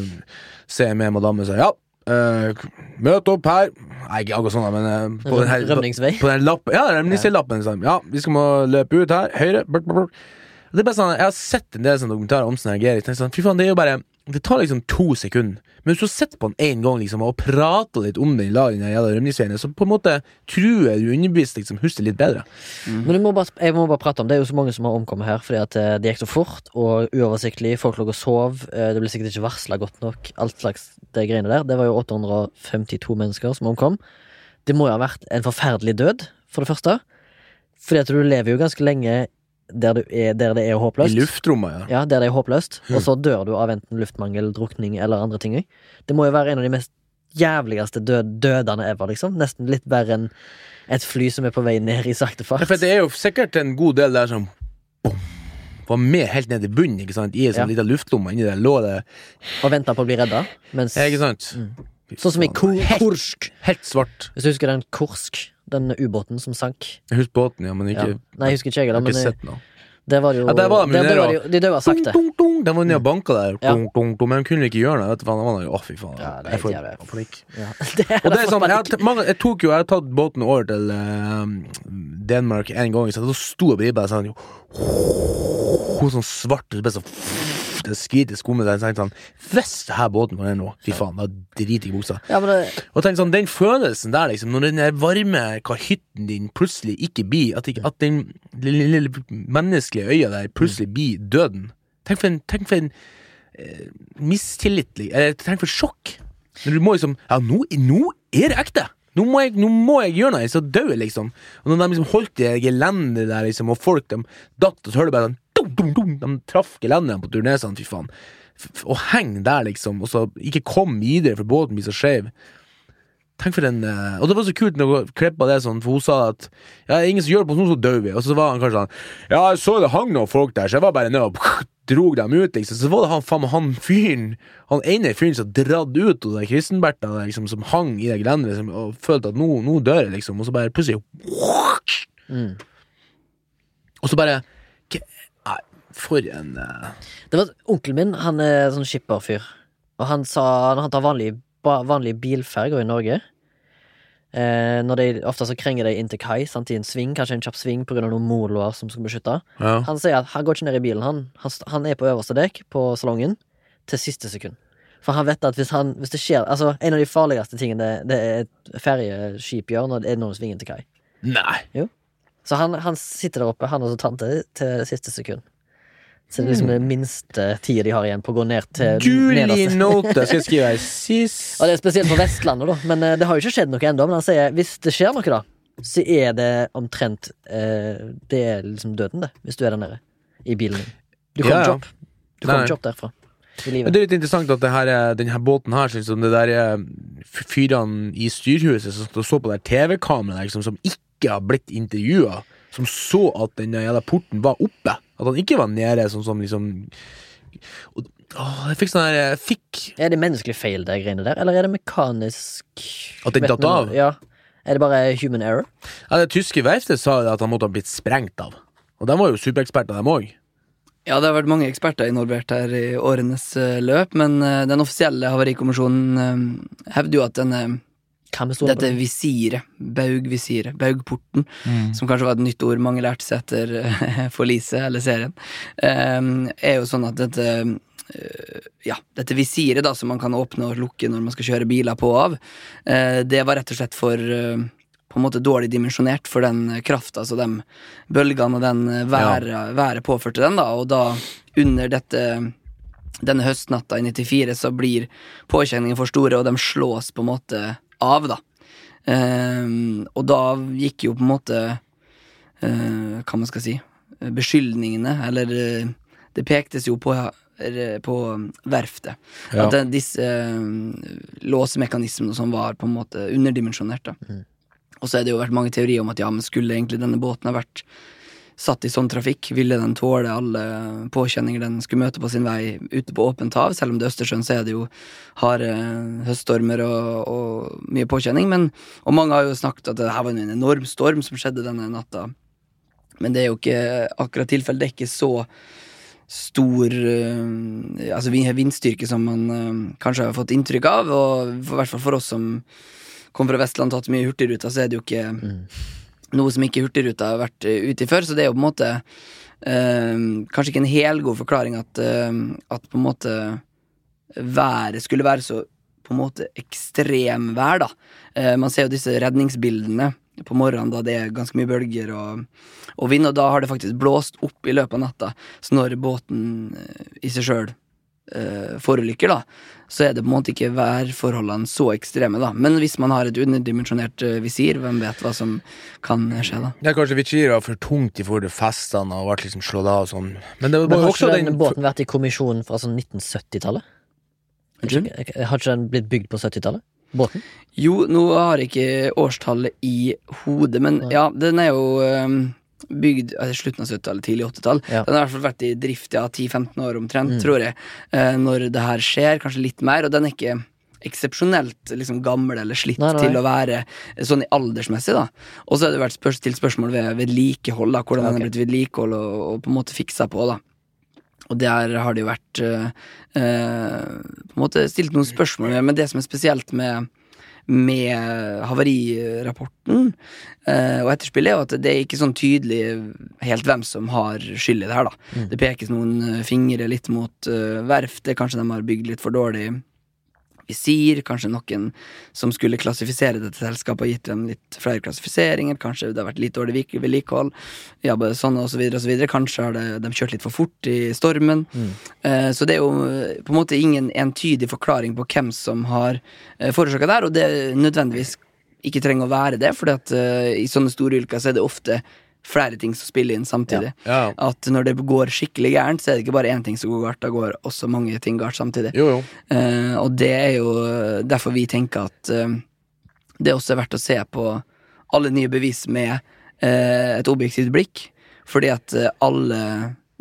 ser jeg med madammen og sier ja. Uh, møt opp her Nei, ikke akkurat sånn, men uh, på den her, Rømningsvei. På den lappen, ja, den lappen, liksom. Ja, vi skal må løpe ut her. Høyre. Brr, brr, brr. Det er bare sånn, Jeg har sett en del sånne dokumentarer om sånn tenker Sånn, det er jo bare Det tar liksom to sekunder. Men hvis du sitter på den én gang liksom, og prater litt om den i lag, den så på en måte tror jeg du underbevisst liksom, husker litt bedre. Men du må bare, jeg må bare prate om Det er jo så mange som har omkommet her fordi at eh, det gikk så fort og uoversiktlig. Folk lå og sov. eh, Det ble sikkert ikke varsla godt nok. Alt slags det greiene der. Det var jo 852 mennesker som omkom. Det må jo ha vært en forferdelig død, for det første. Fordi at du lever jo ganske lenge der, du er, der det er I luftrommet, ja. Ja, der det er håpløst. Og så dør du av enten luftmangel, drukning eller andre ting. Det må jo være en av de mest jævligste død, dødene ever, liksom. Nesten litt verre enn et fly som er på vei ned i sakte Ja, fart. for det er jo sikkert en god del der som bom, var med helt ned i bunnen, ikke sant? I en sånn Ja. liten luftlomme inni der lå det Og venta på å bli redda. Mens, Ja, ikke sant? sånn som i Helt- Kursk. Helt svart. Hvis du husker den Kursk, den ubåten som sank. Jeg husker båten, ja, men Ja. Nei, jeg husker ikke jeg Jeg har ikke men sett noe. det var jo Ja, der var de der nede døde jo- De døde sakte. Dun, dun, dun. De var nede og banka der, Ja. men de kunne ikke gjøre noe. Det var noe- Å, fy faen. Ja, det jeg får panikk. Ja. Det Og det er sånn, jeg, mange, jeg tok jo, jeg har tatt båten over til uh, Danmark en gang, så da sto jeg på ribba sånn jo, Hun sånn svart, og så det Det skvitet skummet. Jeg tenkte sånn Hvis det her båten går ned nå, fy faen, da driter jeg i buksa. Ja, det, Og tenk sånn, Den følelsen der, liksom, når den varme kahytten din plutselig ikke blir At, ikke, at den lille, lille menneskelige øya der plutselig blir døden. Tenk for en, tenk for en eh, mistillit Eller tenk for sjokk. Når du må liksom Ja, nå, nå er det ekte! Nå må, jeg, nå må jeg gjøre noe, så dør jeg, liksom. Og når de liksom holdt i det gelendet der, liksom, og folk de datt, og så hører du bare sånn dum, dum, dum, De traff gelendene på turnesene, fy faen. Og henge der, liksom, og så ikke kom videre, for båten blir så skeiv. Tenk for en eh, Og det var så kult når hun klippa det sånn, for hun sa at Ja, ingen som gjør det på sånn, så dør vi. Og så var han kanskje sånn Ja, jeg så det hang noen folk der, så jeg var bare nede og drog dem ut, liksom. Så var det han faen han fyren, han ene fyren som dratt ut av det kristenberta liksom, som hang i det gelenderet, liksom, og følte at nå, nå dør jeg, liksom. Og så bare plutselig mm. Og så bare for en uh... det var Onkelen min han er sånn skipperfyr, og han sa når han tar vanlige, vanlige bilferger i Norge eh, Når de, Ofte så krenger de inn til kai, sant, i en sving, kanskje en kjapp sving pga. noen moloer som skal beskytte. Ja. Han sier at han går ikke ned i bilen, han. Han, han er på øverste dekk på salongen til siste sekund. For han vet at hvis, han, hvis det skjer Altså, en av de farligste tingene det, det er et ferjeskip gjør, når det er noen svinger til kai. Nei. Så han, han sitter der oppe, han og tante, til siste sekund. Så det er liksom det minste tida de har igjen på å gå ned til Julie. Note skal jeg skrive her sist Og det er spesielt på Vestlandet, da. Men eh, det har jo ikke skjedd noe ennå. Men han sier hvis det skjer noe, da, så er det omtrent eh, Det er liksom døden, det. Hvis du er der nede i bilen din. Du kommer Ja, ja. ikke opp. Du kommer ikke opp derfra. Det er litt interessant at denne her, båten her, synes jeg, det der er fyrene i styrhuset som så på det TV-kameraet, liksom, som ikke har blitt intervjua, som så at den jævla porten var oppe. At han ikke var nede, sånn som liksom og, åh, Jeg fikk sånn her Jeg fikk Er det menneskelig feil, det greiene der, eller er det mekanisk At den datt av? Ja. Er det bare human error? ja, Det tyske verftet sa at han måtte ha blitt sprengt av. Og de var jo supereksperter, dem òg. Ja, det har vært mange eksperter involvert her i årenes eh, løp, men eh, den offisielle havarikommisjonen eh, hevder jo at denne Dette det? visiret, baugvisiret, baugporten, som kanskje var et nytt ord mange lærte seg etter eh, forliset eller serien, eh, er jo sånn at dette eh, ja, dette visiret da som man kan åpne og lukke når man skal kjøre biler på og av, eh, det var rett og slett for på en måte dårlig dimensjonert for den krafta, altså de bølgene og den været, været, været påførte den, da, og da under dette denne høstnatta i 94 så blir påkjenningene for store, og de slås på en måte av, da. Um, og da gikk jo på en måte uh, Hva man skal si Beskyldningene, eller uh, Det pektes jo på, uh, på verftet. Ja. At disse eh, låsemekanismene som var på en måte underdimensjonert. Mm. Og så har det jo vært mange teorier om at ja, men skulle egentlig denne båten ha vært satt i sånn trafikk, ville den tåle alle påkjenninger den skulle møte på sin vei ute på åpent hav? Selv om det er Østersjøen, så er det jo harde høststormer og, og mye påkjenning. Men, og mange har jo snakket at det her var en enorm storm som skjedde denne natta. Men det er jo ikke akkurat tilfellet. Det er ikke så stor eh, altså vindstyrke som man eh, kanskje har fått inntrykk av. Og i hvert fall for oss som kom fra Vestland og tatt mye Hurtigruta, så er det jo ikke noe som ikke Hurtigruta har vært eh, ute i før. Så det er jo på en måte eh, kanskje ikke en helgod forklaring at, eh, at på en måte været skulle være så på en måte ekstremvær, da. Eh, man ser jo disse redningsbildene på morgenen da det er ganske mye bølger og, og vind, og da har det faktisk blåst opp i løpet av natta. Så når båten eh, i seg sjøl uh, forulykker, da, så er det på en måte ikke værforholdene så ekstreme, da. Men hvis man har et underdimensjonert uh, visir, hvem vet hva som kan skje, da. Det er kanskje Vichira var for tungt i forhold til festene og ble liksom slått av og sånn. Men det var har også den den båten vært i kommisjonen fra sånn 1970-tallet? Har ikke den blitt bygd på 70-tallet? Båten? Jo, nå har jeg ikke årstallet i hodet, men ja, den er jo øhm, bygd altså, slutten av 70-tallet, tidlig 80-tall. Ja. Den har i hvert fall vært i drift ja, 10-15 år omtrent, Mm. tror jeg, eh, når det her skjer. Kanskje litt mer, og den er ikke eksepsjonelt liksom, gammel eller slitt Nei, nei. til å være eh, sånn aldersmessig. da Og så har det vært spørs stilt spørsmål ved vedlikehold, da, hvordan den er har blitt vedlikehold og, og på en måte fiksa på. da og der har det jo vært eh, eh, På en måte stilt noen spørsmål men det som er spesielt med med havarirapporten eh, og etterspillet, er jo at det er ikke sånn tydelig helt hvem som har skyld i det her, da. Mm. Det pekes noen eh, fingre litt mot uh, verftet, kanskje de har bygd litt for dårlig visir, kanskje noen som skulle klassifisere dette selskapet, har gitt dem litt flere klassifiseringer, kanskje det har vært litt dårlig vedlikehold, ja, sånn og så videre og så videre. Kanskje har det, de kjørt litt for fort i stormen. Mm. Eh, Så det er jo eh, på en måte ingen entydig forklaring på hvem som har uh, forårsaka det her, og det nødvendigvis ikke trenger å være det, for i sånne store ulykker så er det ofte flere ting som spiller inn samtidig. Ja. At når det går skikkelig gærent, så er det ikke bare én ting som går galt, da går også mange ting galt samtidig. Jo, jo. Uh, og det er jo derfor vi tenker at uh, det også er verdt å se på alle nye bevis med uh, et objektivt blikk. Fordi at alle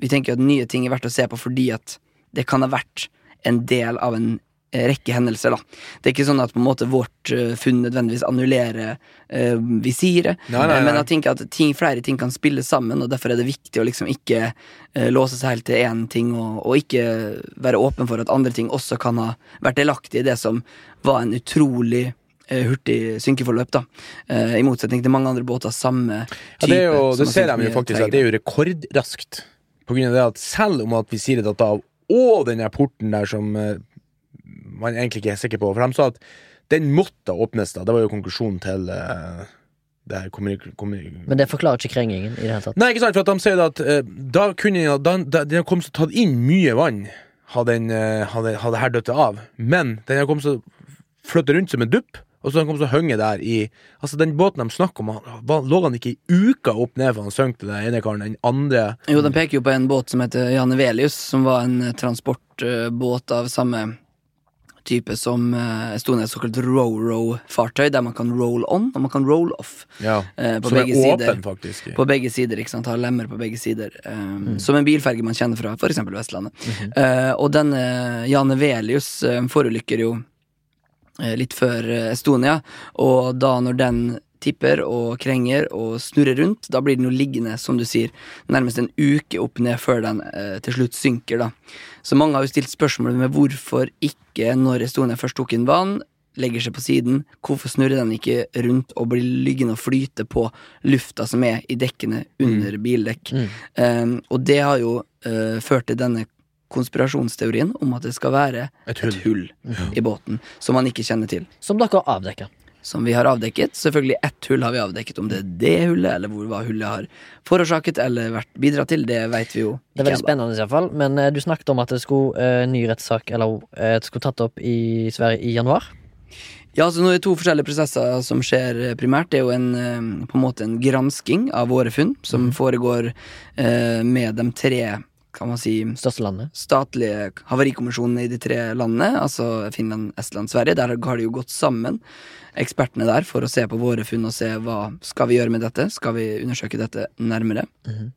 Vi tenker at nye ting er verdt å se på fordi at det kan ha vært en del av en rekke hendelser. da Det er ikke sånn at på en måte vårt eh, funn nødvendigvis annullerer uh, visiret. Nei, nei, nei. Men jeg tenker at ting, flere ting kan spille sammen, og derfor er det viktig å liksom ikke uh, låse seg helt til én ting, og, og ikke være åpen for at andre ting også kan ha vært delaktig i det som var en utrolig eh, hurtig synkeforløp, da. Eh, I motsetning til mange andre båter samme type. Ja, det, er jo, det ser de jo faktisk at det er jo rekordraskt. På grunn av det at selv om at visiret datt av, og den porten der som eh, man egentlig ikke er sikker på For de sa at den måtte åpnes, da. Det var jo konklusjonen til uh, det Men det forklarer ikke krengingen i det hele tatt. Nei, ikke sant, for at de sier at uh, da kunne da, da, Den har kommet til å tatt inn mye vann, hadde den uh, hadde, hadde her dødd av. Men den har kommet til å flytte rundt som en dupp, og så den kommet til å henge der i Altså, den båten de snakker om, han- var, lå han ikke i uka opp ned for han sank til den ene karen. Den andre Jo, de peker jo på en båt som heter Janne Velius, som var en eh, transportbåt av samme type som uh, Estonia, et såkalt row-row-fartøy, der man kan roll on og man kan roll off. ja, uh, på som er begge sider. faktisk. På begge sider, ikke sant, har lemmer på begge sider. eh, Som en bilferge man kjenner fra f.eks. Vestlandet. Eh, og denne Jan Velius uh, forulykker jo eh, litt før eh, Estonia, og da når den tipper og krenger og snurrer rundt. Da blir den jo liggende, som du sier, nærmest en uke opp ned før den eh, til slutt synker, da. Så mange har jo stilt spørsmål med hvorfor ikke, når Estonia først tok inn vann, legger seg på siden, hvorfor snurrer den ikke rundt og blir liggende og flyte på lufta som er i dekkene under bildekk? Mm. Um, og det har jo uh, ført til denne konspirasjonsteorien om at det skal være Et hull. et hull i båten som man ikke kjenner til. Som dere har avdekka. Som vi har avdekket. Selvfølgelig ett hull har vi avdekket. Om det er det hullet, eller hvor hva hullet har forårsaket eller vært bidratt til, det vet vi jo Det er veldig spennende, i hvert fall. Men eh, du snakket om at det skulle uh, ny rettssak, eller uh, det skulle tatt opp i Sverige i januar. Ja, altså nå er det to forskjellige prosesser som skjer primært. Det er jo en, på en måte en gransking av våre funn, som foregår eh, med de tre, kan man si, Største landet. statlige havarikommisjonene i de tre landene, altså Finland, Estland, Sverige. Der har de jo gått sammen, ekspertene der, for å se på våre funn og se hva skal vi gjøre med dette. Skal vi undersøke dette nærmere? Mhm.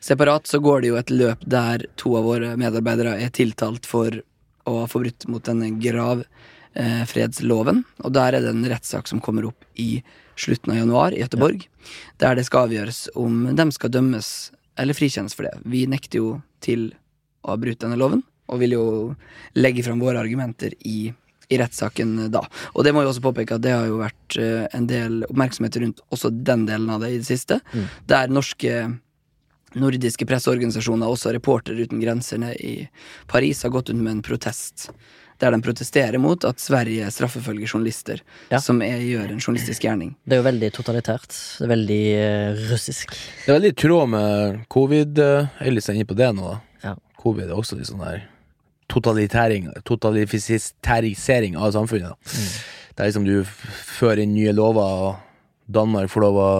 Separat så går det jo et løp der to av våre medarbeidere er tiltalt for å ha forbrutt mot denne gravfredsloven. Og der er det en rettssak som kommer opp i slutten av januar i Göteborg, der det skal avgjøres om de skal dømmes eller frikjennes for det. Vi nekter jo til å ha brutt denne loven, og vil jo legge fram våre argumenter i, i rettssaken da. Og det må jo også påpeke at det har jo vært eh, en del oppmerksomhet rundt også den delen av det i det siste, Mm. der norske nordiske presseorganisasjoner, også Reportere uten grenser i Paris, har gått ut med en protest. Der de protesterer mot at Sverige straffefølger journalister Ja. som er, gjør en journalistisk gjerning. Det er jo veldig totalitært. Det er veldig eh, russisk. Det er veldig i tråd med covid. Ellis Jeg er inne på det nå. da. Ja. Covid er også litt sånn der totalitæring Totalifisering av samfunnet. da. Mm. Det er liksom du fører inn nye lover, og Danmark får lov å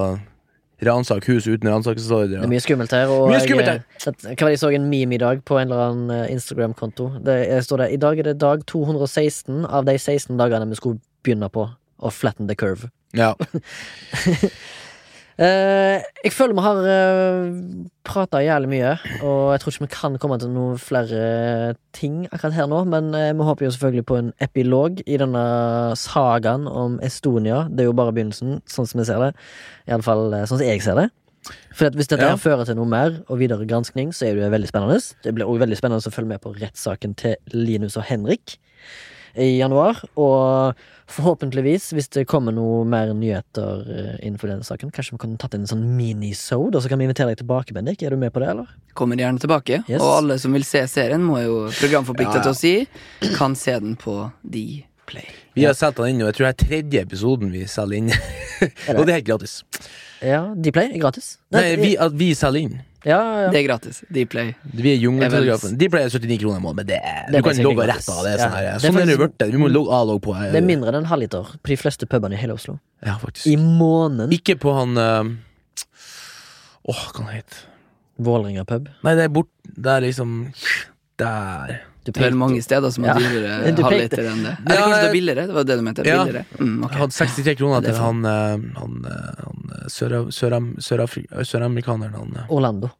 ransake hus uten ransakelsesordre. Det er mye skummelt her. Og Mye skummelt jeg, sett- hva var det jeg så en meme i dag på en eller annen eh, Instagram-konto. Det står det I dag er det dag 216 av de 16 dagene vi skulle begynne på å flatten the curve. Ja. Eh, jeg føler vi har uh, prata jævlig mye, og jeg tror ikke vi kan komme til noen flere ting akkurat her nå, men eh, vi håper jo selvfølgelig på en epilog i denne sagaen om Estonia. Det er jo bare begynnelsen, sånn som vi ser det. Iallfall sånn som jeg ser det. For at hvis dette Ja. fører til noe mer og videre granskning, så er det jo veldig spennende. Det blir også veldig spennende å følge med på rettssaken til Linus og Henrik i januar. Og forhåpentligvis, hvis det kommer noe mer nyheter eh, innenfor denne saken, kanskje vi kan tatt en sånn minisode, og så kan vi invitere deg tilbake, Bendik. Er du med på det, eller? Kommer gjerne tilbake. Yes. Og alle som vil se serien, må jo programforplikte Ja, ja. til å si, kan se den på Dplay. Vi har solgt den inn, og jeg tror det er tredje episoden vi selger inn. og det er helt gratis. Ja, Dplay er gratis. Nei, vi, at vi selger inn. Ja, ja. Det er gratis. Dplay. Vi er jungeltelegrafen. Jeg er 79 kroner i måneden, men det er, Det er du kan logge gratis. rett av. Det sånn, Ja. sånn. Det er Sånn er det blitt. Vi må logge A-log på. Det er mindre enn en halvliter på de fleste pubene i hele Oslo. Ja, faktisk. I måneden. Ikke på han eh, Åh, hva han het Vålerenga pub. Nei, det er bort Det er liksom Der. Du Det er mange steder som er Ja. dyrere Du halvliter enn det. Eller kanskje det er billigere? Det var det du mente? Ja. Mm, okay. Jeg hadde 63 kroner er til han, eh, han, eh, han søramerikaneren sør sør eh, han eh. Orlando.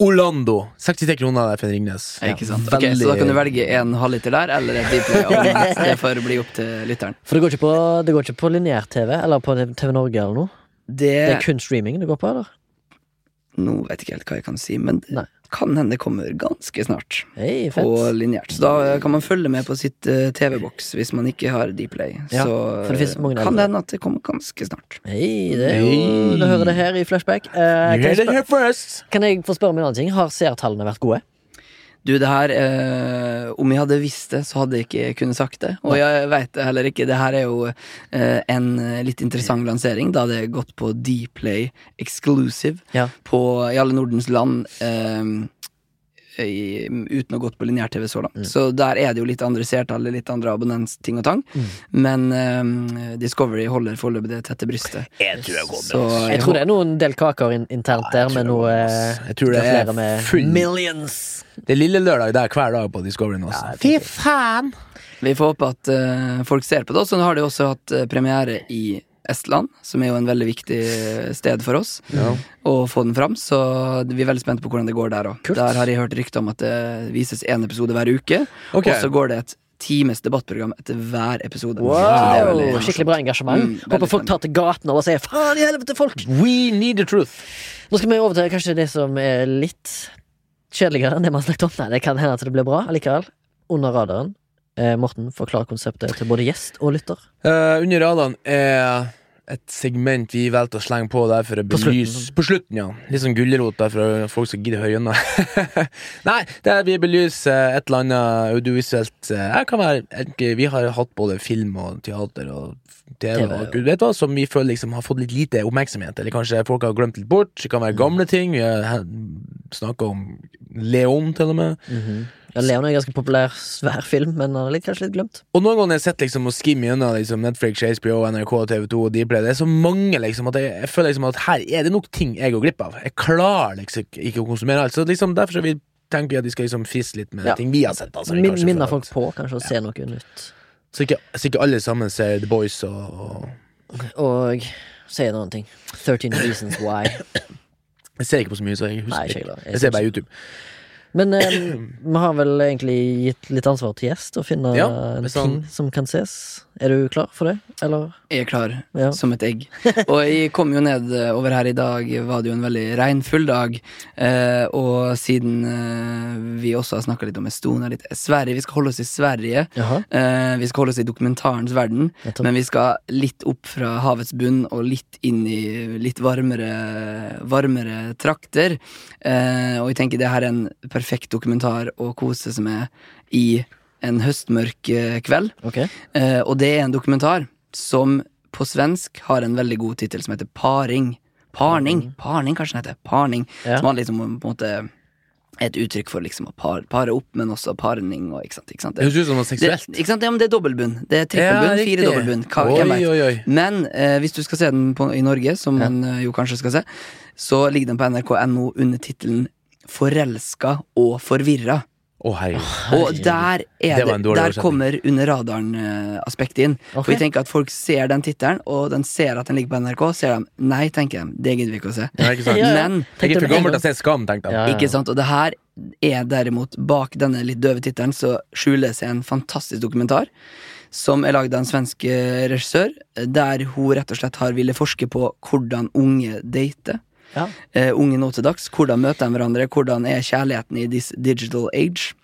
Orlando! 63 kroner der for en Ringnes. Ja, Ikke sant? Okay, Så da kan du velge en halvliter der, eller et Dplay. Og det får bli opp til lytteren. For det går ikke på, det går ikke på lineær-TV, eller på TV Norge eller noe? Det Det er kun streaming det går på, eller? Nå vet jeg ikke helt hva jeg kan si, men Nei. kan hende det kommer ganske snart. Hey, fett. På lineært. Så da kan man følge med på sitt uh, TV-boks hvis man ikke har Dplay. Ja, så for det mange kan det hende at det kommer ganske snart. Hei, det er jo hey. Du hører det her i Flashback. Uh, kan, jeg spør, kan jeg få spørre om en annen ting? Har seertallene vært gode? Du, det her eh, Om jeg hadde visst det, så hadde jeg ikke kunnet sagt det. Og jeg veit det heller ikke. Det her er jo eh, en eh, litt interessant lansering, da det er gått på Dplay exclusive Ja. på, i alle Nordens land. eh, i, uten å ha gått på lineær-TV så langt. Så der er det jo litt andre seertall, litt andre abonnentsting og tang. Men um, Discovery holder foreløpig det tette brystet. Jeg tror det går Så jeg, Jeg tror det er noen del kaker in internt Ja, jeg der, med tror noe det. Jeg tror det er flere med full- millions. Det er lille lørdag der hver dag på Discovery nå. Ja, Fy faen! Vi får håpe at uh, folk ser på det. Og så har de også hatt uh, premiere i Estland, som er jo en veldig viktig sted for oss Ja. å få den fram. Så vi er veldig spente på hvordan det går der òg. Der har jeg hørt rykter om at det vises én episode hver uke. okay. Og så går det et times debattprogram etter hver episode. Så det er Wow, veldig- Skikkelig bra engasjement. Mm, Håper folk tar til gatene og sier 'faen i helvete, folk'! We need the truth. Nå skal vi over til kanskje det som er litt kjedeligere enn det man snakket om. Nei, det kan hende at det blir bra allikevel. Under radaren. Eh, Morten, forklar konseptet til både gjest og lytter. Eh, under radaren er et segment vi valgte å slenge på der for å På belyse På slutten, ja. Litt sånn gulrot der for at folk skal gidde å høre gjennom. Nei, det vi belyser et eller annet audiovisuelt jeg kan være Vi har hatt både film og teater og TV, TV, og gud vet hva, som vi føler liksom har fått litt lite oppmerksomhet. Eller kanskje folk har glemt litt bort. Det kan være gamle ting. Vi har snakka om Leon, til og med. Ja, Leon er en ganske populær, svær film, men han er litt, kanskje litt glemt. Og noen ganger har jeg sett liksom og skimme gjennom liksom, Netflix, HBO, NRK, TV2 og Dplay. Det er så mange liksom at jeg, jeg føler liksom at her er det nok ting jeg går glipp av. Jeg klarer liksom ikke å konsumere alt. Så liksom derfor så vi tenker vi at vi skal liksom fisse litt med Ja. ting vi har sett. Altså, Min, minner folk på kanskje å se noe nytt. Så ikke, så ikke alle sammen ser The Boys og, og Og si en annen ting. 13 Reasons Why. Jeg ser ikke på så mye, så jeg husker Nei, ikke. Jeg, Jeg ser bare YouTube. Men eh, vi har vel egentlig gitt litt ansvar til gjest å finne Ja, en hvis ting han- som kan ses. Er du klar for det, eller? Jeg er klar Ja. som et egg. Og jeg kom jo ned eh, over her i dag, var det jo en veldig regnfull dag. Eh, og siden eh, vi også har snakka litt om Estonia, litt Sverige Vi skal holde oss i Sverige. Jaha. Eh, vi skal holde oss i dokumentarens verden, Nettopp. men vi skal litt opp fra havets bunn og litt inn i litt varmere, varmere trakter. Eh, og jeg tenker det her er en perfekt dokumentar å kose seg med i en høstmørk eh, kveld. Okay. Eh, og det er en dokumentar som på svensk har en veldig god tittel som heter Paring. Parning, parning kanskje den heter. Parning. Ja. Som handler liksom om på en måte et uttrykk for liksom å par, pare opp, men også parning og ikke sant. Ikke sant? Det høres ut som noe det, ikke sant? Ja, men det er dobbeltbunn. Det er trippelbunn, Ja, fire riktig. dobbeltbunn. Oi, oi, oi. Men eh, hvis du skal se den på, i Norge, som Ja. man eh, jo kanskje skal se, så ligger den på nrk.no under tittelen Forelska og forvirra. Å, hei. Og der, er Det det, der kommer under radaren-aspektet inn. Okay. For jeg tenker at folk ser den tittelen, og den ser at den ligger på NRK. Ser de nei, tenker de, det gidder vi ikke å se. Ja, ikke sant? Ja, ja. Men Jeg er for gammel til å se Skam, tenkte ja. Ikke sant? Og det her er derimot, bak denne litt døve tittelen, så skjuler seg en fantastisk dokumentar. Som er lagd av en svensk eh, regissør, der hun rett og slett har ville forske på hvordan unge dater. Ja. Eh, unge nå til dags. Hvordan møter de hverandre? Hvordan er kjærligheten i this digital age?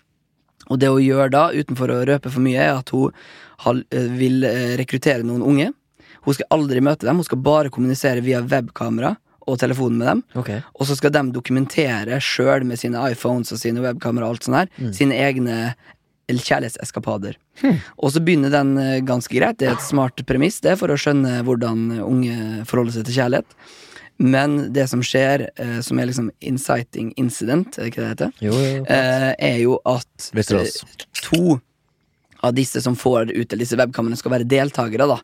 Og det hun gjør da, utenfor å røpe for mye, er at hun eh, vil eh, rekruttere noen unge. Hun skal aldri møte dem, hun skal bare kommunisere via webkamera og telefonen med dem. Okay. Og så skal de dokumentere sjøl med sine iPhones og sine webkamera og alt sånt her, sine egne kjærlighetseskapader. Og så begynner den eh, ganske greit. Det er et smart premiss det er for å skjønne hvordan unge forholder seg til kjærlighet. Men det som skjer, eh, som er liksom inciting incident, er det ikke det det heter? Jo, jo, jo. Eh, er jo at Vesterås. eh, to av disse som får ut disse webkameraene, skal være deltakere. da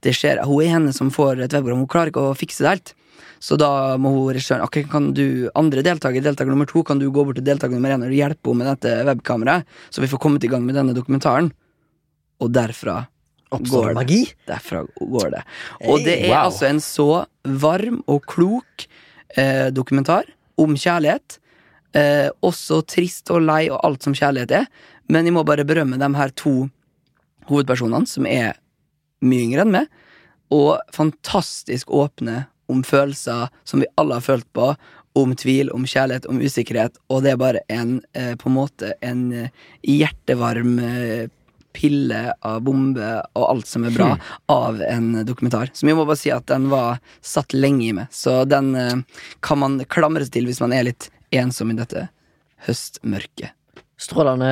Det skjer, Hun er henne som får et webprogram, hun klarer ikke å fikse det helt. Så da må hun regissøren Ok, kan du, andre deltaker, deltaker nummer to, kan du gå bort til deltaker nummer én og hjelpe henne med dette webkameraet, så vi får kommet i gang med denne dokumentaren? Og derfra Oppstår går magi? Derfra går det. Og det er Wow. altså en så varm og klok eh, dokumentar om kjærlighet. Eh, også trist og lei og alt som kjærlighet er. Men jeg må bare berømme de her to hovedpersonene, som er mye yngre enn meg, og fantastisk åpne om følelser som vi alle har følt på. Om tvil, om kjærlighet, om usikkerhet. Og det er bare en eh, på en måte en eh, hjertevarm eh, pille av bombe og alt som er bra, av en dokumentar. Som jeg må bare si at den var satt lenge i meg. Så den eh, kan man klamre seg til hvis man er litt ensom i dette høstmørket. Strålende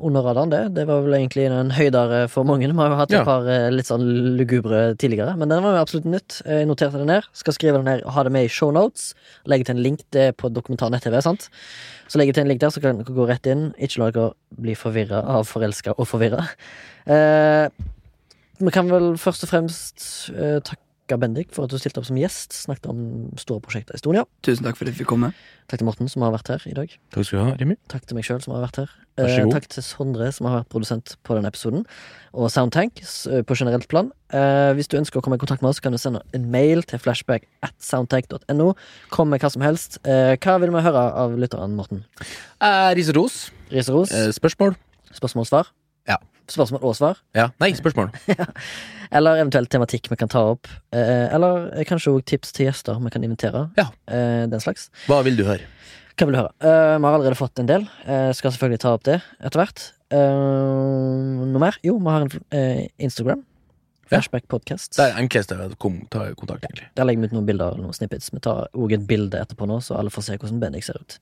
under radaren, det. Det var vel egentlig en høydere for mange. Vi har jo hatt et Ja. par eh, litt sånn lugubre tidligere, men den var jo absolutt nytt. Jeg noterte den ned. Skal skrive den ned og ha det med i shownotes. Legge til en link det er på dokumentar nett-TV, sant. Så legger til en link der, så kan dere gå rett inn. Ikke la dere bli forvirra av forelska og forvirra. Eh, vi kan vel først og fremst eh, takke Bendik for at du stilte opp som gjest. Snakket om store prosjekter i Estonia. Tusen takk for at jeg fikk komme. Takk til Morten, som har vært her i dag. Takk skal du ha, Remi. Takk til meg sjøl, som har vært her. Eh, takk til Sondre, som har vært produsent på denne episoden. Og Soundtank eh, på generelt plan. Eh, hvis du ønsker å komme i kontakt med oss, kan du sende en mail til flashback at soundtank.no. Kom med hva som helst. Eh, hva vil vi høre av lytteren, Morten? Eh, ris og. Ris og ros? Eh, spørsmål. Spørsmål og svar? Spørsmål og svar. Ja. Nei, spørsmål. Eller eventuelt tematikk vi kan ta opp. Eh, eller eh, kanskje òg tips til gjester vi kan invitere. Ja. Eh, den slags. Hva vil du høre? Hva vil du høre? Vi har allerede fått en del. Eh, skal selvfølgelig ta opp det etter hvert. Noe mer? Jo, vi har en Instagram. Flashback Podcast. Det er enklest å ta kontakt, egentlig. Der legger vi ut noen bilder noen snippets. Vi tar òg et bilde etterpå nå, så alle får se hvordan Bendik ser ut.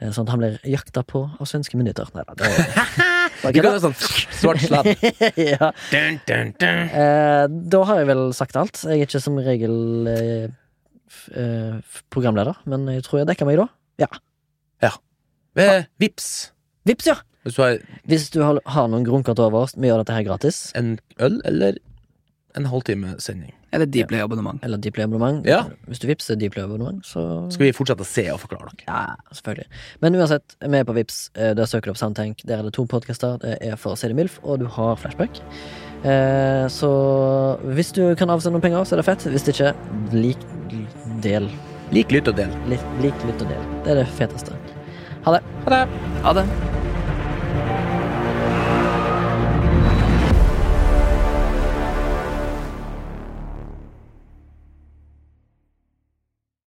Eh, Sånn at han blir jakta på av svenske myndigheter. Nei da, det var Du kan ha sånn svart sladd. ja. Dun, dun, dun. eh, Da har jeg vel sagt alt. Jeg er ikke som regel eh, f eh, programleder, men jeg tror jeg dekker meg da. Eh, Vips. Vips, ja! Hvis du har Hvis du har, har noen grunker til overs, vi gjør dette her gratis. en øl eller en halvtime sending. Eller Dplay-abonnement. Eller Dplay-abonnement. Ja. Hvis du vippser Dplay-abonnement, så Skal vi fortsette å se og forklare dere? Ja, selvfølgelig. Men uansett, vi er på Vips Eh, Der søker du opp Soundtank. Der er det to podkaster. Det er for CD Milf, og du har Flashback. Eh, så hvis du kan avsende noen penger, så er det fett. Hvis det ikke, lik del. Lik, lytt og del. Lik, lik lytt og del. Det er det feteste. Ha det. Ha det. Ha det.